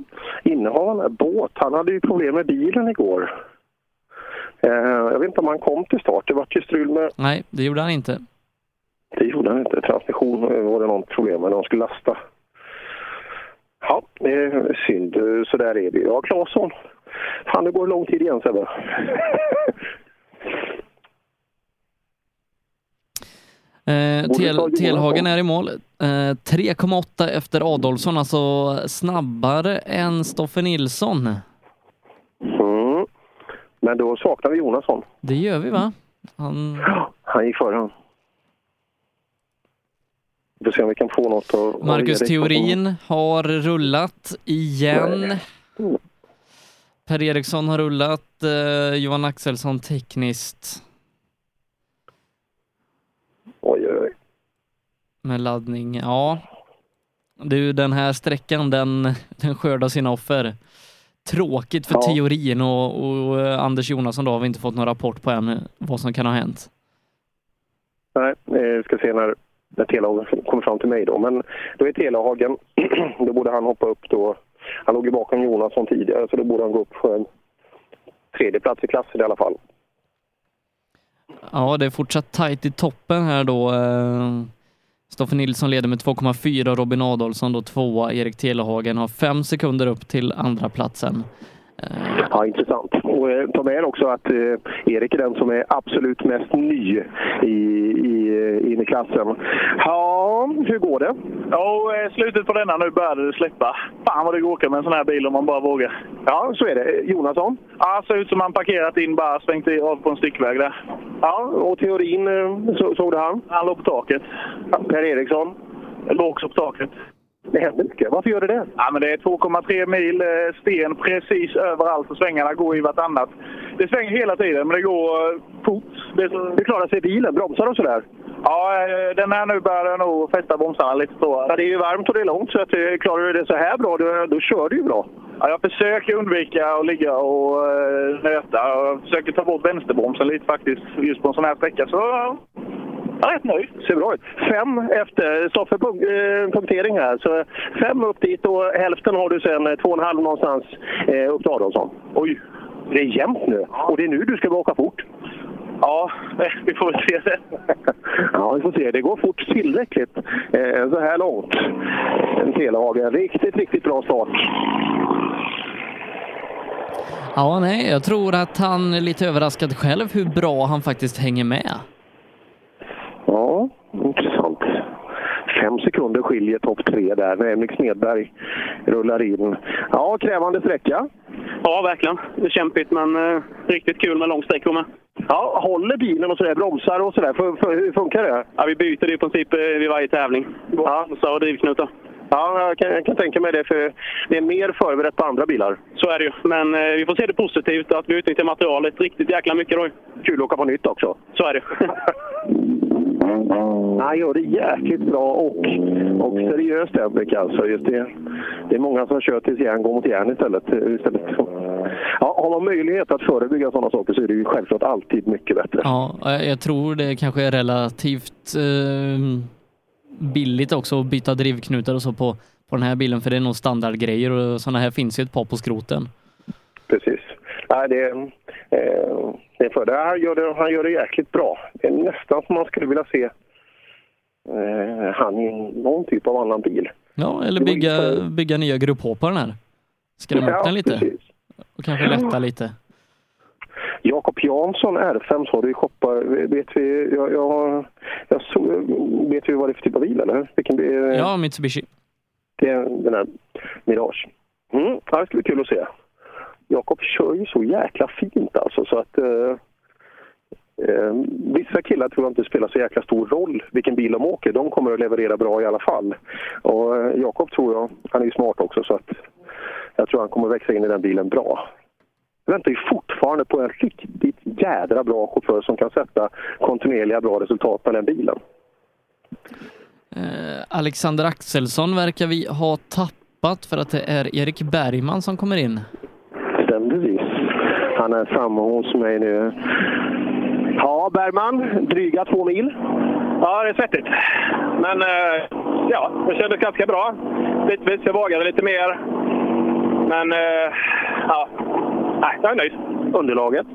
innehavaren av båt, han hade ju problem med bilen igår. Eh, jag vet inte om han kom till start, det var ju strul med... Nej, det gjorde han inte. Det gjorde han inte. Transmission eh, var det något problem med när de skulle lasta. Ja, det är synd. Så där är det. Ja, Claesson. Fan, det går lång tid igen Sebbe. Eh. Telhagen är i mål. Eh, 3,8 efter Adolfsson, alltså snabbare än Stoffe Nilsson. Mm. Men då saknar vi Jonasson. Det gör vi va? Han... Han gick före han. Vi får se om vi kan få något av... Marcus. Theorin har rullat igen. Per Eriksson har rullat, eh, Johan Axelsson tekniskt Oj, oj, oj. Med laddning. Ja, du den här sträckan den, den skördar sina offer. Tråkigt för Ja. teorin och, och eh, Anders Jonasson då har vi inte fått någon rapport på än eh, vad som kan ha hänt. Nej, eh, ska se när, när Telehagen kommer fram till mig då. Men då är Telehagen, då borde han hoppa upp då. Han låg ju bakom Jonasson tidigare så då borde han gå upp på en tredje plats i klassen i alla fall. Ja, det är fortsatt tajt i toppen här då. Eh, Stoffe Nilsson leder med 2,4 Robin Adolfsson då tvåa. Erik Telehagen har fem sekunder upp till andra platsen. Ja, intressant. Och eh, ta med också att eh, Erik är den som är absolut mest ny i, i, eh, in i klassen. Ja, hur går det? Ja, eh, slutet på denna nu började det släppa. Fan vad det går att åka med en sån här bil om man bara vågar. Ja, så är det. Jonasson? Ja, ser ut som man parkerat in bara svängt i- av på en stickväg där. Ja, och teorin, eh, så, såg du han? Han låg på taket. Per Eriksson? Låg också på taket. Det händer mycket. Varför gör det det? Ja, men det är 2,3 mil eh, sten precis överallt och svängarna går i vartannat. Det svänger hela tiden, men det går eh, fort. Det. Hur klarar sig bilen? Bromsar och sådär? Ja, den här nu börjar nog fästa bromsarna lite så. Ja, det är ju varmt och det är långt, så att, klarar du det så här bra, då, då kör du ju bra. Ja, jag försöker undvika att ligga och eh, nöta. och Jag försöker ta bort vänsterbromsen lite faktiskt, just på en sån här sträcka. Så ja, jag är rätt nöjd. Ser bra ut. Fem efter, Stoffe punk, eh, punktering här. Så fem upp dit och hälften har du sen, eh, två och en halv någonstans eh, upp till Adolfsson. Oj! Det är jämnt nu. Och det är nu du ska åka fort. Ja, vi får väl se det. Ja, vi får se. Det går fort tillräckligt eh, så här långt. En Telehagen. Riktigt, riktigt bra start. Ja, nej, jag tror att han är lite överraskad själv hur bra han faktiskt hänger med. Ja, intressant. Fem sekunder skiljer topp tre där när Emil Smedberg rullar in. Ja, krävande sträcka. Ja, verkligen. Det är kämpigt, men eh, riktigt kul med lång sträckor med. Ja, håller bilen och sådär, bromsar och sådär. För, för, hur funkar det? Ja, vi byter det i princip eh, vid varje tävling. Ja. Så drivknutar. Ja, jag kan, jag kan tänka mig det, för det är mer förberett på andra bilar. Så är det ju. Men eh, vi får se det positivt, att vi utnyttjar materialet riktigt jäkla mycket då. Kul att åka på nytt också. Så är det. Han gör det jäkligt bra och, och seriöst Henrik alltså. Just det, det är många som kör tills järn går mot järn istället. istället. Ja, har man möjlighet att förebygga sådana saker så är det ju självklart alltid mycket bättre. Ja, jag tror det kanske är relativt eh, billigt också att byta drivknutar och så på, på den här bilen, för det är nog standardgrejer och sådana här finns ju ett par på skroten. Precis. nej, det, eh, för det. Han, gör det. han gör det jäkligt bra. Det är nästan som man skulle vilja se eh, han i någon typ av annan bil. Ja, eller bygga, bygga nya grupphoppar den här. Skrämma upp Ja, den lite. precis. Och kanske lätta lite. Jakob Jansson R5 sa du i shoppar. Vet vi, jag, jag, jag så, vet vi vad det är för typ av bil eller? Vilken bil? Ja, Mitsubishi. Det är den här Mirage. Mm, ja, det ska bli kul att se. Jakob kör ju så jäkla fint alltså så att eh, eh, vissa killar tror jag inte spelar så jäkla stor roll vilken bil de åker. De kommer att leverera bra i alla fall. Och eh, Jakob tror jag, han är ju smart också så att jag tror han kommer att växa in i den bilen bra. Jag väntar ju fortfarande på en riktigt jädra bra chaufför som kan sätta kontinuerliga bra resultat på den bilen. Eh, Alexander Axelsson verkar vi ha tappat för att det är Erik Bergman som kommer in. Precis. Han är framme hos mig nu. Ja, Bergman, dryga två mil. Ja, det är svettigt. Men eh, ja, det kändes ganska bra. Bitvis, jag vågade lite mer. Men eh, ja, nej, jag är nöjd. Underlaget?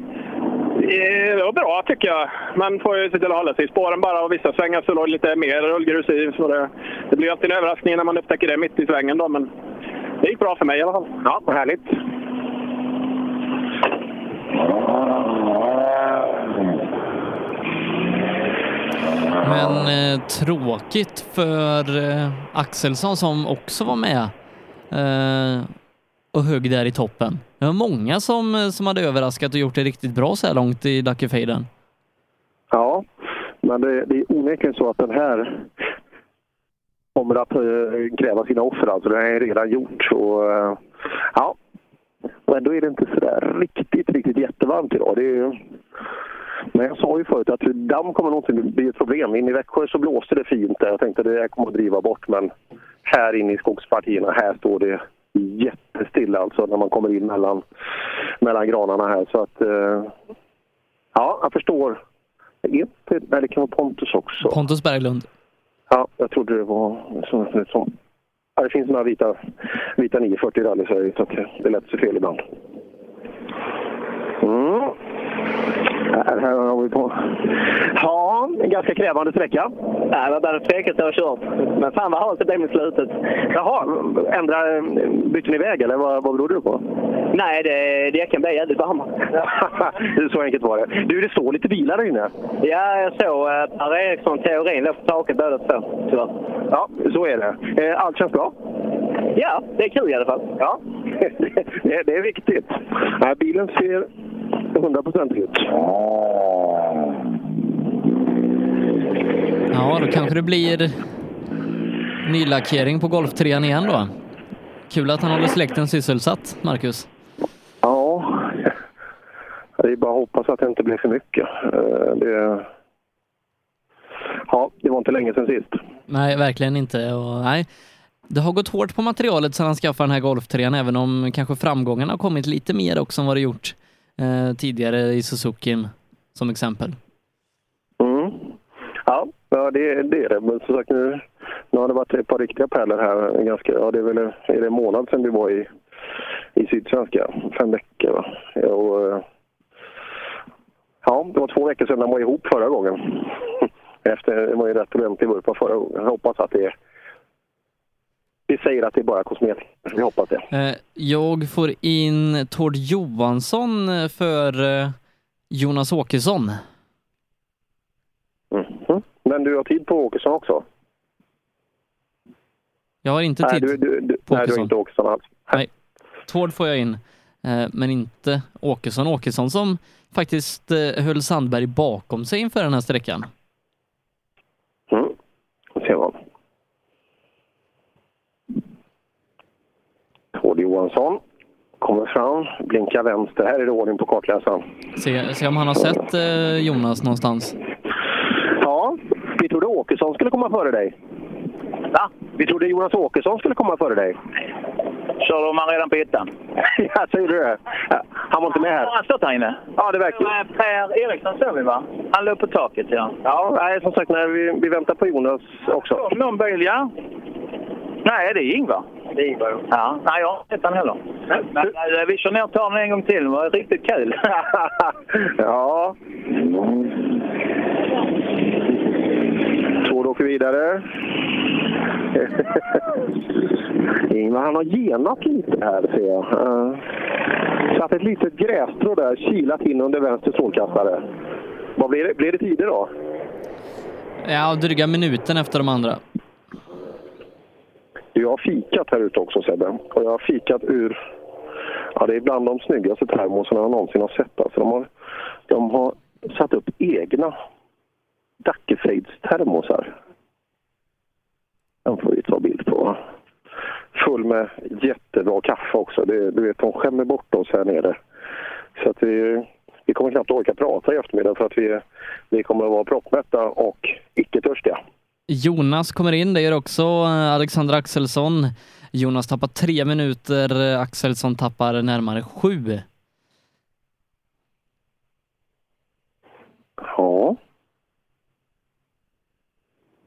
Eh, Det var bra tycker jag. Man får ju se till att hålla sig i spåren bara och vissa svängar så låg lite mer rullgrus i. Så det, det blir alltid en överraskning när man upptäcker det mitt i svängen då, men det gick bra för mig i alla fall. Ja, vad härligt. Men eh, tråkigt för eh, Axelsson som också var med eh, och högg där i toppen. Det var många som, eh, som hade överraskat och gjort det riktigt bra så här långt i Dackefejden. Ja, men det, det är onekligen så att den här kommer att eh, kräva sina offer. Alltså, det är redan gjort. Och, eh, ja. Men då är det inte sådär riktigt, riktigt jättevarmt idag. Det är, men jag sa ju förut att damm kommer någonsin bli ett problem. In i Växjö så blåste det fint där. Jag tänkte att det här kommer att driva bort. Men här inne i skogspartierna, här står det jättestilla alltså när man kommer in mellan, mellan granarna här. Så att, eh, ja, jag förstår. Nej, det kan vara Pontus också. Pontus Berglund. Ja, jag trodde det var som, som ja, det finns några vita, vita 940 rally i Sverige så det, lät lätt sig fel ibland. Mm. Här, har vi på. Ja, en ganska krävande sträcka. Nej, det var det tvekat jag har kört. Men fan vad halt det blev mot slutet. Jaha, ändra, bytte ni väg eller vad, vad beror det på? Nej, det, däcken blev jävligt varma. så enkelt var det. Du, det står lite bilar där inne. Ja, jag såg eh, Per Eriksson Teorin låg på taket båda två, tyvärr. Ja, så är det. Eh, Allt känns bra? Ja, det är kul i alla fall. Ja, det, det är viktigt. Bilen ser 100% ut. Ja, då kanske det blir nylackering på golftrean igen då. Kul att han håller släkten sysselsatt, Marcus. Ja, det är bara att hoppas att det inte blir för mycket. Eh, Det, ja, det var inte länge sedan sist. Nej, verkligen inte. Och, nej. Det har gått hårt på materialet sedan han skaffade den här golftrean, även om kanske framgångarna har kommit lite mer också än vad det gjort eh, tidigare i Suzuki, som exempel. Mm. Ja, ja det, det är det. Men som sagt, nu, nu har det varit ett par riktiga pärlor här. Ganska, ja, det är väl är det en månad sedan vi var i, i Sydsvenska. Fem veckor, va? Ja, och, eh, ja, det var två veckor sedan de var ihop förra gången. Efter, det var ju rätt ordentlig vurpa förra gången. Jag hoppas att det är... Vi säger att det är bara kosmetika. Vi hoppas det. Eh, jag får in Tord Johansson eh, för eh, Jonas Åkesson. Mm. Men du har tid på Åkesson också? Jag har inte Nej, tid du, du, du, på nej, du har Åkesson. inte Åkesson alls. Nej, Tord får jag in, men inte Åkesson. Åkesson som faktiskt höll Sandberg bakom sig inför den här sträckan. Mm. Får se vad. Tord Johansson kommer fram, blinkar vänster. Här är det ordning på kartläsaren. Se, se om han har sett eh, Jonas någonstans. Ja, vi trodde Åkesson skulle komma före dig. Va? Vi trodde Jonas Åkesson skulle komma före dig. Körde man redan på ettan? ja, säger du det? Ja, Han var inte med här. Har han stått här inne? Ja, det verkar Per Eriksson såg vi va? Han låg på taket ja. Ja, nej, som sagt, nej, vi, vi väntar på Jonas också. Någon bil ja. Nej, det är Ingvar. Det är Ingvar, Ja, nej, jag har inte sett han heller. Men eh, vi kör ner den en gång till. Det var riktigt kul. Ja. Två åker vidare. Ingvar han har genat lite här ser jag. Uh, satt ett litet grässtrå där, kilat in under vänster strålkastare. Vad blir det, blir det tider då? Ja, dryga minuten efter de andra. Jag har fikat här ute också Sebbe. Och jag har fikat ur, ja det är bland de snyggaste termosarna jag någonsin har sett. Alltså de, har, de har satt upp egna Dackefejds-termosar. Den får vi ta bild på. Full med jättebra kaffe också. Det, du vet, de skämmer bort oss här nere. Så att vi, vi kommer knappt orka prata i eftermiddag för att vi, vi kommer att vara proppmätta och icke-törstiga. Jonas kommer in, det gör också eh, Alexander Axelsson. Jonas tappar tre minuter, eh, Axelsson tappar närmare sju. Ja.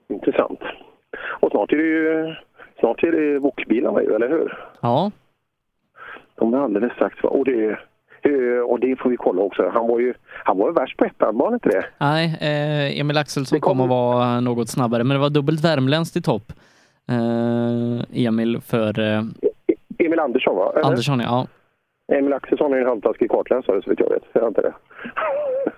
Intressant. Och snart är det ju snart är det ju, eller hur? Ja. De är alldeles strax? Och det, eh, och det får vi kolla också. Han var ju, han var ju värst på ettan, var han inte det? Nej, eh, Emil Axelsson kom och var något snabbare, men det var dubbelt värmländskt i topp. Eh, Emil för... Eh, Emil Andersson va? Eller? Andersson, ja. Emil Axelsson är en halvtaskig kartläsare så vitt jag vet. Är inte det?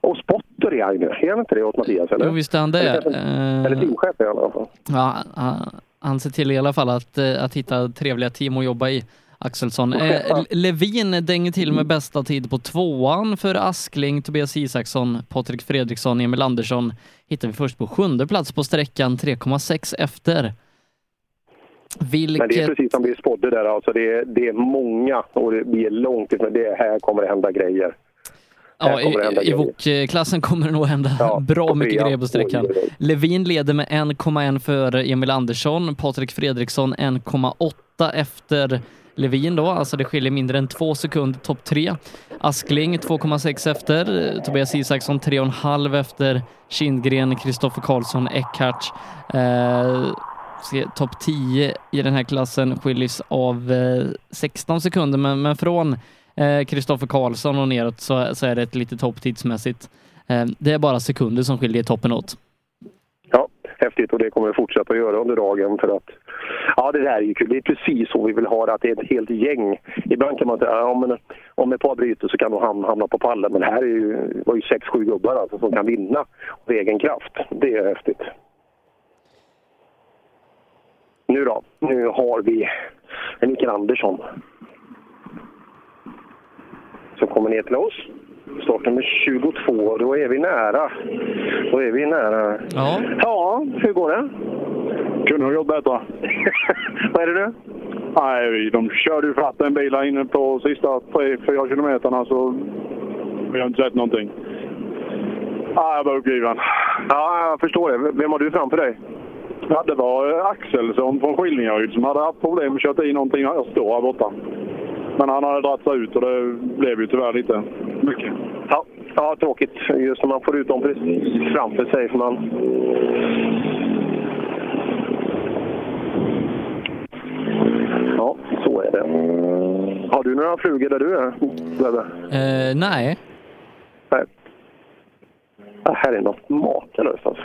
Och spotter är han ju. Är han inte det åt Mattias? Eller? Jo, visst är han det. Eller, Eh, eller teamchef i alla fall. Ja, han- han ser till i alla fall att, eh, att hitta trevliga team att jobba i. Axelsson. Eh, Levin dänger till med bästa tid på tvåan för Askling, Tobias Isaksson, Patrik Fredriksson, Emil Andersson hittar vi först på sjunde plats på sträckan, 3,6 efter. Vilket... Men det är precis som vi spådde där. Alltså det, är, det är många och det, vi är långt ifrån. Det här kommer det hända grejer. Ja, i, i. VOK-klassen kommer det nog hända bra på mycket grejer på sträckan. Oj, oj, oj. Levin leder med 1,1 för Emil Andersson, Patrik Fredriksson 1,8 efter Levin då, alltså det skiljer mindre än två sekunder topp tre. Askling 2,6 efter, Tobias Isaksson 3,5 efter, Kindgren, Kristoffer Karlsson, Eckhart. Eh, topp 10 i den här klassen skiljs av eh, 16 sekunder, men, men från eh, Kristoffer Karlsson och neråt så, så är det ett litet hopp tidsmässigt. Eh, det är bara sekunder som skiljer toppen åt. Häftigt och det kommer vi fortsätta att göra under dagen för att ja, det där är ju kul. Det är precis så vi vill ha det, att det är ett helt gäng. Ibland kan man säga ja, men om ett par bryter så kan de ham- hamna på pallen, men här är ju, var ju sex, sju gubbar alltså, som kan vinna av egen kraft. Det är häftigt. Nu då, nu har vi Mikael Andersson som kommer ner till oss. Startnummer 22, då är vi nära. Då är vi nära. Ja. Ja, hur går det? Kunde ha gått bättre. Vad är det nu? Nej, de körde ju fatt en bil här inne på sista 3-4 kilometerna så vi har inte sett någonting. Nej, jag var uppgiven. Ja, jag förstår det. Vem har du framför dig? Ja, det var Axelsson från Skillingaryd som hade haft problem att köra i någonting. Jag står här borta. Men han hade dragit sig ut och det blev ju tyvärr lite mycket. Ja, ja tråkigt. Just när man får ut dem precis framför sig. För man... Ja, så är det. Har du några flugor där du är, Bebbe? Eh, nej. Nej. Det här är något makalöst alltså.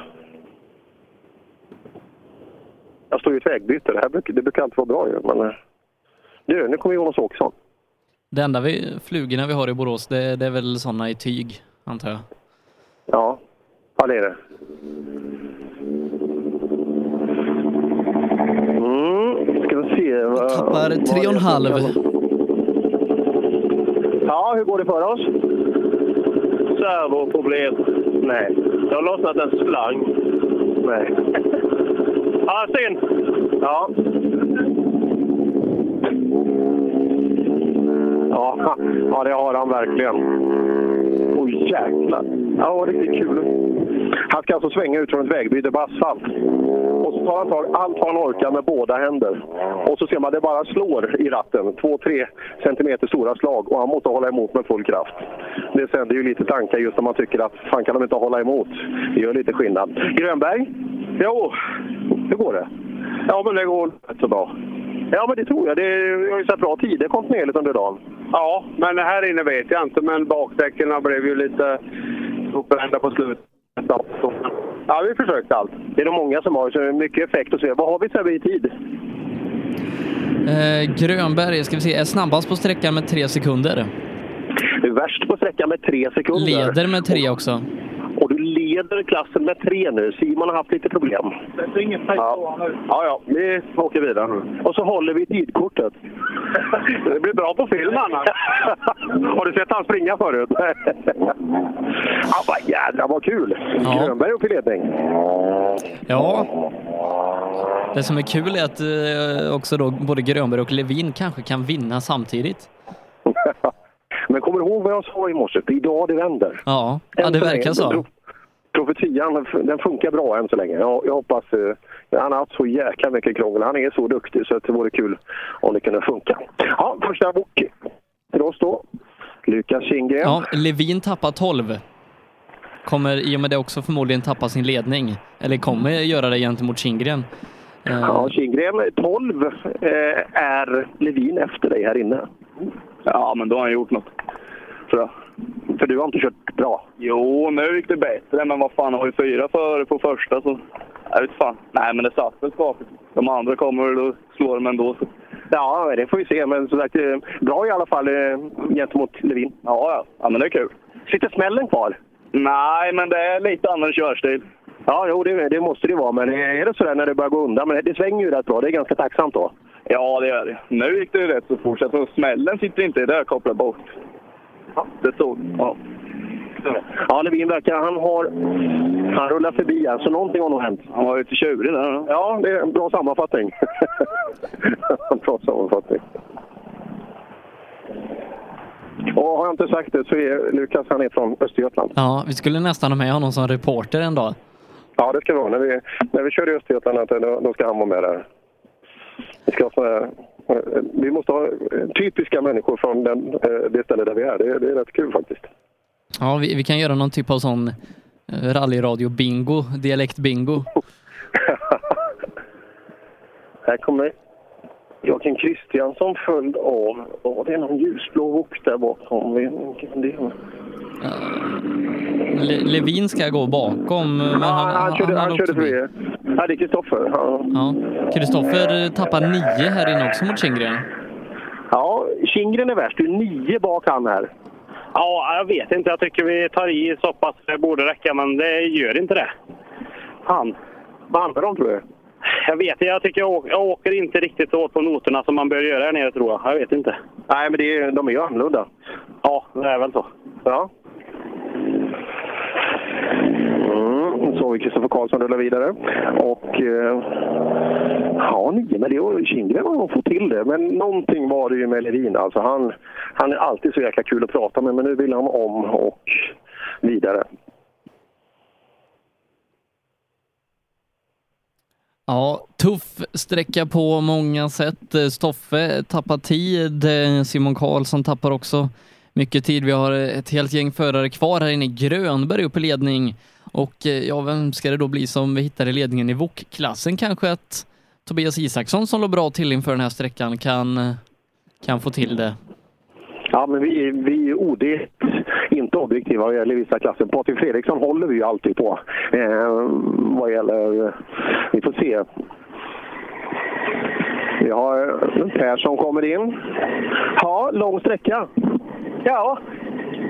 Jag står i ett vägbyte. Det här brukar, det brukar alltid vara bra ju. Men... Du, nu kommer Jonas Åkesson. Det enda vi, flugorna vi har i Borås, det, det är väl sådana i tyg, antar jag. Ja, ja det är det. Mm, ska vi se. vad- Tappar tre och en halv. Ja, hur går det för oss? Servoproblem. Nej. Det har lossnat en slang. Nej. Ja, synd. Ja. Ja, det har han verkligen. Oj, jäklar. Ja, riktigt kul. Han ska alltså svänga ut från ett vägbyte på asfalt. Och så tar han tag allt vad han orkar med båda händer. Och så ser man det bara slår i ratten. Två, tre centimeter stora slag och han måste hålla emot med full kraft. Det sänder ju lite tankar just när man tycker att fan kan de inte hålla emot. Det gör lite skillnad. Grönberg? Jo, hur går det? Ja, men det går rätt så bra. Ja, men det tror jag. Det jag har ju sett bra tider kontinuerligt under dagen. Ja, men här inne vet jag inte. Men bakdäcken blev ju lite uppbrända på slutet. Ja, vi försökte allt. Det är nog många som har så mycket effekt och så. Vad har vi Sebbe i tid? Eh, Grönberg ska vi se, är snabbast på sträckan med tre sekunder. Du är värst på sträckan med tre sekunder. Leder med tre också. Och leder klassen med tre nu. Simon har haft lite problem. Det är inget ja. Ja, ja, vi åker vidare nu. Och så håller vi tidkortet. Det blir bra på film annars. har du sett han springa förut? ja, vad jädrar vad kul! Ja. Grönberg upp i ledning. Ja. Det som är kul är att eh, också då både Grönberg och Levin kanske kan vinna samtidigt. Men kommer du ihåg vad jag sa i morse? Det är idag det vänder. Ja, ja det verkar så. Profetian, den funkar bra än så länge. Jag, jag hoppas... eh, Han har haft så jäkla mycket krångel. Han är så duktig så att det vore kul om det kunde funka. Ja, första bok till oss då. Lukas Kindgren. Ja, Levin tappar 12. Kommer i och med det också förmodligen tappa sin ledning. Eller kommer göra det gentemot Kindgren. Eh, Ja, Kindgren 12 eh, är Levin efter dig här inne. Ja, men då har han gjort något. Tror jag. För du har inte kört bra? Jo, nu gick det bättre, men vad fan, har vi fyra före på första så... Jag vet fan. Nej, men det satt väl skapligt. De andra kommer väl att slå dem ändå. Så. Ja, det får vi se. Men som sagt, eh, bra i alla fall eh, gentemot Levin. Ja, ja. Ja, men det är kul. Sitter smällen kvar? Nej, men det är lite annan körstil. Ja, jo, det, det måste det vara. Men är det sådär när det börjar gå undan? Men det svänger ju rätt bra. Det är ganska tacksamt då. Ja, det gör det. Nu gick det ju rätt så fort, så smällen sitter inte där kopplad bort. Det stod. Ja. Ja, Levin verkar... Han har... Han rullar förbi här, så någonting har nog hänt. Han var lite tjurig där. Ja, det är en bra sammanfattning. bra sammanfattning. Och har jag inte sagt det så är Lukas han är från Östergötland. Ja, vi skulle nästan ha med honom som reporter en dag. Ja, det ska vi ha. När vi, när vi kör i Östergötland, då, då ska han vara med där. Vi, ska ha eh, vi måste ha eh, typiska människor från den, eh, det ställe där vi är. Det, det är rätt kul faktiskt. Ja, vi, vi kan göra någon typ av sån eh, rallyradio-bingo, dialekt-bingo. Här kommer Joakim Kristiansson följd av, oh, det är någon ljusblå wok där bakom. Vilken det är. Le Levin ska gå bakom, men han, han körde, han åkt körde förbi. Ja, det är Kristoffer. Ja. Ja. Kristoffer eh, tappar nio här inne också mot Kindgren. ja, Kindgren är värst. Du är nio bak han här. Ja, jag vet inte. Jag tycker vi tar i så pass det borde räcka, men det gör inte det. Fan. Vad handlar det om tror du? Jag vet inte. Jag tycker jag åker, inte riktigt åt på noterna som man bör göra här nere, tror jag. Jag vet inte. Nej, men det är, de är ju annorlunda. Ja, det är väl så. Ja. Mm, så har vi Kristoffer Karlsson rullar vidare. Och eh, ja, nio, men det var Kindgren har fått till det. Men någonting var det ju med Levin. Alltså han, han är alltid så jäkla kul att prata med, men nu vill han om och vidare. Ja, tuff sträcka på många sätt. Eh, Stoffe tappar tid, eh, Simon Karlsson tappar också mycket tid. Vi har eh, ett helt gäng förare kvar här inne. Grönberg upp i ledning. Och ja, vem ska det då bli som vi hittar i ledningen i VOK-klassen? Kanske att Tobias Isaksson som låg bra till inför den här sträckan kan, kan få till det. Ja, men vi, vi är OD, inte objektiva vad gäller vissa klasser. Patrik Fredriksson håller vi ju alltid på. Eh, vad gäller... Vi får se. Vi har Persson kommer in. Ja, lång sträcka. Ja,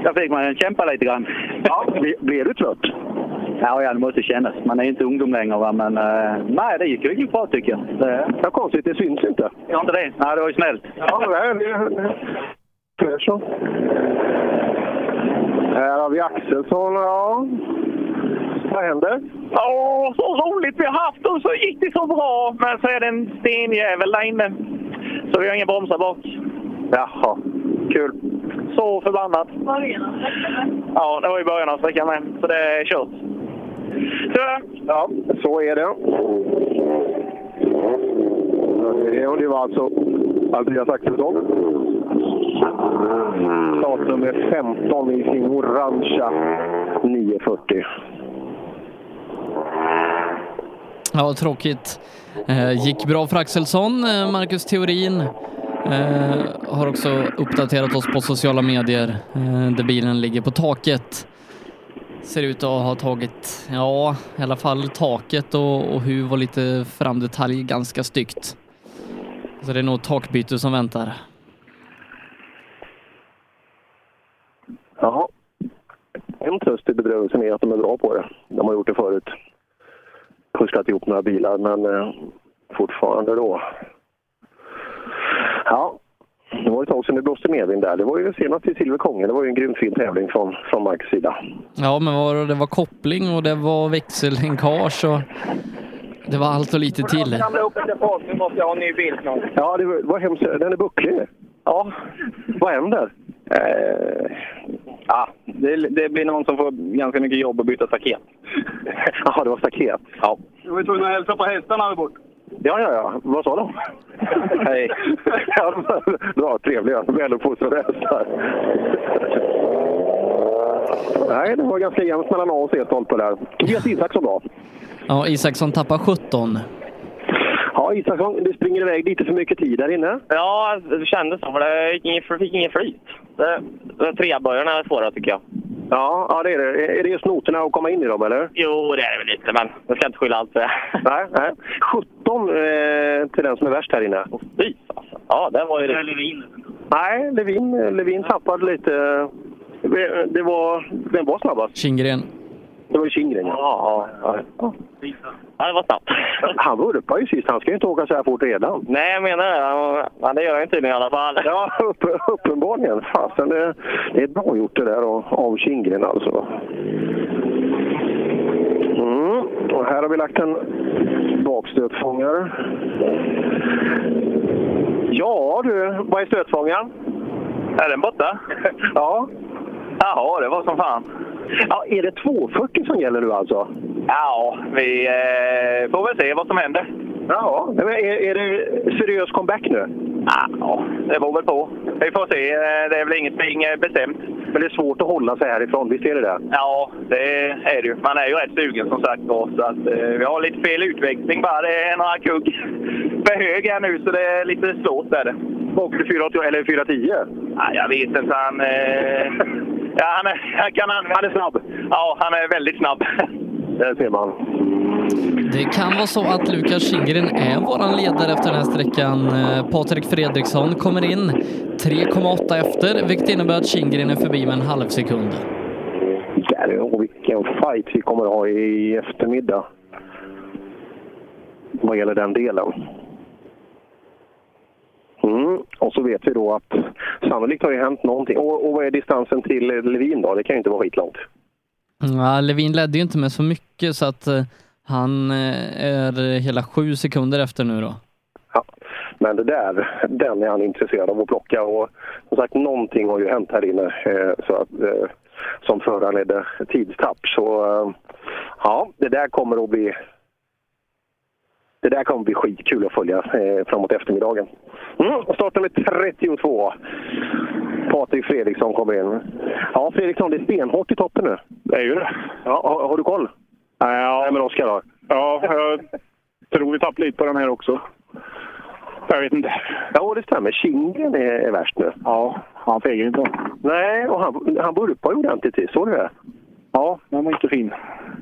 där fick man kämpa lite grann. Ja, ble, blev du trött? Ja, ja, det måste kännas. Man är inte ungdom längre, va? men eh, nej, det gick riktigt bra tycker jag. Det... Ja, konstigt, det syns inte. Ja, inte det? Nej, det var ju snällt. Ja, det, det, Persson. Här har vi Axelsson. Ja. Vad händer? Ja, så roligt vi har haft och så gick det så bra. Men så är det en stenjävel där inne. Så vi har inga bromsar bak. Jaha, kul. Så förbannat. Ja, det var i början av sträckan med. Så det är kört. Så, Ja, så är det. Och det var alltså Andreas Axelsson. Startnummer 15 i sin orangea 940. Ja, tråkigt. Eh, gick bra för Axelsson. Eh, Marcus Theorin eh, har också uppdaterat oss på sociala medier eh, där bilen ligger på taket. Ser ut att ha tagit, ja, i alla fall taket och, och huv och lite framdetalj ganska styggt. Så det är nog takbyte som väntar. Ja. En tröst i bedrövelsen är att de är bra på det. De har gjort det förut. Pusslat ihop några bilar, men eh, fortfarande då. Ja, det var ett tag sedan det blåste medvind där. Det var ju senast i Silverkongen. Det var ju en grymt fin tävling från, från Marks sida. Ja, men var, det var koppling och det var växellänkage och det var allt och lite till. Samla upp en depåt, nu måste jag ha en ny bil snart. Ja, det var, var hemskt. Den är bucklig. Ja. Vad händer? Eh, ja, det, det blir någon som får ganska mycket jobb att byta staket. Jaha, det var staket? Ja. Du var ju tvungen att hälsa på hästarna här bort. Ja, ja, ja. Vad sa de? Hej. ja, de var bra, trevliga, väluppfostrade hästar. Nej, det var ganska jämnt mellan A och C-stolpe där. Tobias Isaksson då? Ja, Isaksson tappar 17. Ja, Isaksson, det springer iväg lite för mycket tid där inne. Ja, det kändes så, för det fick ingen flyt. Det, det, treböjarna är svåra tycker jag. Ja, ja, det är det. Är det just noterna att komma in i dem, eller? Jo, det är det väl lite, men jag ska inte skylla allt på det. Nej, nej. 17 eh, till den som är värst här inne. Fy alltså. Ja, det var ju det. Levin. Nej, Levin, Levin tappade lite. Det var, vem var snabbast? Kindgren. Det var ju Kindgren, ja. ja, ja. Ja, det var snabbt. Han vurpade ju sist. Han ska ju inte åka så här fort redan. Nej, jag menar det. Ja, det gör han tydligen i alla fall. Ja, upp, uppenbarligen. Fasen, det, det är bra gjort det där av, av Kindgren alltså. Mm. Och här har vi lagt en bakstötfångare. Ja du, vad är stötfångaren? Är den borta? Ja. Jaha, det var som fan. Ja, är det 240 som gäller nu alltså? Ja, vi eh, får väl se vad som händer. Ja, men är, är det seriös comeback nu? Ja, det beror väl på. Vi får se. Eh, Det är väl ingenting eh, bestämt. Men det är svårt att hålla sig härifrån, visst är det det? Ja, det är det ju. Man är ju rätt sugen som sagt var, så att eh, vi har lite fel utväxling bara. Det är några kugg för hög här nu, så det är lite svårt där. Åkte 480 eller 410? Ja, jag vet inte. Han, eh, ja, han, är, han, kan använda... Han är snabb? Ja, han är väldigt snabb. Där ser man. Det kan vara så att Lukas Kindgren är våran ledare efter den här sträckan. Eh, Patrik Fredriksson kommer in 3,8 efter, vilket innebär att Kindgren är förbi med en halv sekund. Där, och vilken fight vi kommer att ha i eftermiddag. Vad gäller den delen. Mm. Och så vet vi då att sannolikt har det hänt någonting. Och, och vad är distansen till Levin då? Det kan ju inte vara skitlångt. Ja, Levin ledde ju inte med så mycket så att eh, han eh, är hela sju sekunder efter nu då. Men det där, den är han intresserad av att plocka. Och som sagt, någonting har ju hänt här inne eh, så att, som föranledde tidstapp. Så ja, det där kommer att bli det där kommer bli skitkul att följa framåt eftermiddagen. Mm, startnummer 32. Patrik Fredriksson kommer in. Ja, Fredriksson, det är stenhårt i toppen nu. Det är ju det. Ja, har, har du koll? Ja. Nej, men Oskar då? Ja, jag tror vi tappar lite på den här också. Jag vet inte. Ja, det stämmer. Kindgren är, är värst nu. Ja, han fegar inte. Nej, och han, han ju ordentligt. Såg du det? Ja, den var inte fin.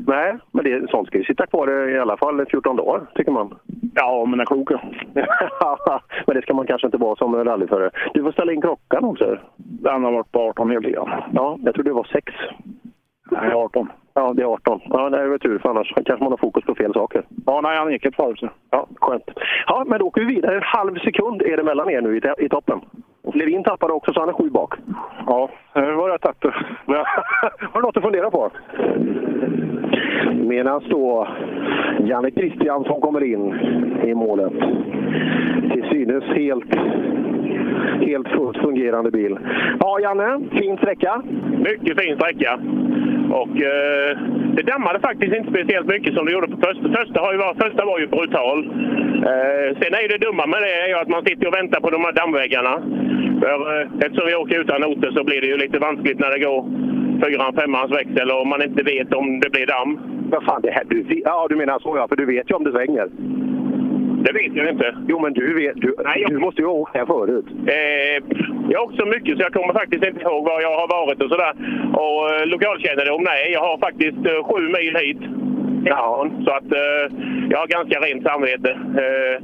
Nej, men det, sånt ska ju sitta kvar i alla fall 14 dagar, tycker man. Ja, men är klok. Men det ska man kanske inte vara som rallyförare. Du får ställa in klockan också. Den har varit på 18 hela tiden. Ja, jag tror det var 6. Nej, 18. Ja, det är 18. Ja, det är väl tur, för annars kanske man har fokus på fel saker. Ja, nej, han gick ett varv. så. Ja, skönt. Ja, men då åker vi vidare. En halv sekund är det mellan er nu i, i toppen. Levin tappade också, så han är sju bak. Ja, det var rätt att Har du något att fundera på? Medan då Janne Kristiansson kommer in i målet. Till synes helt, helt fullt fungerande bil. Ja, Janne, fin sträcka. Mycket fin sträcka. Och eh, det dammade faktiskt inte speciellt mycket som det gjorde på första. Första, har ju varit, första var ju brutal. Eh, sen är ju det dumma med det är ju att man sitter och väntar på de här dammväggarna. För, eh, eftersom vi åker utan noter så blir det ju lite vanskligt när det går fyran, femmans växel och man inte vet om det blir damm. Vad fan, det här, du, ja, du menar så ja, för du vet ju om det svänger. Det vet jag inte. Jo, men du vet, du, du måste ju ha åkt här förut. Eh, jag har åkt så mycket så jag kommer faktiskt inte ihåg var jag har varit och sådär. Och eh, lokalkännedom, nej. Jag har faktiskt eh, sju mil hit. Ja. Så att eh, jag har ganska rent samvete. Eh,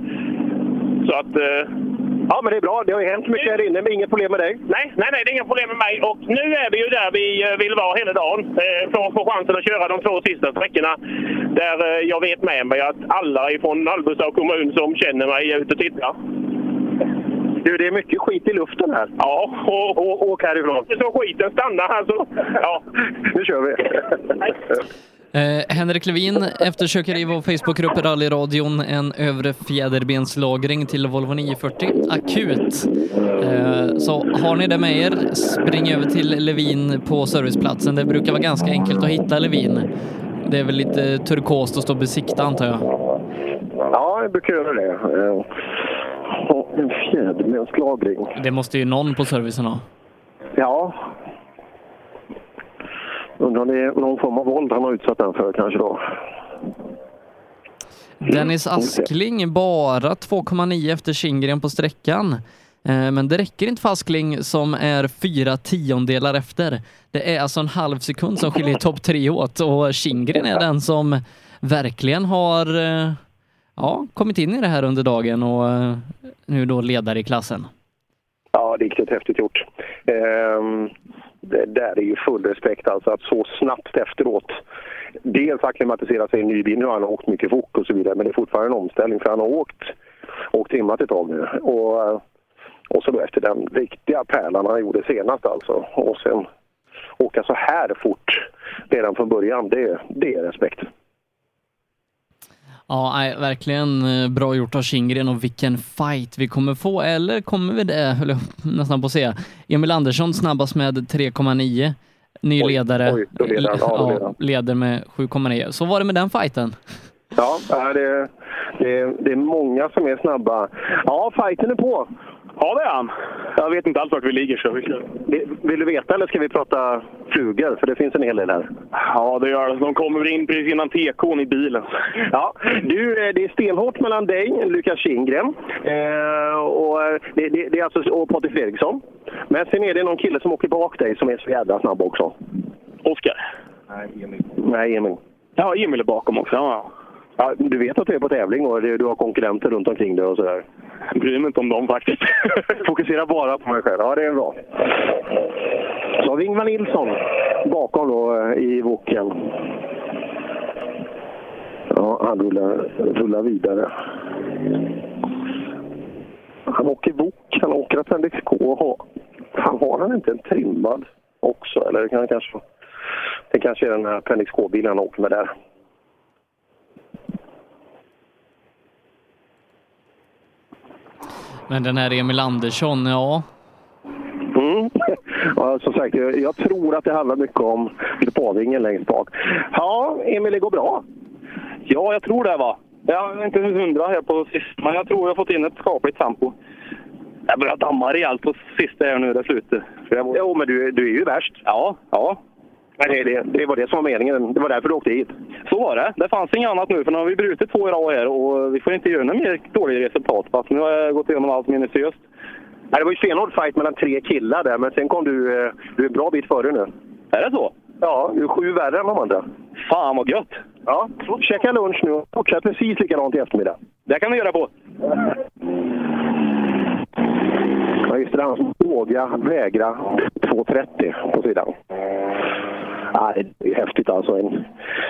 så att... Ja, men det är bra. Det har ju hänt mycket här inne, men inget problem med dig. Nej, nej, nej, det är inga problem med mig. Och nu är vi ju där vi eh, vill vara hela dagen. För att få chansen att köra de två sista sträckorna. Där eh, jag vet med mig att alla ifrån Alvesta kommun som känner mig är ute och tittar. Du, det är mycket skit i luften här. Ja, och, och åk härifrån. Så skiten stannar alltså. Ja. Nu kör vi. Eh, Henrik Levin eftersöker i vår Facebookgrupp Rallyradion en övre fjäderbenslagring till Volvo 940 akut. Eh, så har ni det med er, spring över till Levin på serviceplatsen. Det brukar vara ganska enkelt att hitta Levin. Det är väl lite turkost att stå och besikta antar jag. Ja, jag brukar göra det. Eh, ha en fjäderbenslagring. Det måste ju någon på servicen ha. Ja. Undrar om det är någon form av våld han har utsatt den för kanske då. Dennis Askling bara 2,9 efter Kindgren på sträckan. Eh, Men det räcker inte för Askling som är fyra tiondelar efter. Det är alltså en halv sekund som skiljer topp tre åt och Kindgren är den som verkligen har eh, ja, kommit in i det här under dagen och eh, nu då ledare i klassen. Ja, det är riktigt häftigt gjort. Det där är ju full respekt alltså att så snabbt efteråt dels acklimatisera sig i en ny bil. Nu har han åkt mycket fort och så vidare men det är fortfarande en omställning för han har åkt, åkt trimmat ett tag nu. Och, eh, och så då efter den riktiga pärlan han gjorde senast alltså. Och sen åka så här fort redan från början, det, det är respekt. Ja, nej, verkligen eh, bra gjort av Kindgren och vilken fight vi kommer få. Eller kommer vi det, höll jag nästan på att säga. Emil Andersson snabbast med 3,9. Ny Oj, ledare. oj, då leder han. Ja, då leder med 7,9. Så var det med den fighten. Ja, ja, det, det, det är många som är snabba. Ja, fighten är på. Ja, det är han. Jag vet inte alls vart vi ligger, så Vill du veta eller ska vi prata flugor? För det finns en hel del här. Ja, det gör det. De kommer in precis innan tekon i bilen. Ja, du, eh, det är stenhårt mellan dig, Lukas Kindgren, eh, och, eh, det, det, det är alltså, och Patrik Fredriksson. Men sen är det någon kille som åker bak dig som är så jävla snabb också. Oskar? Nej, Emil. Nej, Emil. Ja, Emil är bakom också. Ja. Ja, du vet att du är på tävling och du har konkurrenter runt omkring dig och sådär. Jag bryr mig inte om dem faktiskt. Fokusera bara på mig själv. Ja, det är bra. Så har vi Ingvar Nilsson bakom då eh, i woken. Ja, han rullar, rullar vidare. Han åker wok, han åker Appendix K. Han har han inte en trimmad också? Eller kan han kanske... Det kanske är den här Appendix K-bilen han åker med där. Men den här Emil Andersson, ja. Mm. Ja, som sagt, jag, tror att det handlar mycket om pavingen längst bak. Ja, Emil, det går bra. Ja, jag tror det va. Jag är inte hundra här på sist, men jag tror jag har fått in ett skapligt tempo. Jag börjar damma rejält på sista här nu, det slutet. Jo, men du, du är ju värst. Ja, ja. Men det, det, det var det som var meningen. Det var därför du åkte hit. Så var det. Det fanns inget annat nu, för nu har vi brutit två i rad här och vi får inte göra några mer dåliga resultat. Fast nu har jag gått igenom allt minutiöst. Nej, det var ju stenhård fight mellan tre killar där, men sen kom du, eh, du är en bra bit före nu. Är det så? Ja, du är sju värre än de andra. Fan vad gött! Ja, käka lunch nu och fortsätt precis likadant i eftermiddag. Det kan vi göra på. Ja, just det. Han våga vägra 2.30 på sidan. Ja, det är häftigt alltså. En,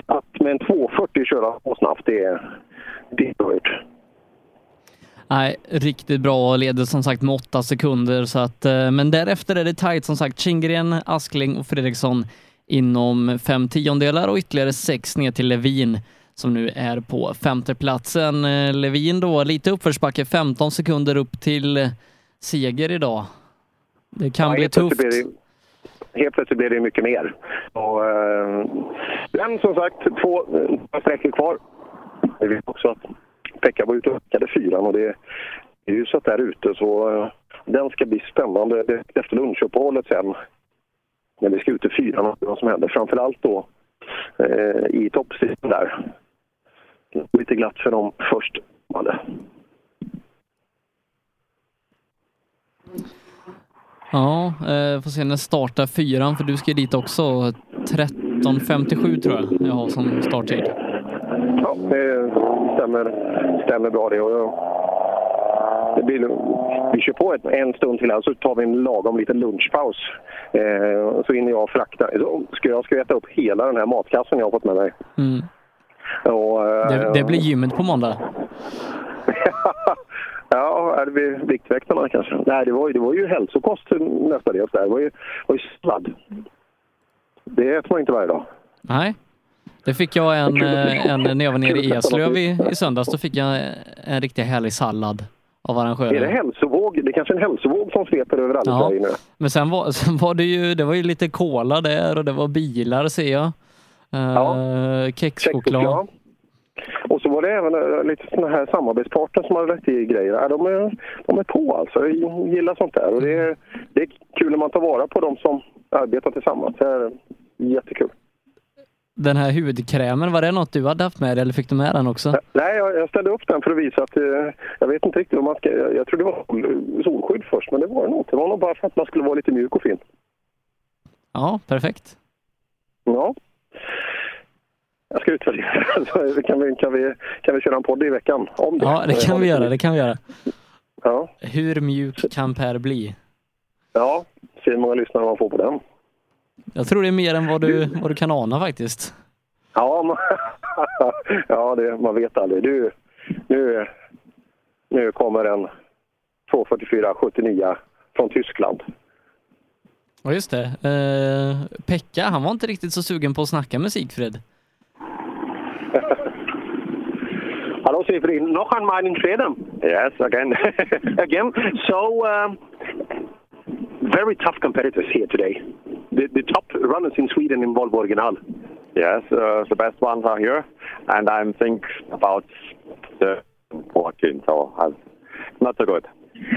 att med en 2.40 köra så snabbt, det är, det är gjort. Nej, riktigt bra leder som sagt med åtta sekunder. Så att, eh, men därefter är det tajt som sagt. Kindgren, Askling och Fredriksson inom fem tiondelar och ytterligare sex ner till Levin som nu är på femteplatsen. Eh, Levin då, lite uppförsbacke, 15 sekunder upp till seger idag. Det kan Ja, bli tufft. blir det- Helt plötsligt blev det mycket mer. Och, eh, men som sagt, två sträckor kvar. Vi vet också att Pekka var ute och ökade fyran och det är ju så att där ute så eh, den ska bli spännande efter lunchuppehållet sen. När vi ska ut i fyran och se vad som händer. Framförallt då eh, i toppstriden där. Lite glatt för dem först. Hade. Ja, eh, får se när startar fyran, för du ska ju dit också. 13.57 tror jag jag har som starttid. Ja, det stämmer, stämmer bra det. Och det blir, vi kör på ett, en stund till här så tar vi en lagom liten lunchpaus. Eh, så hinner jag frakta. Så ska jag ska äta upp hela den här matkassen jag har fått med mig. Mm. Och, eh, Det, det blir gymmet på måndag. Ja, det blir Viktväktarna kanske. Nej, det var, ju- det var ju hälsokost mestadels där. Det var ju, var ju sladd. Det äter man inte varje dag. Nej. Det fick jag en, eh, en när jag var nere i Eslöv i, i söndags. Då fick jag en riktigt härlig sallad av Är det arrangören. hälsovåg? Det är kanske är en hälsovåg som sveper över alla Ja. Nu. Men sen var, sen var det ju, det var ju lite cola där och det var bilar ser jag. Uh, Kexchoklad. Ja. Och så var det även eh, lite såna här samarbetspartner som har lagt i grejer. Ja, de, är, de är på alltså. Jag gillar sånt där. Och det, är, det är kul när man tar vara på de som arbetar tillsammans. Det är jättekul. Den här hudkrämen, var det något du hade haft med dig eller fick du med den också? Nej, jag, jag ställde upp den för att visa att... Eh, jag vet inte riktigt om man ska... Jag, jag trodde det var sol- solskydd först, men det var det nog inte. Det var nog bara för att man skulle vara lite mjuk och fin. Ja, perfekt. Ja. Jag ska utvärdera. Så kan, vi, kan, vi, kan vi köra en podd i veckan om det? Ja, det kan vi göra. Det kan vi göra. Ja. Hur mjuk kan Per bli? Ja, se hur många lyssnare man får på den. Jag tror det är mer än vad du, vad du kan ana faktiskt. Ja, man, ja det, man vet aldrig. Du, nu, nu kommer en 244-79 från Tyskland. Ja, just det. Eh, Pekka, han var inte riktigt så sugen på att snacka med Sigfrid. Hallo Severin, noch einmal in Schweden? Yes, again. again. So, um, very tough competitors here today. The, the top runners in Sweden in Volvo Original. Yes, uh, the best ones are here, and I'm think about the 14, so uh, not so good.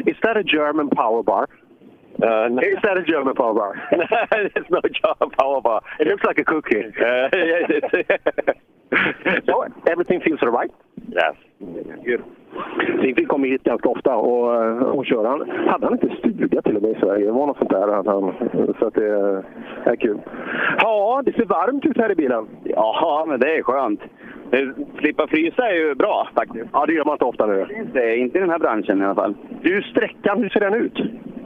Is that a German power bar? Uh, no. Is that a German power bar? it's no job power bar. It looks like a cookie. Uh, so, everything feels all right? Yes. Sigfrid kommer hit ganska ofta och, eh, och kör. Han, hade han inte stuga till och med i Sverige? Det var något sånt där. Att han, så att det är kul. Ja, det ser varmt ut här i bilen. Ja, men det är skönt. Slippa frysa är ju bra faktiskt. Ja, det gör man inte ofta nu. Inte, inte i den här branschen i alla fall. Du, sträckan, hur ser den ut?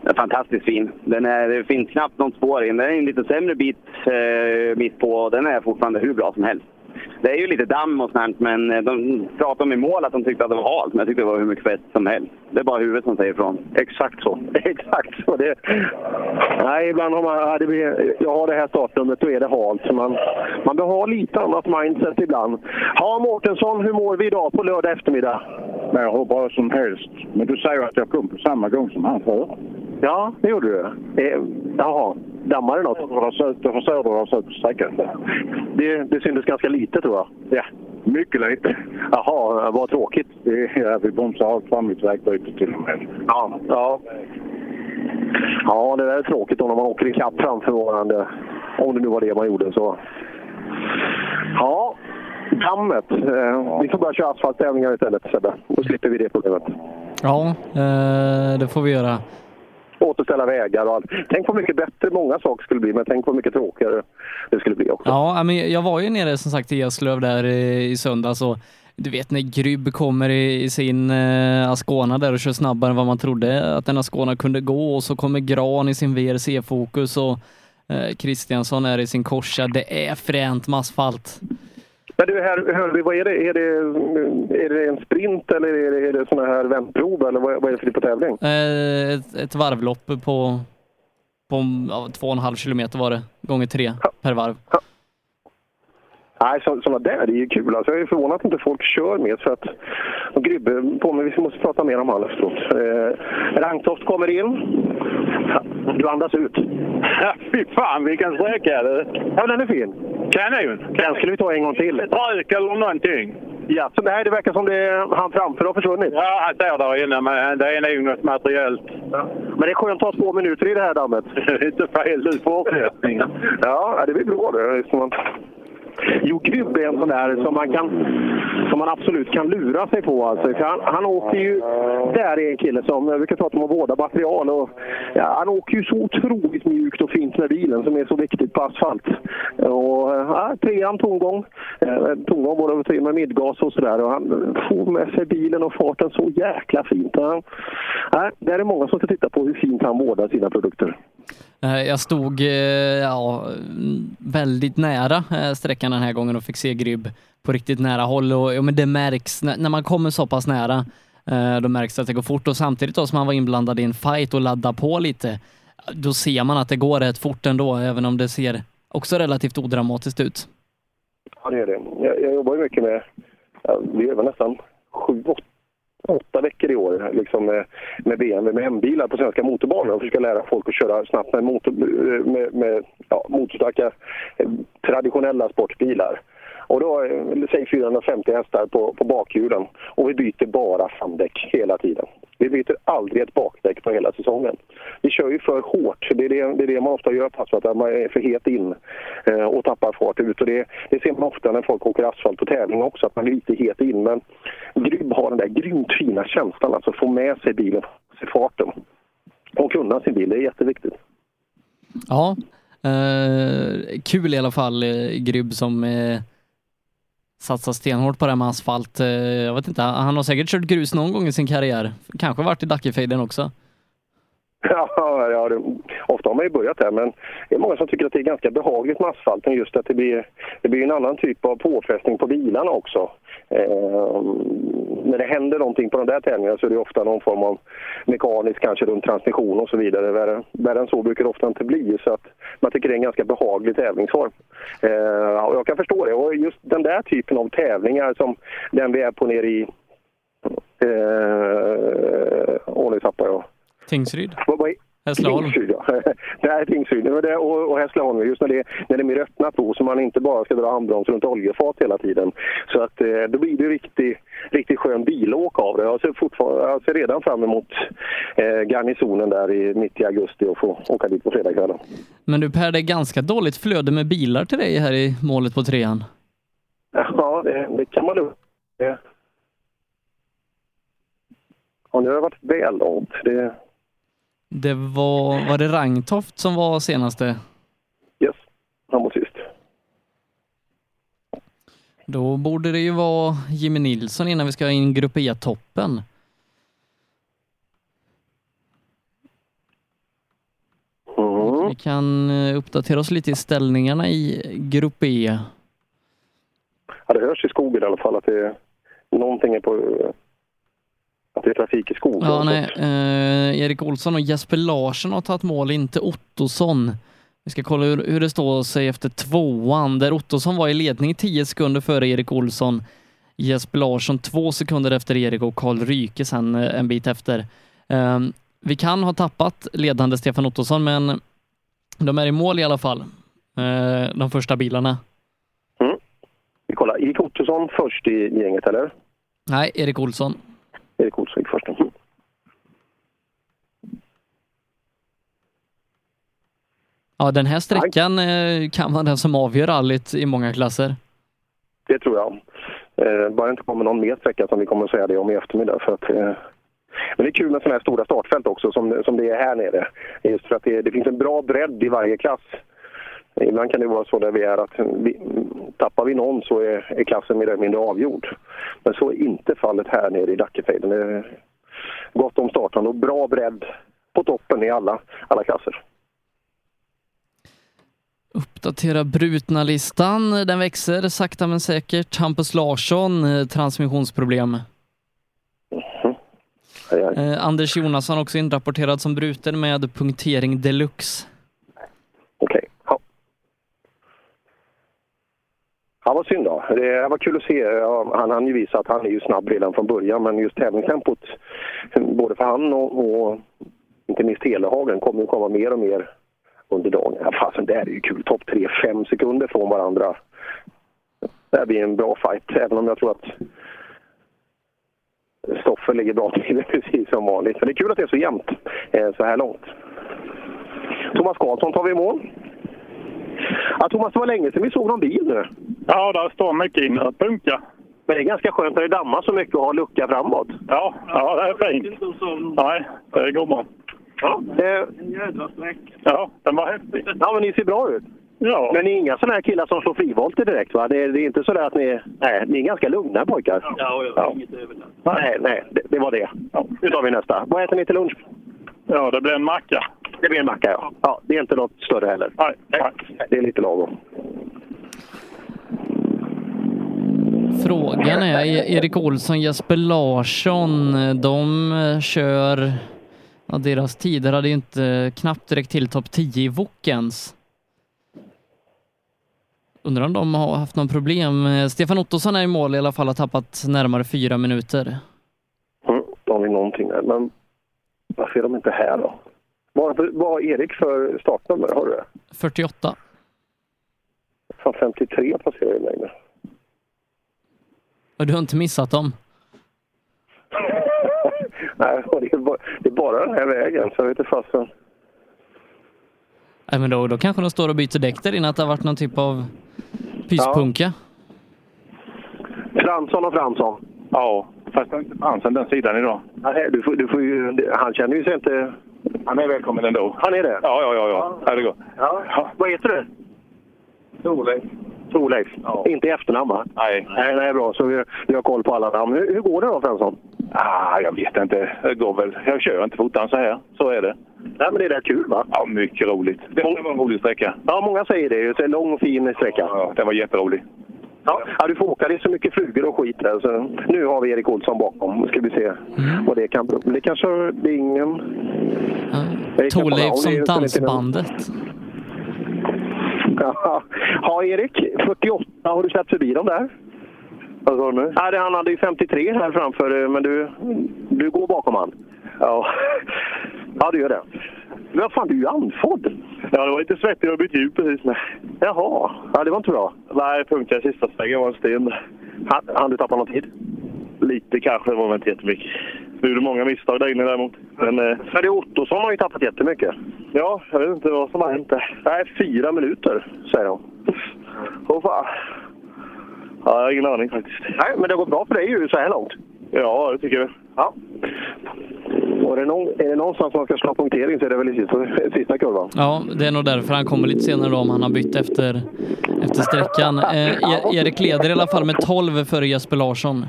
Den är fantastiskt fin. Den är, det finns knappt något spår in. Den är en lite sämre bit eh, mitt på och den är fortfarande hur bra som helst. Det är ju lite damm och sånt, men eh, de pratade om i mål att de tyckte att det var halt, men jag tyckte det var hur mycket fett som helst. Det är bara huvudet som säger ifrån. Exakt så. Exakt så. Det, nej, ibland har man... Ja, det blir, jag har det här startnumret, då är det halt. Så man, man behöver ha lite annat mindset ibland. Ja, Mårtensson, hur mår vi idag på lördag eftermiddag? Men jag hur bra som helst. Men du säger att jag kom på samma gång som han förra. Ja, det gjorde du. Eh, jaha, dammar det något? Jag förstår du har sett på sträckan. Det, det syntes ganska lite, tror jag. Ja, mycket lite. Jaha, vad tråkigt. Ja, vi bromsade av fram mitt vägbyte till och med. Ja, ja. Ja, det där är tråkigt då när man åker ikapp framför varandra. Om det nu var det man gjorde så. Ja, dammet. Eh, vi får börja köra asfalttävlingar istället Sebbe. Då slipper vi det problemet. Ja, eh, det får vi göra. Återställa vägar och allt. Tänk vad mycket bättre många saker skulle bli, men tänk vad mycket tråkigare det skulle bli också. Ja, men jag var ju nere som sagt i Eslöv där i söndags och du vet när Grybb kommer i, i sin eh, Ascona där och kör snabbare än vad man trodde att en Ascona kunde gå och så kommer Gran i sin VRC-fokus och eh, Kristiansson är i sin korsa. Det är fränt med asfalt. Men du, här, Hörby, vad är det? Är det, är det en sprint eller är det, är det såna här vändprov eller vad, vad är det för typ av tävling? Eh, ett, ett varvlopp på, på ja, två och en halv kilometer var det, gånger tre per varv. Nej, så, sådana där det är ju kul. Alltså, jag är förvånad att inte folk kör mer. För att och Grybbe på mig, vi måste prata mer om han efteråt. Eh, Rangtoft kommer in. Du andas ut. Fy fan vilken sträcka! Ja, den är fin. Kanon! Den skulle vi ta en gång till. Rök eller någonting. Ja, så nej, det verkar som det han framför har försvunnit. Ja, han står där inne, men det är nog något materiellt. Men det är skönt att ha två minuter i det här dammet. Inte fel, du fortsättning. Ja, det blir bra det. Jo, Gubb är en sån där som man, kan, som man absolut kan lura sig på. Alltså. För Han, han åker ju... Där är en kille som... Jag brukar prata om att vårda material. Och, ja, han åker ju så otroligt mjukt och fint med bilen som är så viktigt på asfalt. Och, ja, trean tomgång. Eh, tomgång både med midgas och sådär. Han får med sig bilen och farten så jäkla fint. Ja, ja, det är många som ska titta på hur fint han vårdar sina produkter. Eh, jag stod eh, ja, väldigt nära eh, sträckan den här gången och fick se Grybb på riktigt nära håll. Och, ja, men det märks när, man kommer så pass nära. Då märks det att det går fort och samtidigt då som han var inblandad i en fight och laddade på lite. Då ser man att det går rätt fort ändå, även om det ser också relativt odramatiskt ut. Ja, det är det. Jag, jag jobbar ju mycket med, vi är väl nästan sju, åtta, åtta veckor i år liksom med, med BMW, med hembilar på svenska motorbanor och försöka lära folk att köra snabbt med, motor, eh, med, med ja, motorstarka eh, traditionella sportbilar. Och då, eh, säg 450 hästar på, på bakhjulen och vi byter bara framdäck hela tiden. Vi byter aldrig ett bakdäck på hela säsongen. Vi kör ju för hårt. Det är det, det, är det man ofta gör på asfalt, att man är för het in eh, och tappar fart ut. Och det, det ser man ofta när folk åker asfalt på tävling också, att man är lite het in. Men Grybb har den där grymt fina känslan, alltså få med sig bilen, se farten och kunna sin bil. Det är jätteviktigt. Ja, eh, kul i alla fall eh, Grybb som eh, satsar stenhårt på det här med asfalt. Eh, jag vet inte, han har säkert kört grus någon gång i sin karriär. Kanske varit i Dackefejden också. Ja, ja det, ofta har man ju börjat där, men det är många som tycker att det är ganska behagligt med asfalten just att det blir, det blir en annan typ av påfrestning på bilarna också. Eh, när det händer någonting på de där tävlingarna så är det ofta någon form av mekanisk, kanske runt transmission och så vidare. Värre, värre än så brukar det ofta inte bli, så att man tycker det är en ganska behaglig tävlingsform. Eh, och jag kan förstå det. Och just den där typen av tävlingar som den vi är på nere i... Eh, åh, nu tappar jag. Tingsryd? Är- Hässleholm. Tingsryd, ja. Tingsryd. Det var det, och, och Hässleholm, just när det, när det är mer öppnat då, så man inte bara ska dra handbroms runt oljefat hela tiden. Så att eh, då blir det riktigt, riktigt skön bilåk av det. Jag ser, fortfarande, jag ser redan fram emot eh, garnisonen där i, mitt i augusti och få åka dit på fredagskvällen. Men du Per, det är ganska dåligt flöde med bilar till dig här i målet på trean. Ja, det, det kan man nog. Ja, nu har det varit väl långt. Det, Det var, var det Rangtoft som var senaste? yes, framåt sist. Då borde det ju vara Jimmy Nilsson innan vi ska in Grupp E-toppen. Vi kan eh, uppdatera oss lite i ställningarna i Grupp E. Ja, det hörs i skogen i alla fall att det är, någonting är på... Att det är trafik i skogen. Ja, nej, eh, Erik Olsson och Jesper Larsson har tagit mål, inte Ottosson. Vi ska kolla hur, hur det står sig efter tvåan, där Ottosson var i ledning 10 sekunder före Erik Olsson. Jesper Larsson två sekunder efter Erik och Karl Ryke sen eh, en bit efter. Eh, vi kan ha tappat ledande Stefan Ottosson, men de är i mål i alla fall. Eh, de första bilarna. Vi kollar. Erik Ottosson först i gänget, eller? Nej, Erik Olsson. Erik Olsson gick först. Mm. Ja, den här sträckan eh, kan vara den som avgör rallyt i många klasser. Det tror jag. Eh, bara det inte kommer någon mer sträcka som vi kommer att säga det om i eftermiddag. För att, eh, men det är kul med sådana här stora startfält också som, som det är här nere. Just för att det, det finns en bra bredd i varje klass. Ibland kan det vara så där vi är att vi, tappar vi någon så är, är klassen mer eller mindre avgjord. Men så är inte fallet här nere i Dackefejden. Det är gott om startande och bra bredd på toppen i alla, alla klasser. Uppdatera brutna-listan. Den växer sakta men säkert. Hampus Larsson, eh, transmissionsproblem. Eh, Anders Jonasson också inrapporterad som bruten med punktering deluxe. Okej. Ja. Ja, vad synd då. Det var kul att se. Han hann ju visa att han är ju snabb redan från början, men just tävlingstempot, både för han och, och inte minst Telehagen, kommer ju komma mer och mer under dagen. Ja, fasen, det här är ju kul. Topp tre, fem sekunder från varandra. Det här blir en bra fight, även om jag tror att Stoffer ligger bra till, precis som vanligt. Men det är kul att det är så jämnt eh, så här långt. Thomas Karlsson tar vi i mål. Ja, Thomas, det var länge sedan vi såg någon bil nu. Ja, där står mycket inre punka. Men det är ganska skönt när det dammar så mycket och har lucka framåt. Ja, ja det är fint. Nej, det går bra. Ja, det... En jädra sträcka. Ja, den var häftig. Ja, men ni ser bra ut. Ja. Men ni är inga sådana här killar som slår frivolter direkt va? Det är, det är inte så där att ni är... Nej, ni är ganska lugna pojkar. Ja, jag Ja. har inget överlast. Nej, nej, det, det var det. Ja, nu tar vi nästa. Vad äter ni till lunch? Ja, det blir en macka. Det blir en macka, ja. ja det är inte något större heller. Nej, nej. Det är lite lagom. Frågan är, E- Erik Olsson, Jesper Larsson, de eh, kör, ja, deras tider hade ju inte knappt direkt till topp 10 i Wok ens. Undrar om de har haft någon problem. Eh, Stefan Ottosson är i mål i alla fall, har tappat närmare fyra minuter. Mm, då har vi någonting där. Men varför är de inte här då? Vad har Erik för startnummer? Har du det? 48. Fan, 53 passerar ju nu. Och du har inte missat dem? Nej, det är, bara, det är bara den här vägen, så jag vet inte fasen. Nej, men då, då kanske de står och byter däck där inne, att det har varit någon typ av pyspunka. Fransson och Fransson. Ja, fast det är inte Fransson den sidan idag. Nej, du får, du får ju, han känner ju sig inte... Han är välkommen ändå. Han är det? Ja, ja, ja. ja. ja. det går. Ja. Vad heter du? Torleif. Torleif. Inte i efternamn va? Nej. Nej, nej, bra. Så vi, vi har koll på alla namn. Hur, hur går det då, Fransson? Ah, jag vet inte. Det går väl. Jag kör inte fortare så här. Så är det. Nej, men det är rätt kul va? Ja, mycket roligt. Det var en rolig sträcka. Ja, många säger det. Det är en lång fin sträcka. Ja, det var jätterolig. Ja, ja, du får åka. Det är så mycket flugor och skit där. Så nu har vi Erik Olsson bakom. Nu ska vi se vad det kan bero. Det kanske det är ingen... Vara- Torleif som dansbandet. Ja, ja, Erik. 48. Har du släppt förbi dem där? Vad sa du nu? Nej, det- han hade ju 53 här framför, eh, men du, du går bakom han. Ja, ja du gör det. Vad fan, du är ju andfådd. Ja, det var lite svettigt. Jag har bytt hjul precis. Men... Jaha, ja, det var inte bra. Nej, funkar sista svängen. var en sten. Han, han du tappa någon tid? Lite kanske, det var inte jättemycket. Nu är det många misstag där inne däremot. Men, eh, det Ottosson har ju tappat jättemycket. ja, jag vet inte vad som har hänt där. Nej, fyra minuter, säger de. Åh fan. Ja, jag har ingen aning faktiskt. Nej, men det går bra för dig ju så här långt. Ja, det tycker jag. Ja. Och är det, någon, är det någonstans man ska slå punktering så är det väl i sista, sista kurvan. Ja, det är nog därför han kommer lite senare då om han har bytt efter, efter sträckan. Eh, Erik leder i alla fall med 12 före Jesper Larsson.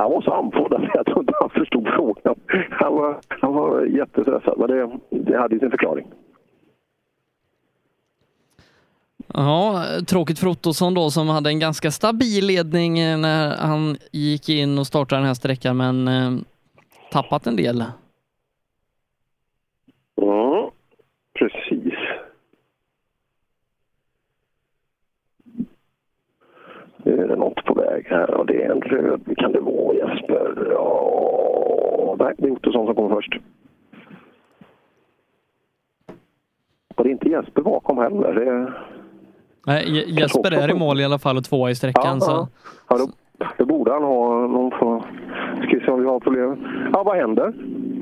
Han var så andfådd att jag tror inte han förstod frågan. Han var, han var jättestressad, men det, det hade ju sin förklaring. Ja, tråkigt för Ottosson då som hade en ganska stabil ledning eh, när han gick in och startade den här sträckan men eh, tappat en del. Mm, precis. Nu är det något på väg här och det är en röd. Kan det vara Jesper? Ja, nej, det är Ottosson som kommer först. Och det är inte Jesper bakom heller. Det. Nej, Je- Jesper är i mål i alla fall och tvåa i sträckan. Ja, så. ja. Ja, då, då borde han ha någon form... Ska vi se om vi har problem. Ja, vad händer?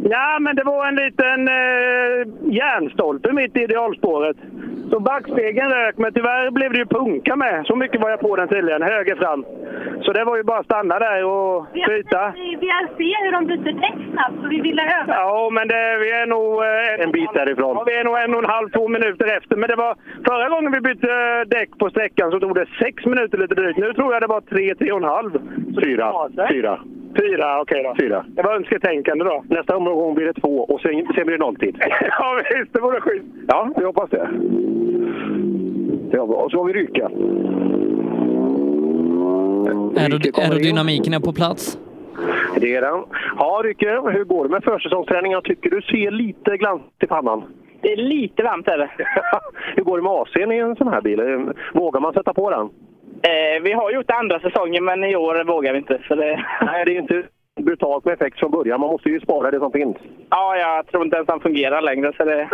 Ja, men det var en liten eh, järnstolpe mitt i idealspåret. Så backspegeln rök, men tyvärr blev det ju punka med. Så mycket var jag på den tydligen, höger fram. Så det var ju bara att stanna där och byta. Vi vill se hur de byter däck snabbt, så vi ville öva. Ja, men det, vi är nog... eh, En bit därifrån. Ja, vi är nog en och en halv, två minuter efter. Men det var förra gången vi bytte eh, däck på sträckan så tog det sex minuter lite drygt. Nu tror jag det var tre, tre och en halv. Fyra. Fyra. Fyra, okej då. Fyra. Det var önsketänkande då. Nästa omgång blir det två och sen, sen blir det nolltid. ja, visst. Det vore schysst. Ja, vi hoppas det. Det. Och så har vi Ryka. Aerod- Aerodynamiken är på plats. Det är den. Ja, Ryke, hur går det med försäsongsträningen? Jag tycker du ser lite glans i pannan. Det är lite varmt är det. hur går det med AC'n i en sån här bil? Vågar man sätta på den? Eh, vi har gjort det andra säsongen men i år vågar vi inte. Så det... Nej, det är inte brutalt med effekt från början. Man måste ju spara det som finns. Ja, jag tror inte ens han fungerar längre. Så det...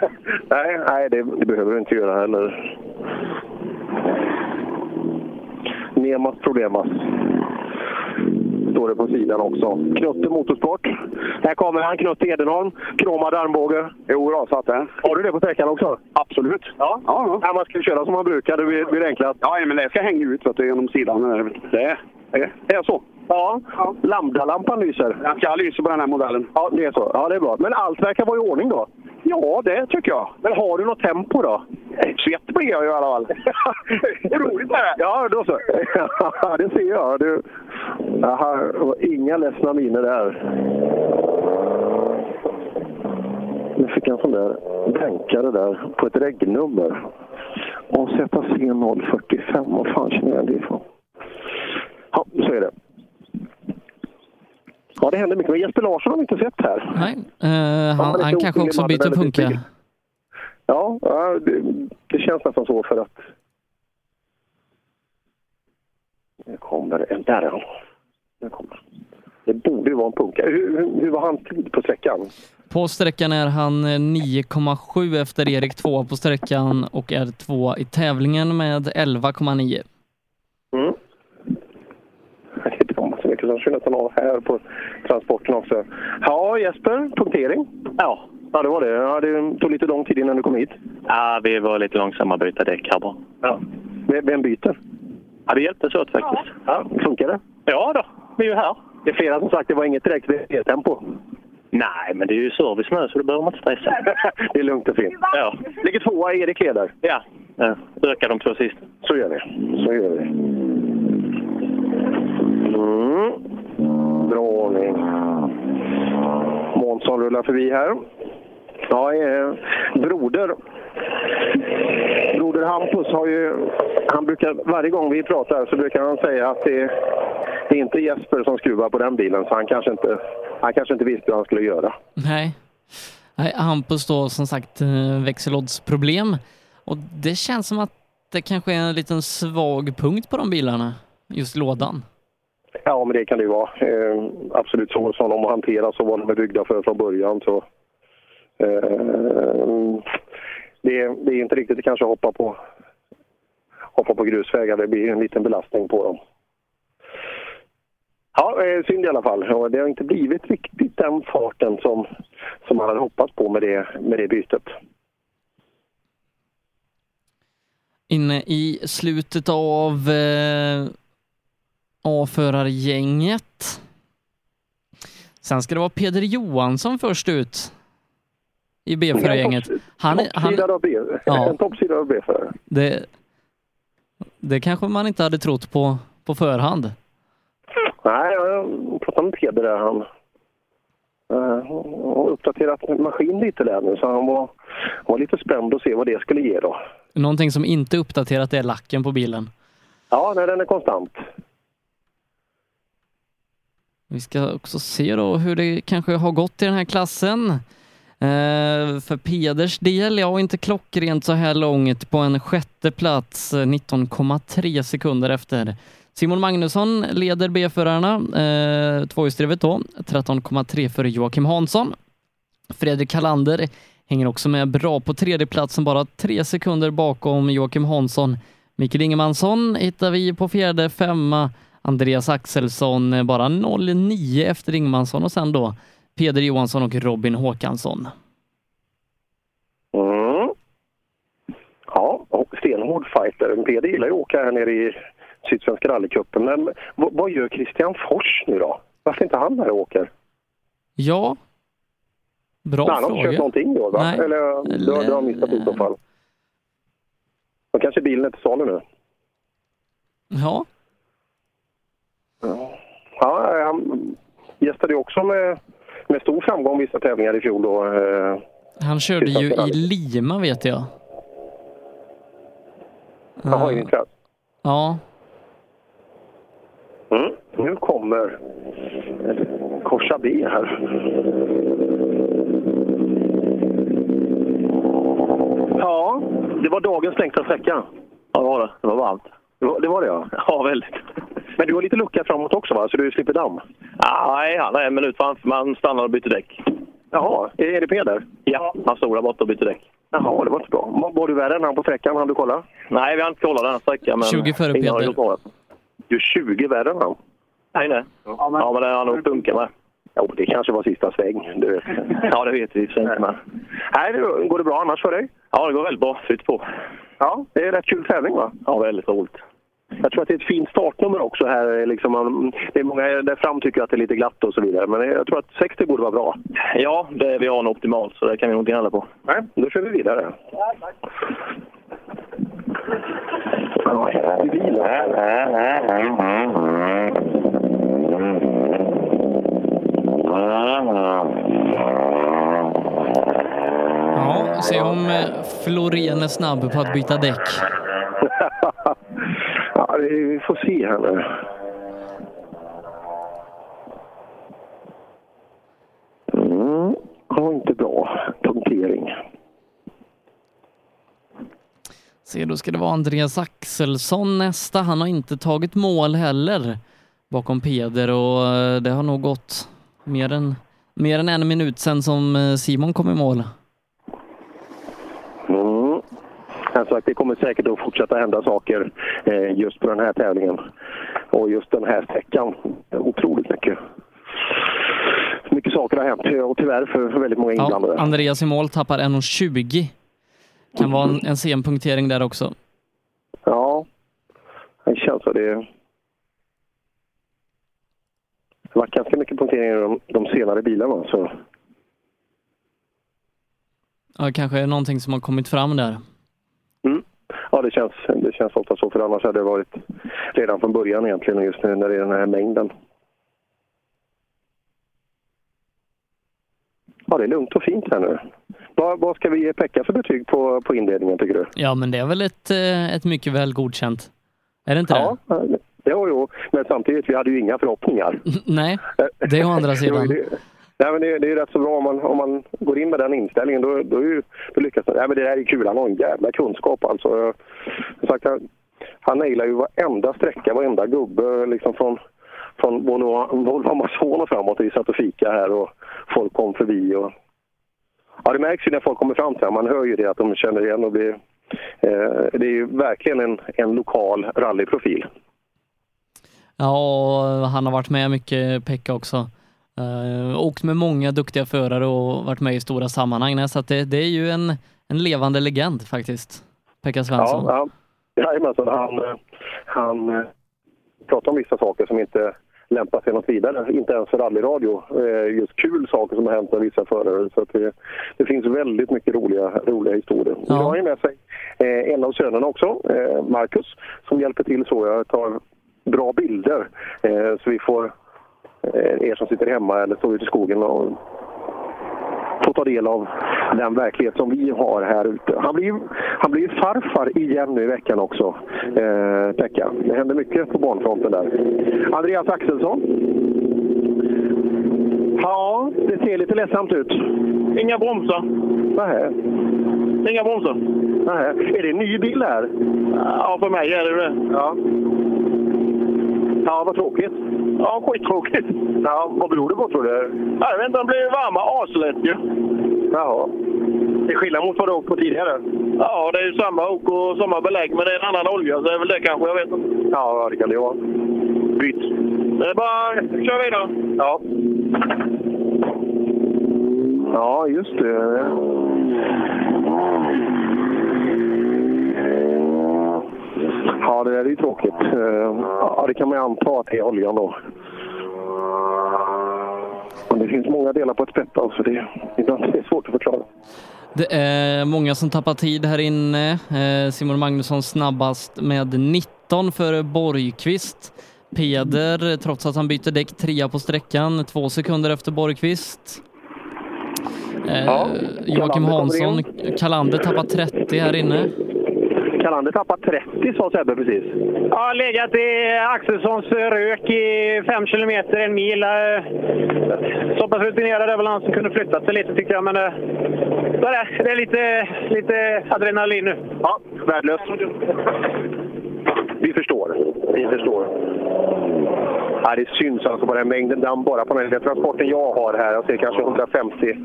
Nej, nej det, det behöver du inte göra heller. Nemas problemas. Står det på sidan också. Knutte Motorsport. Här kommer han, Knutte Edenholm. Kromad armbåge. Jo, då, satt det. Har du det på sträckan också? Absolut. Ja. Ja, ja. man ska köra som man brukar, det blir, blir enklast. Ja, men det ska hänga ut vet du, genom sidan. Det, det, det är så? Ja. Lambda-lampan lyser? Den ska lysa på den här modellen. Ja, det är så. Ja, det är bra. Men allt verkar vara i ordning då? Ja, det tycker jag. Men har du något tempo då? Svett blir jag ju i alla fall. det är roligt är det. Ja, då så. Det ser jag. Du... Aha, inga ledsna miner där. Nu fick jag en sån där bänkare där på ett regnummer. Och ZC045, vad fan känner jag det ifrån? Ja, så är det. Ja, det händer mycket. Men Jesper Larsson har vi inte sett här. Nej, eh, han, han lite kanske också byter punka. Ja, det, det känns nästan så för att... Nu kommer en. Där är han. Nu kommer han. Det borde ju vara en punka. Hur, hur, var hans tid på sträckan? På sträckan är han eh, 9,7 efter Erik 2 på sträckan och är två i tävlingen med 11,9. Mm. Som kör nästan av här på transporten också. Ja, Jesper, punktering? Ja. Ja, det var det. Ja, det tog lite lång tid innan du kom hit. Ja, vi var lite långsamma att byta däck här bara. Ja. Vem, byter? Ja, det hjälptes åt faktiskt. Ja, funkar det? Ja då, vi är ju här. Det är flera som sagt det var inget direkt tempo. Nej, men det är ju service nu så det behöver man inte stressa. det är lugnt och fint. Ja. Ligger tvåa, Erik leder. Ja. ja. Ökar de två sista. Så gör vi. Så gör vi. Mm. Bra ordning. Månsson rullar förbi här. Ja, eh, broder. Broder Hampus har ju... Han brukar, varje gång vi pratar så brukar han säga att det, det är inte Jesper som skruvar på den bilen, så han kanske inte, han kanske inte visste vad han skulle göra. Nej. Nej, Hampus då som sagt eh, växellådsproblem och det känns som att det kanske är en liten svag punkt på de bilarna, just lådan. Ja, men det kan det ju vara. Eh, absolut så som de hanteras och vad de är byggda för från början. Så, eh, det, det är inte riktigt att kanske hoppa på, hoppa på grusvägar. Det blir en liten belastning på dem. Ja, eh, synd i alla fall. Och det har inte blivit riktigt den farten som, som man hade hoppats på med det, med det bytet. Inne i slutet av eh, A-förargänget. Sen ska det vara Peder Johansson först ut i B-förargänget. Han, är- han, Toppsida av B. Ja. En toppsida av B-förare. det, det kanske man inte hade trott på, på förhand. Nej, jag pratade med Peder där. Han uh, har uppdaterat maskin lite där nu, så han var, var lite spänd att se vad det skulle ge då. Någonting som inte uppdaterat är lacken på bilen. Ja, nej, den är konstant. Vi ska också se då hur det kanske har gått i den här klassen. Eh, för Peders del, ja inte klockrent så här långt på en sjätte plats, eh, 19,3 sekunder efter. Simon Magnusson leder B-förarna, eh, tvåhjulsdrivet då, 13,3 för Joakim Hansson. Fredrik Kallander hänger också med bra på tredje platsen, bara tre sekunder bakom Joakim Hansson. Mikael Ingemansson hittar vi på fjärde, femma. Andreas Axelsson eh, bara 0,9 efter Ingemansson och sen då Peder Johansson och Robin Håkansson. Mm. Ja, och stenhård fighter. Peder gillar ju att åka här nere i Sydsvenska rallycupen. Men vad, gör Christian Fors nu då? Varför inte han här och åker? Ja, bra Nej, han har inte fråga. köpt någonting då, va? Nej. Eller det har- det har missat i så fall. Då kanske bilen är till salu nu. Ja, Ja, han gästade också med, med stor framgång vissa tävlingar i fjol då. eh, han körde ju i. Lima vet jag. Jaha, i Nitrat. Ja, Mm. Nu kommer Korsa B här. Ja, det var dagens längsta sträcka. Ja, det var det. Det var varmt. Det var det, var det ja. Ja, väldigt. Men du har lite lucka framåt också va? Så du slipper damm? Ja, nej, han är en minut framför. Man stannar och byter däck. Jaha, är det Peder? Ja, han stod där borta och bytte däck. Jaha, det var inte bra. Var- du värre än han på sträckan? Hann du kolla? Nej, vi har inte kollat den här sträckan. Men 20 före Peder. Du är 20 värre än han. Nej, nej. Ja, men, ja, men det har nog punkat med. Jo, det kanske var sista sväng. Du vet. Ja, det vet vi inte. Men... Nej, det- går det bra annars för dig? Ja, det går väldigt bra. Flytt på. Ja, det är rätt kul tävling va? Ja, väldigt roligt. Jag tror att det är ett fint startnummer också här. Liksom, man- det är många där fram tycker att det är lite glatt och så vidare. Men jag tror att 60 borde vara bra. Ja, det, vi har en optimal så det kan vi nog inte gnälla på. Nej, då kör vi vidare. Ja, se om eh, Florén är snabb på att byta däck. ja, det- vi får se här nu. Mm, var inte bra punktering. Se, då ska det vara Andreas Axelsson nästa. Han har inte tagit mål heller bakom Peder och eh, det har nog gått mer än, mer än en minut sedan som eh, Simon kom i mål. Mm. Som sagt, det kommer säkert att fortsätta hända saker eh, just på den här tävlingen. Och just den här sträckan. Otroligt mycket. Mycket saker har hänt och tyvärr för, väldigt många inblandade. Ja, Andreas i mål tappar 1.20. Kan vara en, en sen punktering där också. Ja, det känns så. Det det har varit ganska mycket punkteringar i de, de senare bilarna. Så. Ja, kanske är någonting som har kommit fram där. Mm. Ja, det känns, det känns ofta så. För annars hade det varit redan från början egentligen just nu när det är den här mängden. Ja, det är lugnt och fint här nu. Vad, vad ska vi ge Pekka för betyg på, på inledningen tycker du? Ja, men det är väl ett, eh, ett mycket väl godkänt. Är det inte Ja, jo, jo. Men samtidigt, vi hade ju inga förhoppningar. det? Nej, det är å andra Det sidan det. Nej, men det, det är rätt så bra om man, om man går in med den inställningen. Då, då, är ju, då lyckas man. Nej, men det där är kul. Han har en jävla kunskap alltså. Jag, som sagt, han, han nailar ju varenda sträcka, varenda gubbe liksom från, från Volvo Volvo Amazon och framåt. Vi satt och fika här och folk kom förbi. Och, ja, det märks ju när folk kommer fram till honom. Man hör ju det att de känner igen och blir... Eh, det är ju verkligen en, en lokal rallyprofil. Ja, och han har varit med mycket, Pekka också. Uh, åkt med många duktiga förare och varit med i stora sammanhang. Så det, det är ju en, en levande legend faktiskt, Pekka Svensson. Ja, ja. Jajamensan, han, eh, han eh, pratar om vissa saker som inte lämpar sig något vidare. Inte ens för rallyradio. Just kul saker som har hänt med vissa förare. Så det, det finns väldigt mycket roliga, roliga historier. Ja. har ju med sig en av sönerna också, Marcus, som hjälper till så. Jag tar bra bilder så vi får er som sitter hemma eller står ute i skogen och får ta del av den verklighet som vi har här ute. Han blir han blir farfar igen nu i veckan också, eh, Pekka. Det händer mycket på barnfronten där. Andreas Axelsson. Ja, det ser lite ledsamt ut. Inga bromsar. Nähä. Inga bromsar. Nähä. Är det en ny bil här? Ja, för mig är det det. Ja. Ja, vad tråkigt. Ja, skittråkigt. Ja, vad beror det på tror du? Ja, jag vet inte, den blir varma aslätt ju. Jaha. Det är skillnad mot vad du åkt på tidigare? Ja, det är ju samma ok och samma belägg, men det är en annan olja, så det är väl det kanske. Jag vet inte. Ja, det kan det vara. Byt. Det är bara att köra vidare. Ja. Ja, just det. Ja, det där är ju tråkigt. Eh, Ja, det kan man ju anta att det är oljan då. Men det finns många delar på ett spett alltså. Det, ibland är det svårt att förklara. Det är många som tappar tid här inne. Eh, Simon Magnusson snabbast med 19 för Borgqvist. Peder, trots att han byter däck, trea på sträckan, två sekunder efter Borgqvist. Eh, Ja, Joakim Hansson, Kalander tappar 30 här inne. Kalander tappar 30 sa Sebbe precis. Ja, legat i Axelssons rök i fem kilometer, en mil. Eh, Så pass rutinerad är väl han som kunde flyttat sig lite tycker jag, men eh, så är det. det är lite, lite adrenalin nu. Ja, värdelöst. Vi förstår. Vi förstår. Ja, det syns alltså på den mängden damm bara på den lilla transporten jag har här. Alltså, jag ser kanske 150,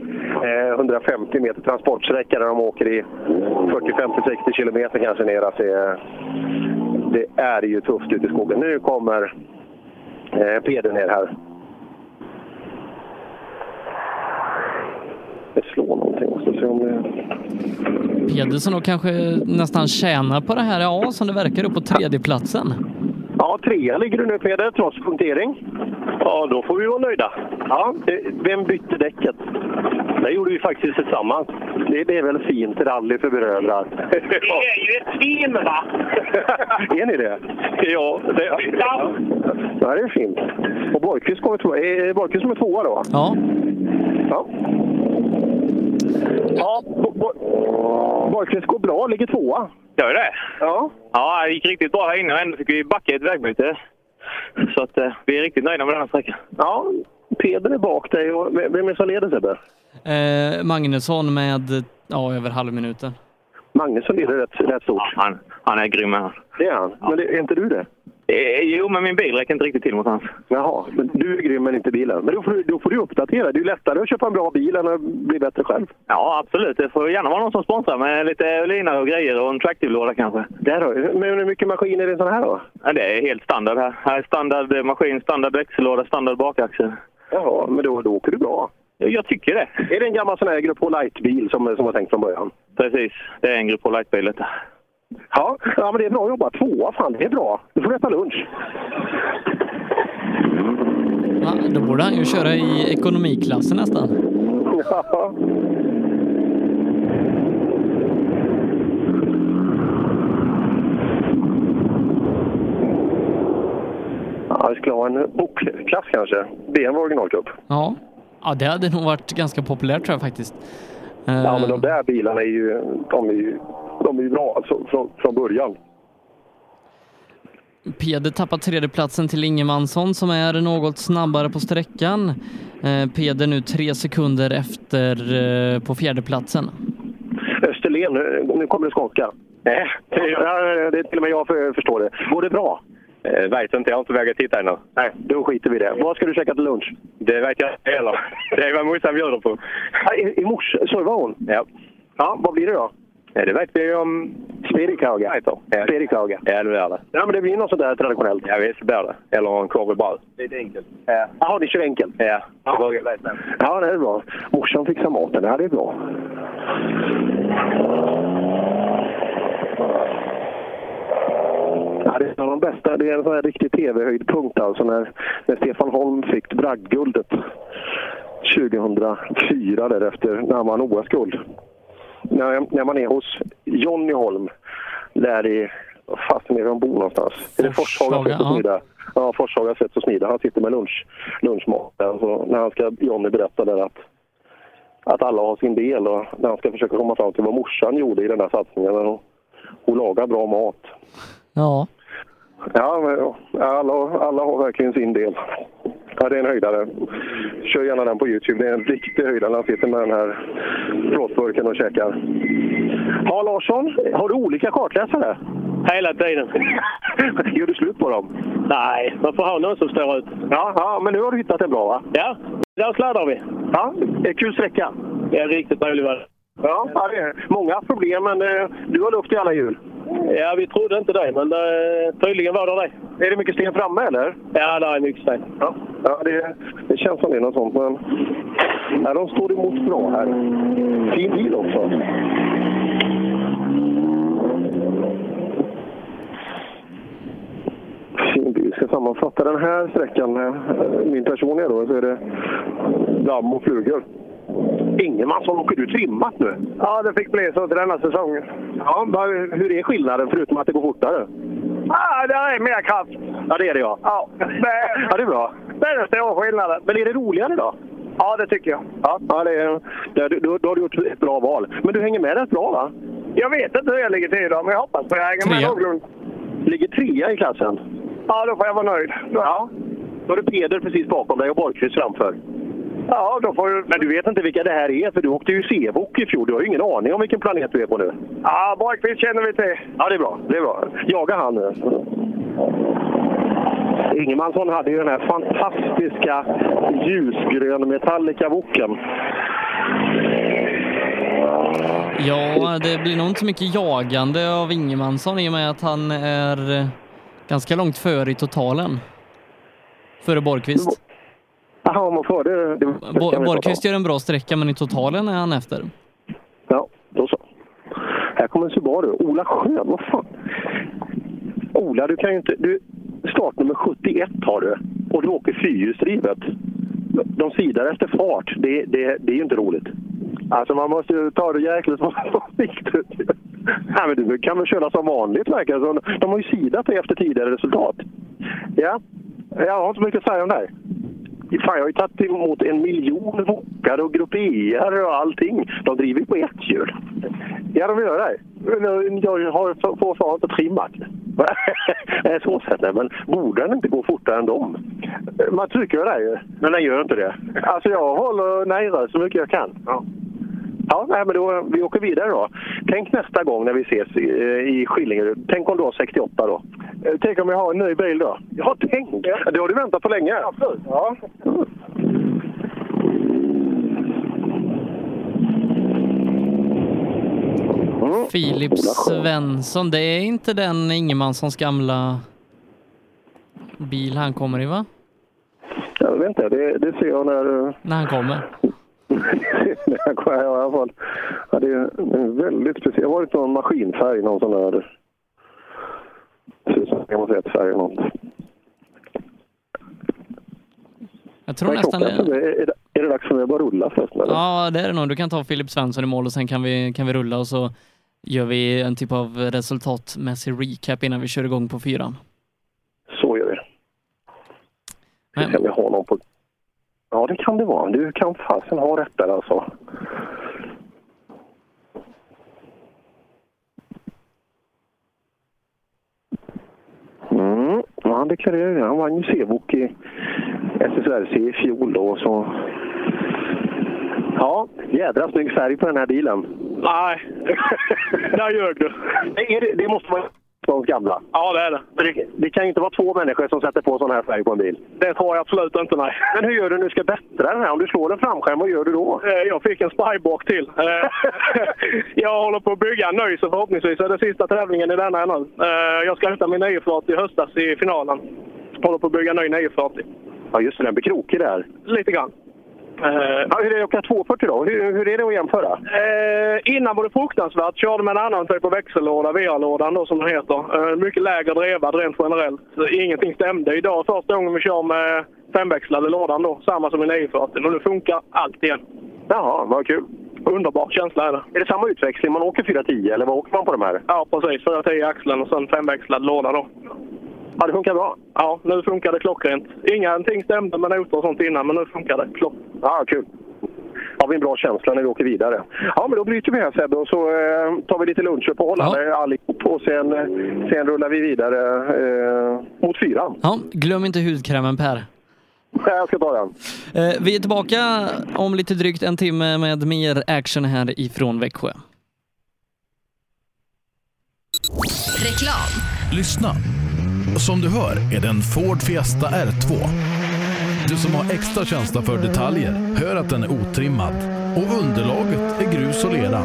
eh, 150 meter transportsträcka där de åker i 40, 50, 60 kilometer kanske ner. Alltså, det är ju tufft ute i skogen. Nu kommer Eh, Peder ner här. Det slår någonting. Jag se om det... Pedersen då kanske nästan tjänar på det här, ja, som det verkar upp på tredjeplatsen. Ja, trea ligger du nu Peder, trots punktering. Ja, då får vi vara nöjda. Ja, eh, vem bytte däcket? Det gjorde vi faktiskt tillsammans. Det, det är väl fint rally för brödrar. Det är ju ett team va? är ni det? Ja, det, ja. ja det är fint. Och Borgqvist kommer tvåa. Är Borgqvist som är tvåa då? Ja. Ja. Ja, Bo- Bo- Borgqvist går bra, ligger tvåa. Gör det? Ja. Ja, det gick riktigt bra här inne och ändå fick vi backa i ett vägbyte. Så att, eh, vi är riktigt nöjda med den här sträckan. Ja, Peder är bak dig. Och vem är det som leder Sebbe? Eh, Magnusson med ja, över halvminuten. Magnusson leder rätt, rätt stort. Han, han är grym han. Det är han. Men det, är inte du det? Eh, jo, men min bil räcker inte riktigt till mot hans. Jaha, men du är grym men inte bilen. Men då får, du, då får du uppdatera. Det är ju lättare att köpa en bra bil än att bli bättre själv. Ja, absolut. Det får gärna vara någon som sponsrar med lite linor och grejer och en tractive-låda kanske. Där du. Men hur mycket maskin är det i en sån här då? Ja, det är helt standard här. Här är standard maskin, standard växellåda, standard bakaxel. Jaha, men då, då åker du bra. Jag tycker det. Är det en gammal sån här Grupp H Light-bil som, som var tänkt från början? Precis. Det är en Grupp H-Light-bil detta. Ja, ja, men det är bra jobbat. Tvåa, fan det är bra. Du får äta lunch. Ja, då borde han ju köra i ekonomiklassen nästan. Ja. Ja, vi skulle ha en bockklass kanske. BMW originalcup. Ja. ja, det hade nog varit ganska populärt tror jag faktiskt. Eh, Ja, men de där bilarna är ju, de är ju, de är ju bra alltså, från, från början. Peder tappar tredjeplatsen till Ingemansson som är något snabbare på sträckan. Eh, Peder nu tre sekunder efter eh, på fjärdeplatsen. Österlen, nu, nu kommer det skaka. Nej, det är till och med jag för, förstår det. Går det bra? Eh, vet inte, jag har inte vägat titta ännu. Nej, då skiter vi i det. Vad ska du käka till lunch? Det vet jag inte heller. Det är vad morsan bjuder på. Ja, I, i morse servar hon? Ja. Ja, vad blir det då? Ja. Det vi ju om... Spedikauga? Ja. Spedikauga? Ja, det blir det. Ja, men det blir något sånt där traditionellt. Ja, visst blir det. Eller en korv i bröd. Lite enkelt. Ja. Jaha, ni kör enkelt? Ja. Ja, ja det är bra. Morsan fixar maten. Det här är bra. Ja, det är en av de bästa. Det är en sån här riktig tv-höjdpunkt alltså när, när Stefan Holm fick bragdguldet 2004 därefter när han vann OS-guld. När, när man är hos Jonny Holm där i, fasen är det de bor någonstans? Är det Forshaga och ja. smida? Ja, Forshaga sätt och smida. Han sitter med lunch, lunchmat där. Så när han ska, Jonny berätta där att, att alla har sin del och när han ska försöka komma fram till vad morsan gjorde i den där satsningen. Hon, hon lagar bra mat. Ja. Ja, men, ja, alla, alla har verkligen sin del. Ja, det är en höjdare. Kör gärna den på Youtube. Det är en riktig höjdare. Han sitter med den här plåtburken och käkar. Ja, Larsson, har du olika kartläsare? Hela tiden. Gör du slut på dem? Nej, man får ha någon som står ut. Ja, ja, men nu har du hittat en bra va? Ja, där sladdar vi. Ja, det är kul sträcka. Det är riktigt trevlig väder. Ja, ja, det är många problem, men eh, du har luft i alla hjul. Ja, vi trodde inte det, men det, tydligen var det det. Är det mycket sten framme eller? Ja, det är mycket sten. Ja, ja det, det känns som det är något sånt, men ja, de står emot bra här. Fin bil också. Fin bil. Ska sammanfatta den här sträckan eh, min personliga då, så är det damm och flugor. Ingemansson, åker du trimmat nu? Ja, det fick bli så till denna säsongen. Ja, hur är skillnaden förutom att det går fortare? Ja, det är mer kraft. Ja, det är det ja. Ja, det, Ja, det är bra. det är den stora skillnaden. Men är det roligare då? Ja, det tycker jag. Ja, ja det är, det, då, då har du gjort ett bra val. Men du hänger med rätt bra va? Jag vet inte hur jag ligger till idag, men jag hoppas på att jag hänger med Trea. någorlunda. Ligger trea i klassen. Ja, då får jag vara nöjd. Då, Ja. Då har du Peder precis bakom dig och Borgqvist framför. Ja, då får du... Men du vet inte vilka det här är, för du åkte ju C-bok i fjol. Du har ju ingen aning om vilken planet du är på nu. Ja, Borgqvist känner vi till. Ja, det är bra. Det är bra. Jaga han nu. Ingemansson hade ju den här fantastiska ljusgrön Metallica-voken. Ja, det blir nog inte så mycket jagande av Ingemansson i och med att han är eh, ganska långt före i totalen. Före Borgqvist. Jaha, man får det. det, om. Borgqvist gör en bra sträcka, men i totalen är han efter. Ja, då så. Här kommer Subaru. Ola Schön, vad fan? Ola, du kan ju inte... Du, startnummer 71 har du och du åker fyrhjulsdrivet. De sidar efter fart. Det, det, det är ju inte roligt. Alltså man måste ju ta det jäkligt försiktigt. Nej, men du kan väl köra som vanligt verkar det. De har ju sidat dig efter tidigare resultat. Ja, jag har inte mycket att säga om det här. Fan, jag har ju tagit emot en miljon wokar och grupp ER och allting. De driver på ett hjul. Ja, de gör det. Men Jag har fortfarande inte trimmat. Nej, så sett nej, men borde den inte gå fortare än dem? Man tycker ju det ju, men den gör inte det. Alltså jag håller nere så mycket jag kan. Ja. Ja, nej, men då, vi åker vidare då. Tänk nästa gång när vi ses i, i Skillingerud. Tänk om du har 68 då? Eh, Tänk om jag har en ny bil då? Ja, tänk! Det har du väntat på länge. Absolut. Ja. Filip Ola Schön. Svensson, det är inte den Ingemanssons gamla bil han kommer i va? Jag vet inte, det, det ser jag när... eh, När han kommer. När jag kommer i alla fall. Ja, det är en väldigt speciell... Det har varit någon maskinfärg, någon sån där... Ut som färg eller något. Jag tror Men nästan det. är, är, det, är det dags för mig att börja rulla förresten? Eller? Ja, det är det nog. Du kan ta Filip Svensson i mål och sen kan vi, kan vi rulla och så gör vi en typ av resultatmässig recap innan vi kör igång på fyran. Så gör vi. Så kan vi ha någon på... Ja, det kan det vara. Du kan fasen ha rätt där alltså. Mm. Ja, han deklarerade det. Han vann ju C-bok i SSRC i fjol då. Så... Ja, jädra snygg färg på den här bilen. Nej, där ljög du. Det måste vara de gamla. Ja, det är det. Det, det kan ju inte vara två människor som sätter på sån här färg på en bil. Det tror jag absolut inte, nej. Men hur gör du när du ska bättra den här? Om du slår en framskärm, vad gör du då? Eh, Jag fick en spybock till. Eh, jag håller på att bygga en ny, så förhoppningsvis är det sista tävlingen i denna ännu. Eh, Jag ska hämta min 940 i höstas i finalen. Håller på att bygga en ny 940. Ja, just det. Den blir krokig där. Lite grann. Ja, hur är det att åka 240 då? Hur, hur är det att jämföra? Eh, innan var det fruktansvärt. Körde med en annan typ av växellåda, VR-lådan då som den heter. Eh, mycket lägre drevad rent generellt. Så Ingenting stämde. Idag första gången vi kör med femväxlade lådan då. Samma som i 940. Och nu funkar allt igen. Jaha, vad kul. Underbar känsla är det. Är det samma utväxling? Man åker 410 eller vad åker man på de här? Ja, precis. 410 i axeln och sen femväxlad låda då. Ja, det funkar bra. Ja, nu funkar det klockrent. Ingenting stämde med noter och sånt innan, men nu funkar det klockrent. Ja, kul. Har vi en bra känsla när vi åker vidare. Ja, men då bryter vi här Sebbe och så eh, tar vi lite lunchuppehåll ja. allihop och sen, eh, sen rullar vi vidare eh, mot fyran. Ja, glöm inte hudkrämen Per. Jag ska ta den. Eh, Vi är tillbaka om lite drygt en timme med mer action här ifrån Växjö. Reklam. Lyssna. Som du hör är det en Ford Fiesta R2. Du som har extra känsla för detaljer hör att den är otrimmad och underlaget är grus och lera.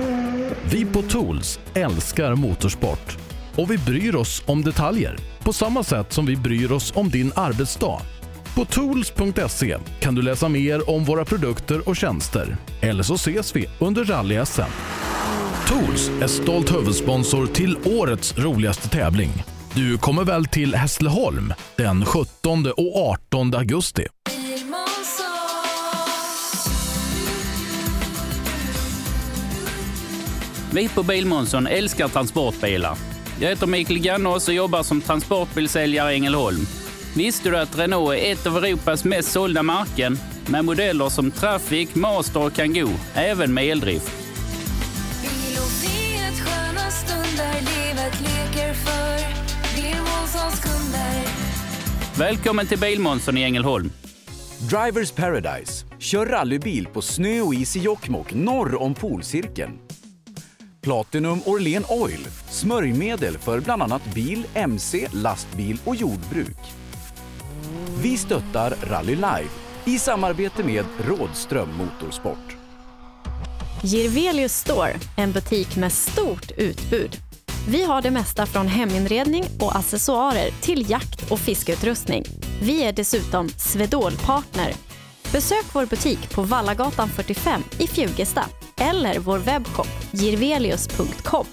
Vi på Tools älskar motorsport och vi bryr oss om detaljer på samma sätt som vi bryr oss om din arbetsdag. På tools.se kan du läsa mer om våra produkter och tjänster. Eller så ses vi under rally-SM. Tools är stolt huvudsponsor till årets roligaste tävling. Du kommer väl till Hässleholm den 17 och 18 augusti? Vi på Bilmånsson älskar transportbilar. Jag heter Mikael Gannås och jobbar som transportbilsäljare i Ängelholm. Visste du att Renault är ett av Europas mest sålda märken med modeller som Traffic, Master och Kangoo, även med eldrift? Vet sköna stunder livet leker för Välkommen till Bilmånsson i Ängelholm. Drivers Paradise. Kör rallybil på snö och is i Jokkmokk norr om polcirkeln. Platinum Orlen Oil. Smörjmedel för bland annat bil, mc, lastbil och jordbruk. Vi stöttar Rally Life i samarbete med Rådström Motorsport. Girvelius Store, en butik med stort utbud. Vi har det mesta från heminredning och accessoarer till jakt och fiskeutrustning. Vi är dessutom Swedol-partner. Besök vår butik på Vallagatan 45 i Fjugesta eller vår webbshop jirvelius.com.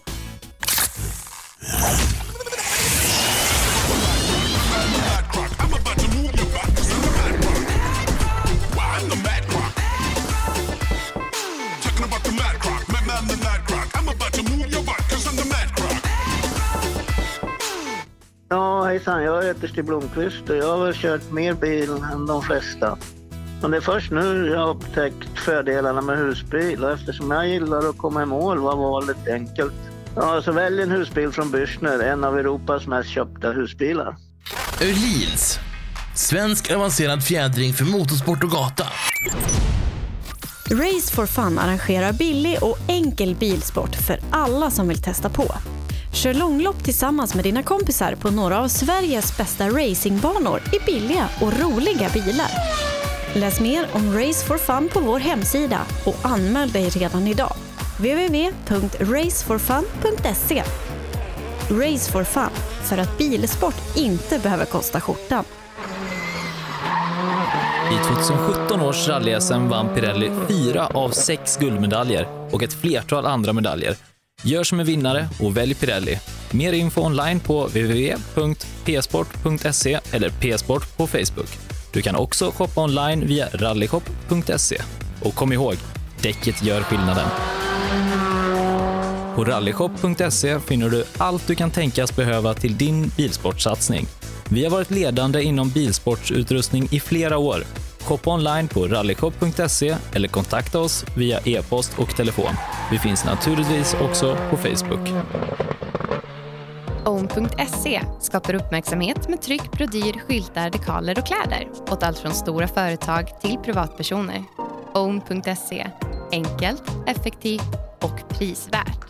Ja, hejsan. Jag heter Stig Blomqvist och jag har väl kört mer bil än de flesta. Men det är först nu jag har upptäckt fördelarna med husbil och eftersom jag gillar att komma i mål var valet enkelt. Ja, så välj en husbil från Bürstner, en av Europas mest köpta husbilar. Öhlins. Svensk avancerad fjädring för motorsport och gata. Race for Fun arrangerar billig och enkel bilsport för alla som vill testa på. Kör långlopp tillsammans med dina kompisar på några av Sveriges bästa racingbanor i billiga och roliga bilar. Läs mer om Race for Fun på vår hemsida och anmäl dig redan idag. www.raceforfun.se Race for Fun, för att bilsport inte behöver kosta skjortan. I 2017 års rally vann Pirelli fyra av sex guldmedaljer och ett flertal andra medaljer. Gör som en vinnare och välj Pirelli. Mer info online på www.psport.se eller psport på Facebook. Du kan också shoppa online via rallyshop.se. Och kom ihåg, däcket gör skillnaden. På rallyshop.se finner du allt du kan tänkas behöva till din bilsportsatsning. Vi har varit ledande inom bilsportsutrustning i flera år. Shoppa online på rallyshop.se eller kontakta oss via e-post och telefon. Vi finns naturligtvis också på Facebook. Own.se skapar uppmärksamhet med tryck, brodyr, skyltar, dekaler och kläder åt allt från stora företag till privatpersoner. Own.se enkelt, effektivt och prisvärt.